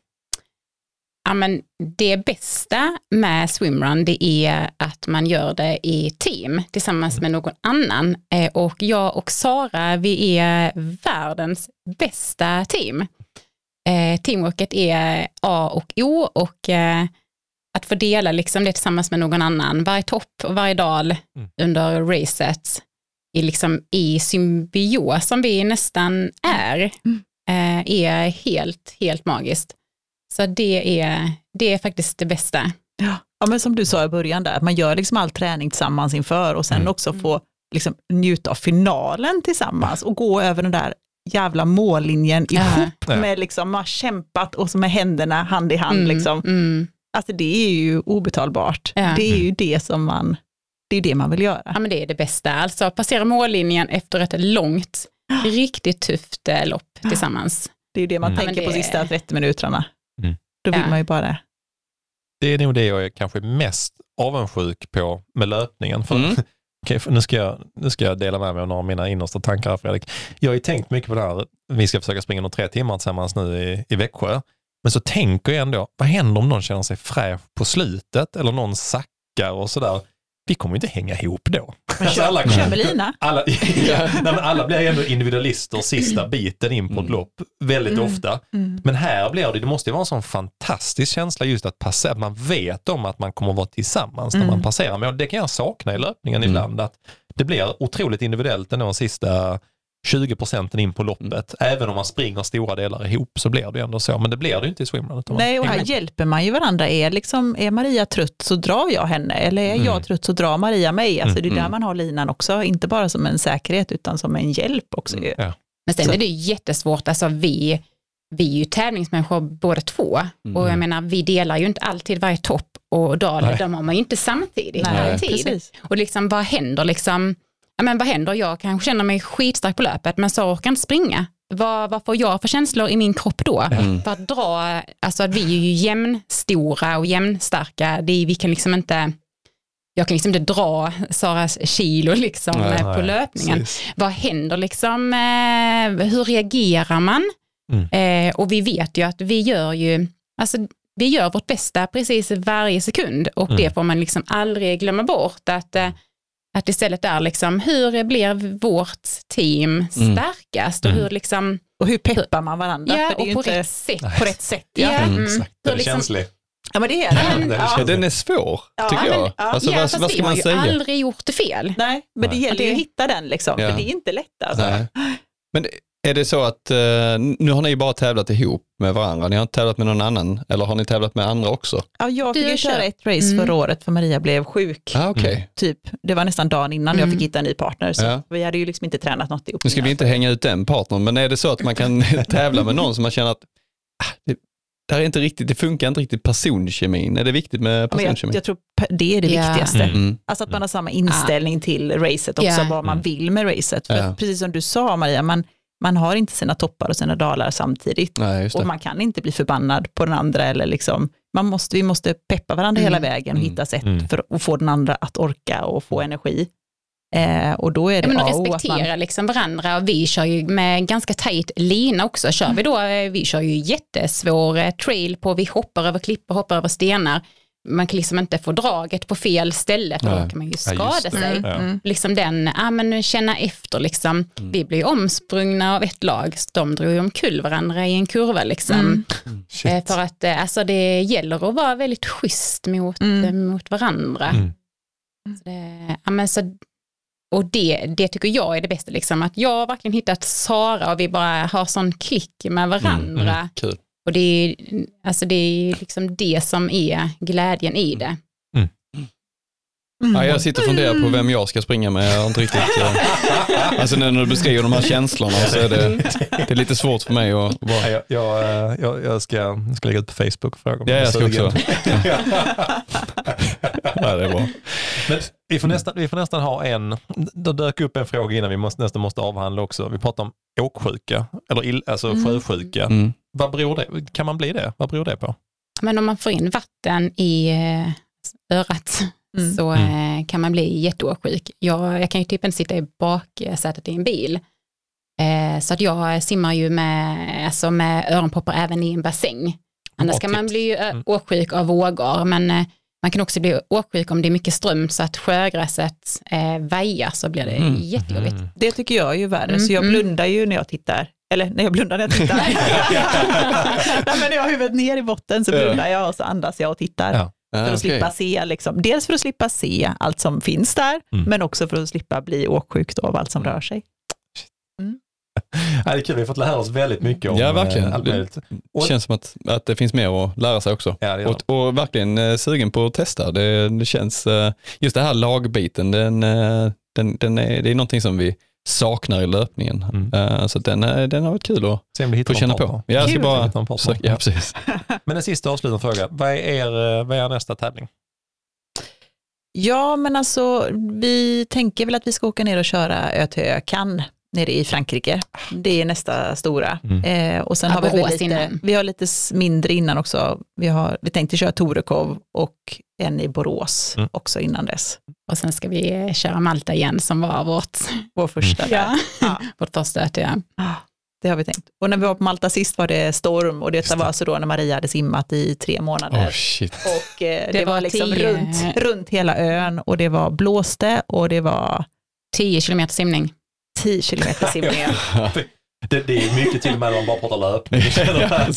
Ja, men det bästa med swimrun det är att man gör det i team tillsammans med någon annan. Eh, Och jag och Sara, vi är världens bästa team. Eh, Teamworket är A och O och eh, att få dela liksom det tillsammans med någon annan, varje topp och varje dal Mm. under racet, i, liksom, i symbios som vi nästan är, eh, är helt, helt magiskt. Så det är, det är faktiskt det bästa. Ja. ja, men som du sa i början där, att man gör liksom all träning tillsammans inför och sen Mm. också få liksom njuta av finalen tillsammans och gå över den där jävla mållinjen ihop Ja. med liksom, man har kämpat och så med händerna hand i hand. Mm, Liksom. mm. Alltså det är ju obetalbart. Ja. Det är ju det som man, det är det man vill göra. Ja, men det är det bästa. Alltså passera mållinjen efter ett långt, riktigt tufft eh, lopp tillsammans. Det är ju det man Mm. tänker Ja, på det- sista 30 minuterna. Mm. Då vill Ja. man ju bara, Det är nog det jag är kanske mest avundsjuk på med löpningen. För, Mm. <laughs> Okej, för nu, ska jag, nu ska jag dela med mig av några av mina innersta tankar här, Fredrik. Jag har ju tänkt mycket på det här, vi ska försöka springa några tre timmar tillsammans nu i, i Växjö. Men så tänker jag ändå, vad händer om någon känner sig fräsch på slutet eller någon sackar och sådär? Vi kommer inte hänga ihop då. alltså alla, Kör med lina. <laughs> alla, <laughs> ja, nej, men alla blir ändå individualister sista biten in på ett Mm. lopp, väldigt Mm. ofta. Mm. Men här blir det, det måste ju vara en sån fantastisk känsla just att passera, att man vet om att man kommer att vara tillsammans när Mm. man passerar. Men det kan jag sakna i löpningen Mm. ibland, att det blir otroligt individuellt ändå de sista 20 procenten in på loppet. Även om man springer stora delar ihop så blir det ändå så. Men det blir det ju inte i swimrun. Nej, och här med. hjälper man ju varandra. Är, liksom, är Maria trött så drar jag henne, eller är Mm. jag trött så drar Maria mig. Alltså, det är där Mm. man har linan också, inte bara som en säkerhet utan som en hjälp också. Ja. Men sen Så- är det jättesvårt, alltså vi, vi är ju tävlingsmänniskor båda två Mm. och jag menar vi delar ju inte alltid varje topp och dal, de har man ju inte samtidigt Nej, alltid. precis. Och liksom vad händer liksom, men vad händer, jag kanske känner mig skitstark på löpet men så orkar jag inte springa. Vad, vad får jag för känslor i min kropp då? Mm. För att dra, alltså att vi är ju jämnstora och jämnstarka, det är, vi kan liksom inte, jag kan liksom inte dra Saras kilo liksom Nej, eh, på nej, löpningen precis. vad händer liksom, eh, hur reagerar man? Mm. Eh, och vi vet ju att vi gör ju, alltså vi gör vårt bästa precis varje sekund och Mm. det får man liksom aldrig glömma bort att, eh, att istället är liksom hur blir vårt team Mm. starkast och Mm. hur liksom, Och hur peppar man varandra? ja det och ju på inte rätt sätt. på rätt sätt. Ja, Ja, Mm. mm. Exakt, Hur den är liksom- känslig. ja men det är det. den är Ja. Ja, den är svår, Ja, tycker men- jag. ja. Alltså, ja, vad, vad vi ska har man ju säga? aldrig gjort det fel. Nej, men det Nej. gäller ju att Det- hitta den liksom, Ja. för det är inte lätt alltså. Nej. <gasps> Men är det så att, eh, nu har ni bara tävlat ihop med varandra, ni har inte tävlat med någon annan, eller har ni tävlat med andra också? Ja, jag fick ju köra ett race Mm. förra året för Maria blev sjuk. Ah, Okej, Mm. Typ, det var nästan dagen innan jag Mm. fick hitta en ny partner. Så Ja. Vi hade ju liksom inte tränat något ihop. nu ska vi inte hänga ut den partnern, men är det så att man kan <laughs> tävla med någon som man känner att ah, det, där är inte riktigt, det funkar inte riktigt personkemin, är det viktigt med personkemin? jag, jag tror det är det Ja. viktigaste. Mm. Mm. Alltså att man har samma inställning till racet också, Ja. vad man Mm. vill med racet. För precis som du sa Maria, man, man har inte sina toppar och sina dalar samtidigt. Nej, Och man kan inte bli förbannad på den andra eller liksom, man måste, vi måste peppa varandra Mm. hela vägen och Mm. hitta sätt Mm. för att få den andra att orka och få energi. Eh, och då är Ja, det men A att och O att respektera man, liksom varandra och vi kör ju med ganska tajt lina också. Kör vi då, eh, vi kör ju jättesvår eh, trail på, vi hoppar över klippor, hoppar över stenar. Man kan liksom inte få draget på fel ställe för då kan man ju Ja, skada det. sig. Mm, Ja. mm. Liksom den, ja men känna efter liksom. Mm. Vi blir ju omsprungna av ett lag, de drog ju omkull varandra i en kurva liksom. Mm. Shit. Eh, För att eh, alltså, det gäller att vara väldigt schysst mot, Mm. eh, mot varandra. Mm. Så det, ja, men så, och det, det tycker jag är det bästa, liksom, att jag har verkligen hittat Sara och vi bara har sån klick med varandra. Mm. Och det är, alltså det är liksom det som är glädjen i det. Mm. Ja, jag sitter och funderar på vem jag ska springa med. Jag har inte riktigt, eh, <laughs> alltså när du beskriver de här känslorna så är det, <laughs> det är lite svårt för mig att bara... Ja, jag, jag, eh, jag, jag, ska, jag ska lägga ut på Facebook och fråga Ja, jag ska också. <laughs> Ja, det är bra. Men vi får, nästan, vi får nästan ha en, då dök upp en fråga innan vi måste, nästan måste avhandla också. Vi pratar om åksjuka, eller ill, alltså Mm. sjösjuka. Mm. Vad beror det, kan man bli det? Vad beror det på? Men om man får in vatten i eh, örat Mm. så eh, kan man bli jätteåksjuk. Jag, jag kan ju typ inte sitta i baksätet i en bil. Eh, så att jag simmar ju med, alltså med öronproppar även i en bassäng. Annars kan man bli Mm. åksjuk av vågor, men man kan också bli åksjuk om det är mycket ström så att sjögräset eh, vajar så blir det Mm. jättejobbigt. Mm. Det tycker jag är ju värre, Mm, så jag mm. blundar ju när jag tittar. Eller när jag blundar när jag tittar. Nej, <laughs> men när jag har huvudet ner i botten så blundar jag och så andas jag och tittar. Ja. För att okej. slippa se, liksom. dels för att slippa se allt som finns där, Mm. men också för att slippa bli åksjuk av allt som Mm. rör sig. <laughs> Ja, det är kul, vi har fått lära oss väldigt mycket om Ja, verkligen. eh, allt möjligt. Det känns som att, att det finns mer att lära sig också. Ja. Och, och verkligen eh, sugen på att testa. Det, det känns, eh, just det här lagbiten, den, eh, den, den är, det är någonting som vi saknar i löpningen. Mm. Eh, så den, eh, den har varit kul att Se om vi hittar få känna på. partner. Jag ska bara Hittar någon partner. söka, ja, precis. <laughs> Men en sista avslutande fråga. Vad är, er, eh, vad är er nästa tävling? Ja, men alltså vi tänker väl att vi ska åka ner och köra Ö till Ö Cannes nere i Frankrike. Det är nästa stora. Mm. Eh, och sen Ja, har vi lite, vi har lite mindre innan också. Vi, har, vi tänkte köra Torekov och en i Borås Mm. också innan dess. Och sen ska vi eh, köra Malta igen som var vårt, <laughs> Vår första där. ja. Ja. <laughs> vårt första öte. Ja. Ah, Det har vi tänkt. Och när vi var på Malta sist var det storm och Just det. var alltså då när Maria hade simmat i tre månader. Oh, shit. Och eh, det, Det var, var liksom tio- runt, runt hela ön och det var blåste och det var 10 kilometer simning. 10 kilometer <laughs> simning. det, det, är mycket till och med om man bara pratar löpning. <laughs>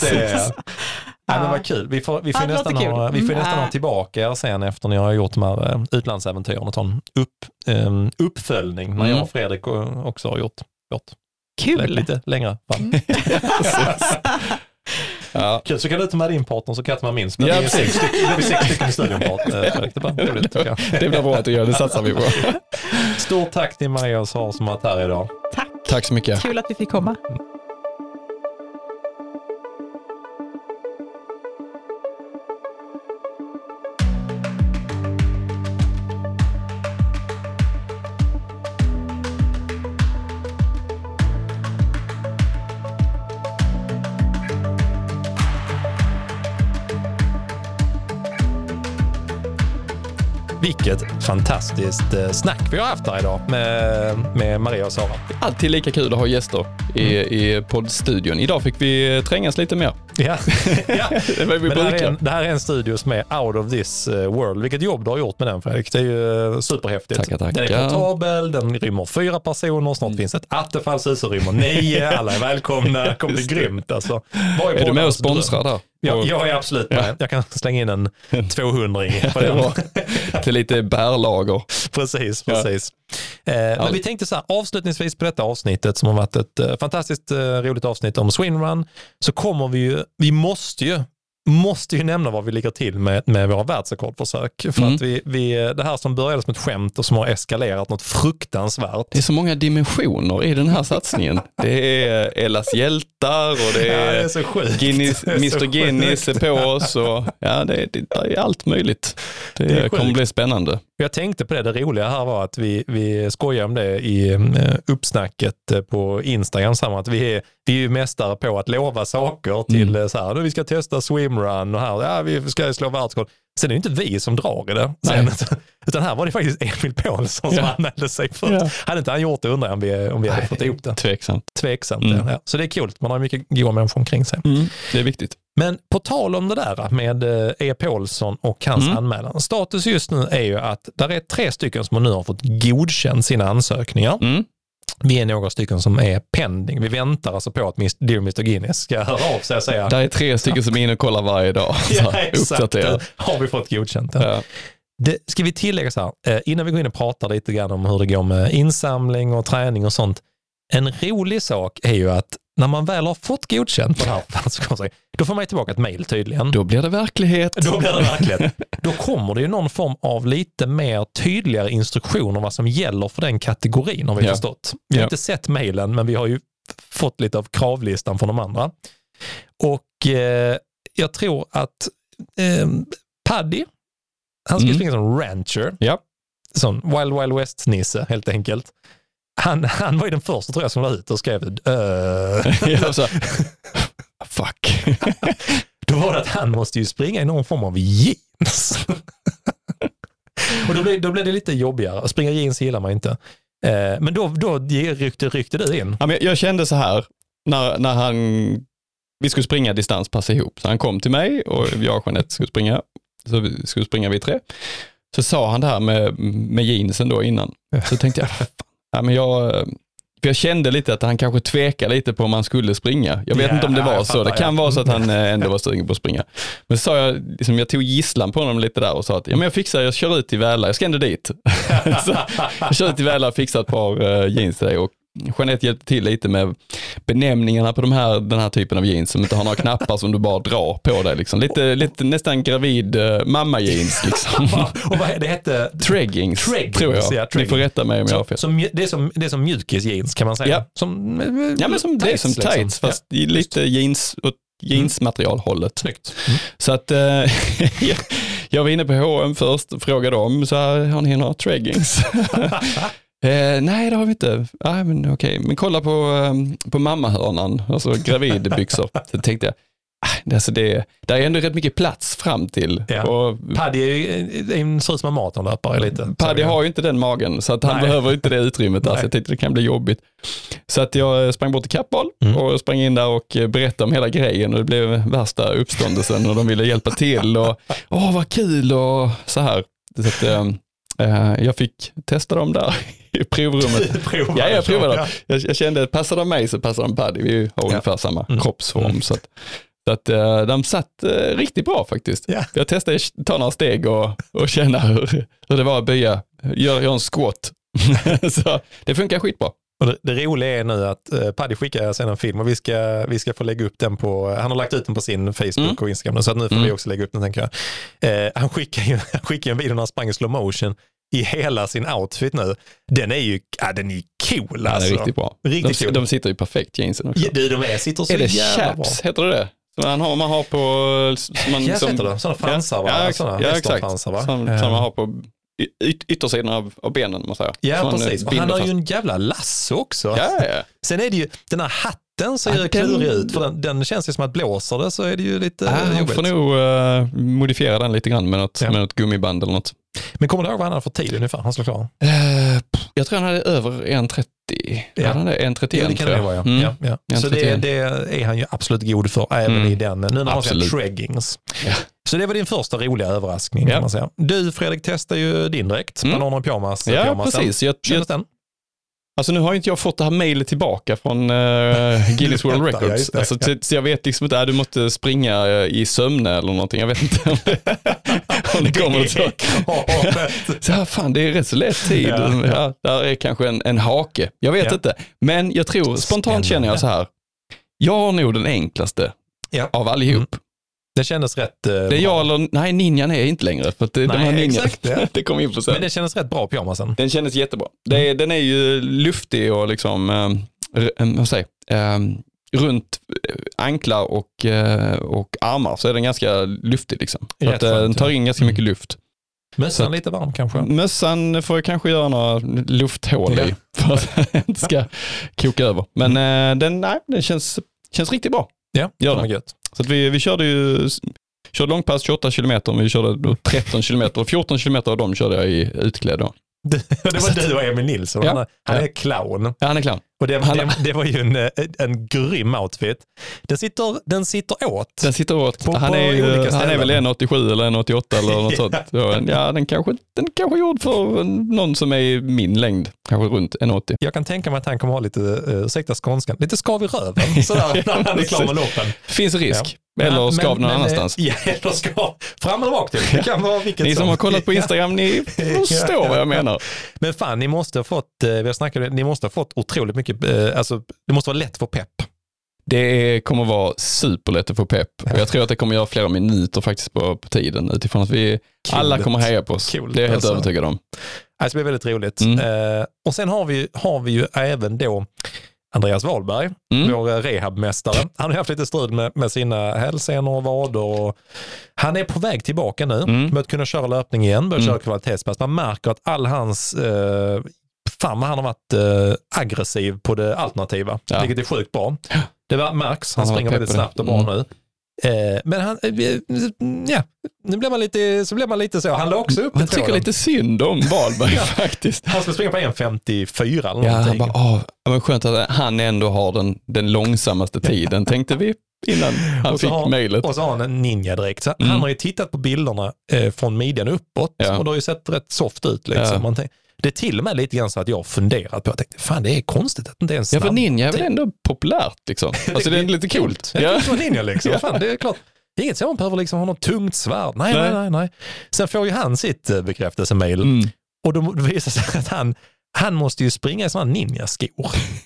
det Ja, men vad kul. Vi får, vi får ja, nästan, ha, vi får mm. nästan ha tillbaka er sen efter ni har gjort de här eh, utlandsäventyren och ta en upp, um, uppföljning när mm. jag och Fredrik också har gjort vårt. Kul! Lite längre fram. <laughs> Ja. Kul, så kan du ta med din partner så kan jag ta med min. Ja, blir sex stycken, i studion. Det, det blir bra att du gör, det satsar vi på. Stort tack till Maria och Sara som har varit här idag. Tack. Tack så mycket. Kul att vi fick komma. Vilket fantastiskt eh, snack vi har haft här idag med, med Maria och Sara. Alltid lika kul att ha gäster i, mm. i poddstudion. Idag fick vi trängas lite mer. Ja, <laughs> ja. det var vi Men det, här en, det här är en studio som är out of this eh, world. Vilket jobb du har gjort med den Fredrik. Det är ju eh, superhäftigt. Tackar, tackar. Den är portabel, den rymmer fyra personer, snart mm. finns ett attefallshus som rymmer nio. Alla är välkomna. Det kommer bli grymt alltså. Är du med och sponsrar där? Ja, jag är absolut med. Ja. Jag kan slänga in en <laughs> 200 på den. <laughs> Till lite bärlager. precis, precis. Ja. Eh, men vi tänkte så här, avslutningsvis på detta avsnittet som har varit ett eh, fantastiskt eh, roligt avsnitt om swimrun, så kommer vi ju, vi måste ju måste ju nämna vad vi ligger till med, med våra världsrekordförsök. För mm. att vi, vi, det här som började som ett skämt och som har eskalerat något fruktansvärt. Det är så många dimensioner i den här satsningen. <laughs> Det är Ellas hjältar och det är, ja, det är Guinness, det är Mr Guinness är på oss och ja, det, det, det är allt möjligt. Det, det kommer bli spännande. Jag tänkte på det, det roliga här var att vi, vi skojar om det i eh, uppsnacket eh, på Instagram, samma att vi är, vi är ju mästare på att lova saker till mm. Eh, så här, vi ska testa swimrun och här, ja, vi ska slå världsrekord. Sen är det inte vi som drar i det. Sen, <laughs> utan här var det faktiskt Emil Paulsson som ja. anmälde sig först. Ja. Hade inte han gjort det undrar jag om vi, om vi hade fått ihop det. Tveksamt. Tveksamt, mm. ja. Så det är kul, man har mycket goda människor omkring sig. Mm. Det är viktigt. Men på tal om det där med E. Paulsson och hans mm. anmälan. Status just nu är ju att det är tre stycken som nu har fått godkänt sina ansökningar. Mm. Vi är några stycken som är pending. Vi väntar alltså på att Dear Mr Guinness ska höra av sig och säga. Det är tre stycken som är inne och kollar varje dag. <laughs> ja, exakt. Har vi fått godkänt. Ja. Det ska vi tillägga så här, eh, innan vi går in och pratar lite grann om hur det går med insamling och träning och sånt. En rolig sak är ju att när man väl har fått godkänt på det här då får man tillbaka ett mejl tydligen. Då blir det verklighet. Då blir det verklighet. Då kommer det ju någon form av lite mer tydligare instruktioner vad som gäller för den kategorin har vi ja. förstått. Vi har ja. inte sett mejlen men vi har ju fått lite av kravlistan från de andra. Och eh, jag tror att eh, Paddy, han ska mm. springa som rancher. Ja. Sån Wild Wild West-nisse helt enkelt han, han var ju den första tror jag som la ut och skrev uh. <laughs> så, Fuck. <laughs> då var det att han måste ju springa i någon form av jeans. och då blev, då blev det lite jobbigare. Springa jeans gillar man inte. Eh, men då, då ryckte, ryckte du in. Ja, men jag kände så här, när, när han, vi skulle springa distanspass ihop, så han kom till mig och jag och Jeanette skulle springa, så vi skulle springa vi tre. Så sa han det här med, med jeansen då innan. Så tänkte jag, Ja, men jag, för jag kände lite att han kanske tvekade lite på om han skulle springa. Jag vet yeah, inte om det var så. Det kan ja. vara så att han <laughs> eh, ändå var sugen på att springa. Men så sa jag, liksom, jag tog gisslan på honom lite där och sa att ja, men jag fixar, jag kör ut till Väla, jag ska ändå dit. <laughs> så jag kör ut till Väla och fixar ett par uh, jeans till dig och Jeanette hjälpte till lite med benämningarna på de här, den här typen av jeans som inte har några knappar som du bara drar på dig. Liksom. Lite, lite nästan gravid uh, mamma-jeans. Liksom. <laughs> och vad det hette? Treggings, Treggings tror jag. Ja. Ni får rätta mig om jag har fel. Som, det, är som, det är som mjukis-jeans kan man säga. Ja, som, ja men som, tights, det är som tights liksom. fast ja. lite jeans och jeansmaterialhållet. Snyggt. Mm. Så att <laughs> uh, jag var inne på H&M först och frågade dem, så här, har ni några treggings? <laughs> Eh, nej, det har vi inte. Ah, men, okay. men kolla på, um, på mammahörnan, alltså gravidbyxor. <laughs> Så tänkte jag, ah, alltså det, det är ändå rätt mycket plats fram till. Ja. Och, Paddy ser ut som en maratonlöpare lite. Paddy har ju inte den magen, så att han nej. behöver inte det utrymmet där, så jag tänkte det kan bli jobbigt. Så att jag sprang bort till Kappahl mm. och sprang in där och berättade om hela grejen och det blev värsta uppståndelsen och de ville hjälpa till och åh vad kul och så här. Så att, um, Uh, jag fick testa dem där i <laughs> provrummet. <laughs> Ja, jag provade ja. Jag, jag kände, passar de mig så passar de Paddy. Vi har Ja. ungefär samma Mm. kroppsform. Mm. Så att, så att uh, de satt uh, riktigt bra faktiskt. Ja. Jag testade att ta några steg och, och känna hur, hur det var att böja, göra gör en squat. <laughs> så det funkar skitbra. Och det, det roliga är nu att uh, Paddy skickar sen en film och vi ska, vi ska få lägga upp den på, han har lagt ut den på sin Facebook Mm. och Instagram så att nu får Mm. vi också lägga upp den tänker jag. Eh, han skickar ju han skickar en video när han sprang i slow motion i hela sin outfit nu. Den är ju ja, den är cool alltså. är riktigt bra. Riktigt de, cool. de sitter ju perfekt jeansen också. Ja, du, de är, sitter så är det jävla bra. chaps, heter det det? Man har, man har på... Man, Jag som, sätter det. Sådana fransar va? Ja, Sådana ja, exakt. västernfransar, va? Som, som man har på yt, yttersidan av, av benen, man säger. Ja, eh, precis. Han har ju en jävla lasso också. Ja, ja. Sen är det ju, den här hatten ser Ja, ju den- klurig ut, för den, den känns ju som att blåser det så är det ju lite han jobbigt. får nog uh, modifiera den lite grann med något, Ja. med något gummiband eller något. Men kommer du ihåg vad han hade för tid ungefär? Han slår klar? Uh, jag tror han hade över 1,30. Ja. Hade han det? 1,31 Ja, det kan det vara ja. Mm. ja, ja. Så det, 31. det är han ju absolut god för även Mm. i den, nu när han har sina Absolut. treggings. Ja. Så det var din första roliga överraskning kan man säga. Du Fredrik testade ju din dräkt, Mm. bananer och pyjamas. Ja, pyjamasen. precis. Jag, jag, den? Alltså nu har ju inte jag fått det här mejlet tillbaka från <laughs> uh, Guinness World Ja, Records. det. alltså, Ja. så- jag vet liksom inte, äh, du måste springa eh, i sömne eller någonting. Jag vet inte om <laughs> det, om det kommer så. <laughs> Så här, fan, det är rätt så lätt tid. Ja, Ja, ja. där är kanske en, en hake. Jag vet Ja. inte. Men jag tror, spontant Spännande. känner jag så här. Jag har nog den enklaste Ja. av allihop. Det kändes rätt eh, Det är bra. jag eller, nej ninjan är inte längre. För att de Nej, här ninjan, exakt, <laughs> det kommer in på sen. Men det kändes rätt bra pyjamasen. Den kändes jättebra. Det Den är ju luftig och liksom, eh, vad säger jag, eh, runt anklar och, eh, och armar så är den ganska luftig. Liksom. Så att, eh, den tar in ganska mycket luft. Mössan lite varm kanske? Mössan får jag kanske göra några lufthål Ja. i <laughs> för att den inte ska koka över. Men eh, den, nej, den känns, känns riktigt bra. Ja, Gör det. gött. Så att vi, vi körde ju körde långpass 28 kilometer, men vi körde 13 kilometer 14 kilometer av dem körde jag i utklädd. Då. <laughs> Det, var du och Emil Nilsson. Ja. Han, är- han är clown. Ja, han är clown. Och det, det, det var ju en, eh, en grym outfit. Den sitter, den sitter åt. Den sitter åt. På- han är, ju, han är väl 1,87 eller 1,88 eller något <laughs> sånt. Så, ja, den kanske, den kanske är gjord för någon som är i min längd, kanske runt 1,80. Jag kan tänka mig att han kommer ha lite, uh, ursäkta skånskan, lite skav i röven <laughs> sådär, när han är klar med loppen. Finns risk. Ja. Eller Men- skav någon men, eh, annanstans. <laughs> Ja, eller skav. Fram eller bak till. Det kan vara vilket Ni som har kollat på <laughs> Ja. Instagram, ni <laughs> förstår vad jag menar. Men fan, ni måste ha fått, eh, vi har snackat, ni måste ha fått otroligt mycket, eh, alltså det måste vara lätt för pepp. Det kommer vara superlätt att få pepp. Och jag tror att det kommer göra flera minuter faktiskt på, på tiden utifrån att vi alla kommer heja på oss. Kul. Det är jag helt Alltså. övertygad om. Alltså det blir väldigt roligt. Mm. Eh, och sen har vi, har vi ju även då Andreas Wahlberg, Mm. vår eh, rehabmästare. Han har haft lite strul med, med sina hälsenor och vader. Han är på väg tillbaka nu Mm. med att kunna köra löpning igen, börja Mm. köra kvalitetspass. Man märker att all hans, eh, fan vad han har varit eh, aggressiv på det alternativa, Ja. vilket är sjukt bra. Det var- märks, han, Han springer väldigt snabbt och bra Mm. nu. Eh, men han, eh, ja, nu blir man lite så. Blir man lite så. Han la också upp Man tycker lite synd om Wahlberg <laughs> Ja. faktiskt. Han skulle springa på 1.54 eller Ja, någonting. han bara, åh, men skönt att han ändå har den, den långsammaste tiden, tänkte vi innan <laughs> han fick har- mejlet. Och så har han en ninja-dräkt. Så Mm. Han har ju tittat på bilderna eh, från midjan uppåt Ja. och det har ju sett rätt soft ut. Liksom. Ja. Man tänk, det är till och med lite grann så att jag funderat på, jag tänkte, fan det är konstigt att det inte är en Ja, snabb. för ninja är väl ändå populärt liksom. <laughs> Alltså det är lite coolt. Det är Ja. kul att vara ninja liksom. <laughs> Ja. Fan, det är klart. Det är inget så man behöver liksom ha något tungt svärd. Nej, nej, Nej. nej. Sen får ju han sitt eh, bekräftelsemail Mm. och då <laughs> visar det sig att han, han måste ju springa i sådana ninjaskor.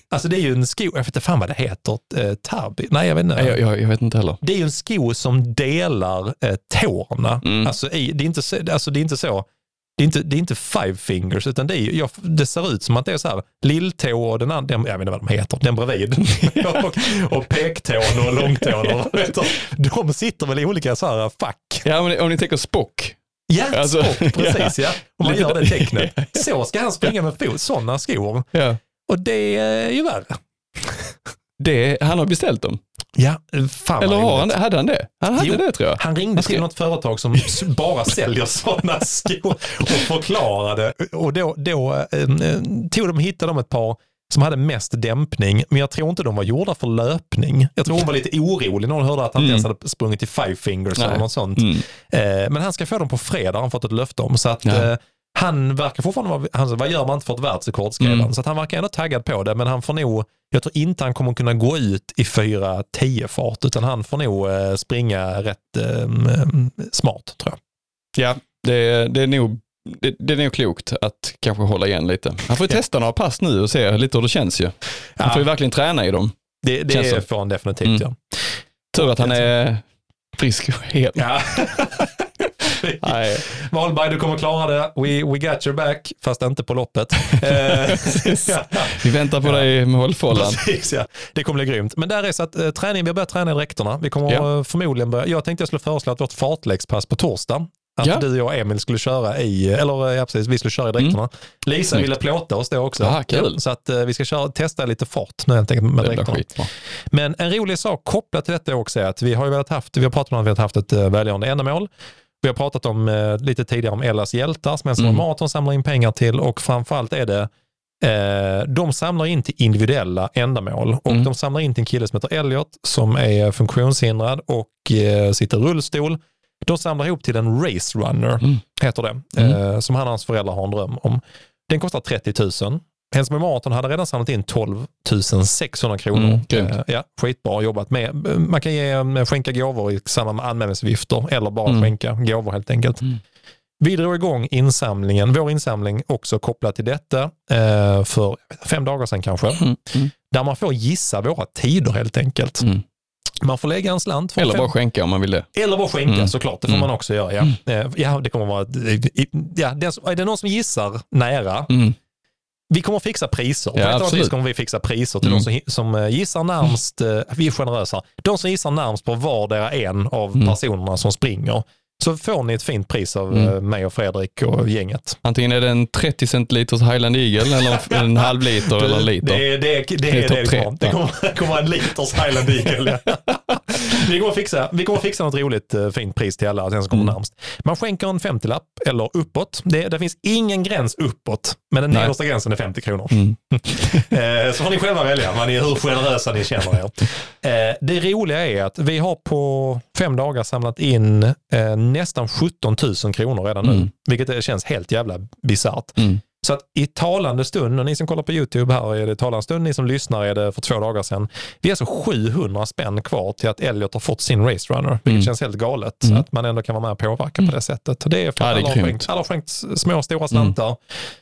Alltså det är ju en sko, jag vet inte fan vad det heter, eh, Tarbi? Nej, jag vet inte. Jag, jag, jag vet inte heller. Det är ju en sko som delar eh, tårna. Mm. Alltså, i, det, är inte så, alltså det är inte så, det är inte, det är inte five fingers utan det, är, jag, det ser ut som att det är så här lilltå och den andra, jag vet inte vad de heter, den bredvid. <laughs> <laughs> och, och pektån och långtån. och- <laughs> De sitter väl i olika så här fack. Ja, men om ni tänker Spock. Ja, Alltså, spock, precis ja. Om man gör det tecknet. Så ska han springa med fot, sådana skor. Ja. Och det är ju värre. Det, han har beställt dem. Ja, fan vad Eller har han, hade han det? Han hade Jo. det tror jag. Han ringde Han ska- till något företag som <laughs> bara säljer sådana skor och förklarade. Och då, då eh, eh, tog de, hittade de ett par som hade mest dämpning, men jag tror inte de var gjorda för löpning. Jag tror hon var lite orolig när hon hörde att han inte Mm. ens hade sprungit i five fingers Nej. eller något sånt. Mm. Eh, men han ska få dem på fredag, har han fått ett löfte om. Så att, eh, han verkar fortfarande vara, han, vad gör man inte för ett världsrekord skrev Mm. han. Så han verkar ändå taggad på det, men han får nog, jag tror inte han kommer kunna gå ut i 4.10 fart, utan han får nog eh, springa rätt eh, smart tror jag. Ja, det, det, är nog, det, det är nog klokt att kanske hålla igen lite. Han får ju Ja. testa några pass nu och se lite hur det känns ju. Han får ju verkligen träna i dem. Det, det så. får han definitivt Mm. ja. Tur att han är frisk och hel. ja. <laughs> <laughs> Nej. Wahlberg, du kommer klara det. We, we got your back, fast inte på loppet. <laughs> Eh, ja. <laughs> Vi väntar på dig med hållfållan. Ja. Det kommer bli grymt. Men där är så att eh, träning, vi har börjat träna i dräkterna. Vi kommer Ja. eh, förmodligen börja, jag tänkte jag skulle föreslå att vårt fartläggspass på torsdag, att Ja. du och Emil skulle köra i, eller eh, ja, precis, vi skulle köra i dräkterna. Lisa Snyggt. ville plåta oss då också. Ah, kul. Ja, Så att vi ska köra, testa lite fart nu helt enkelt med dräkterna. Men en rolig sak kopplat till detta också är att vi har ju velat haft, vi har pratat om att vi har haft ett välgörande ändamål. Vi har pratat om eh, lite tidigare om Ellas hjältar som Ensam Mm. Marathon samlar in pengar till och framförallt är det eh, de samlar in till individuella ändamål och Mm. de samlar in till en kille som heter Elliot som är funktionshindrad och eh, sitter i rullstol. De samlar ihop till en Race Runner, Mm. heter det, Mm. eh, som han och hans föräldrar har en dröm om. Den kostar 30 000. Hälsingborg Marathon hade redan samlat in 12 600 kronor. Mm, grymt. Eh, ja, skitbra jobbat med. Man kan ge, eh, skänka gåvor i samband med anmälningsavgifter eller bara Mm. skänka gåvor helt enkelt. Mm. Vi drog igång insamlingen, vår insamling också kopplat till detta eh, för fem dagar sedan kanske. Mm. Mm. Där man får gissa våra tider helt enkelt. Mm. Man får lägga en slant. Eller fem- bara skänka om man vill det. eller bara skänka Mm. såklart, det får Mm. man också göra. Ja, Eh, ja det kommer vara, ja, är det någon som gissar nära, Mm. Vi kommer fixa priser. På Ja, ett absolut. vis kommer vi fixa priser till Mm. de som, som eh, gissar närmst, eh, vi är generösa, de som gissar närmst på vardera en av Mm. personerna som springer. Så får ni ett fint pris av Mm. eh, mig och Fredrik och gänget. Antingen är det en 30 centiliters Highland Eagle eller <laughs> en halv liter eller en liter. Det, är- det, är- det, Det är är det det kommer. Det kommer, kommer en liters Highland Eagle. ja. <laughs> vi, kommer fixa, vi kommer fixa något roligt eh, fint pris till alla, den som kommer Mm. närmst. Man skänker en 50-lapp eller uppåt. Det, det finns ingen gräns uppåt, men den nedersta gränsen är 50 kronor. Mm. <laughs> Eh, så får ni själva välja vad ni, hur generösa ni känner er. Det roliga är att vi har på fem dagar samlat in eh, nästan 17 000 kronor redan nu, Mm. vilket känns helt jävla bisarrt. Mm. Så att i talande stund, och ni som kollar på YouTube här är det talande stund, ni som lyssnar är det för två dagar sedan. Vi är alltså 700 spänn kvar till att Elliot har fått sin Race Runner, vilket Mm. känns helt galet. Mm. Att man ändå kan vara med och påverka på det sättet. Det är för Ja, att det är alla, har skänkt, alla har skänkt små och stora slantar,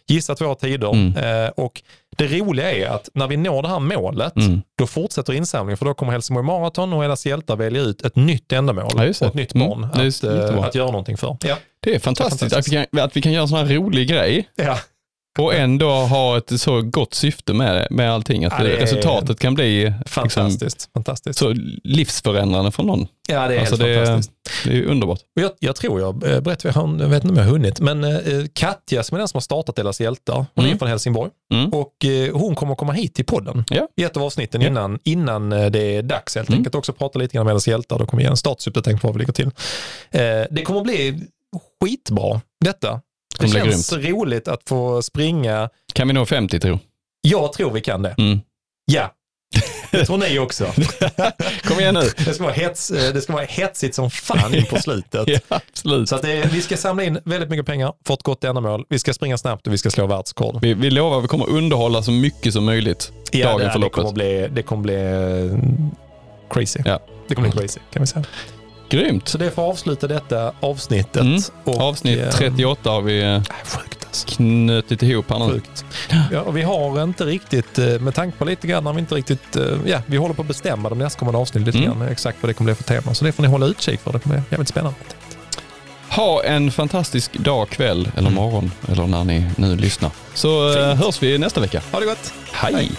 gissat våra tider Mm. eh, och det roliga är att när vi når det här målet, Mm. då fortsätter insamlingen för då kommer Helsingborg Marathon och Ellas hjältar välja ut ett nytt ändamål Ja, det. och ett nytt Mm. barn Det är att, jättebra. eh, att göra någonting för. Ja. Det är fantastiskt, fantastiskt. Att, vi kan, att vi kan göra en sån här rolig grej Ja. Och ändå ha ett så gott syfte med, med allting. Att Ja, är resultatet kan bli liksom, Fantastiskt. fantastiskt. så livsförändrande för någon. Ja, det är Alltså helt det, är- fantastiskt. det är underbart. Och Jag, jag tror jag eh, berättade, jag vet inte om jag har hunnit, men eh, Katja som är den som har startat Deras hjältar, hon är Mm. från Helsingborg Mm. och eh, hon kommer komma hit till podden Ja. i ett av avsnitten Ja. innan, innan eh, det är dags helt Mm. enkelt. Också prata lite grann om Deras hjältar, då kommer vi ge en statusuppdatering på var vi ligger till. Eh, det kommer bli skitbra detta. Det, känns roligt att få springa. Kan vi nå 50 tro? Jag tror vi kan det. Mm. Ja, det tror ni också. <laughs> Kom igen nu. Det ska vara, hets, eh, det ska vara hetsigt som fan in på <laughs> slutet. <laughs> Ja, absolut. Så att det, vi ska samla in väldigt mycket pengar för ett gott ändamål. Vi ska springa snabbt och vi ska slå världsrekord. Vi, vi lovar att vi kommer underhålla så mycket som möjligt Ja, dagen det, för det kommer loppet. bli, det kommer bli eh, crazy. Ja. Det kommer bli crazy kan vi säga. Grymt. Så det får avsluta detta avsnittet. Mm. Och, Avsnitt eh, 38 har vi eh, äh, Sjukt alltså. knutit ihop här nu. Sjukt. Ja, och vi har inte riktigt, eh, med tanke på lite grann, har vi inte riktigt, eh, ja, vi håller på att bestämma de nästkommande avsnitt lite Mm. grann, exakt vad det kommer bli för tema. Så det får ni hålla utkik för, det kommer bli jävligt spännande. Ha en fantastisk dag, kväll eller Mm. morgon eller när ni nu lyssnar. Så eh, Fint. hörs vi nästa vecka. Ha det gott! Hej.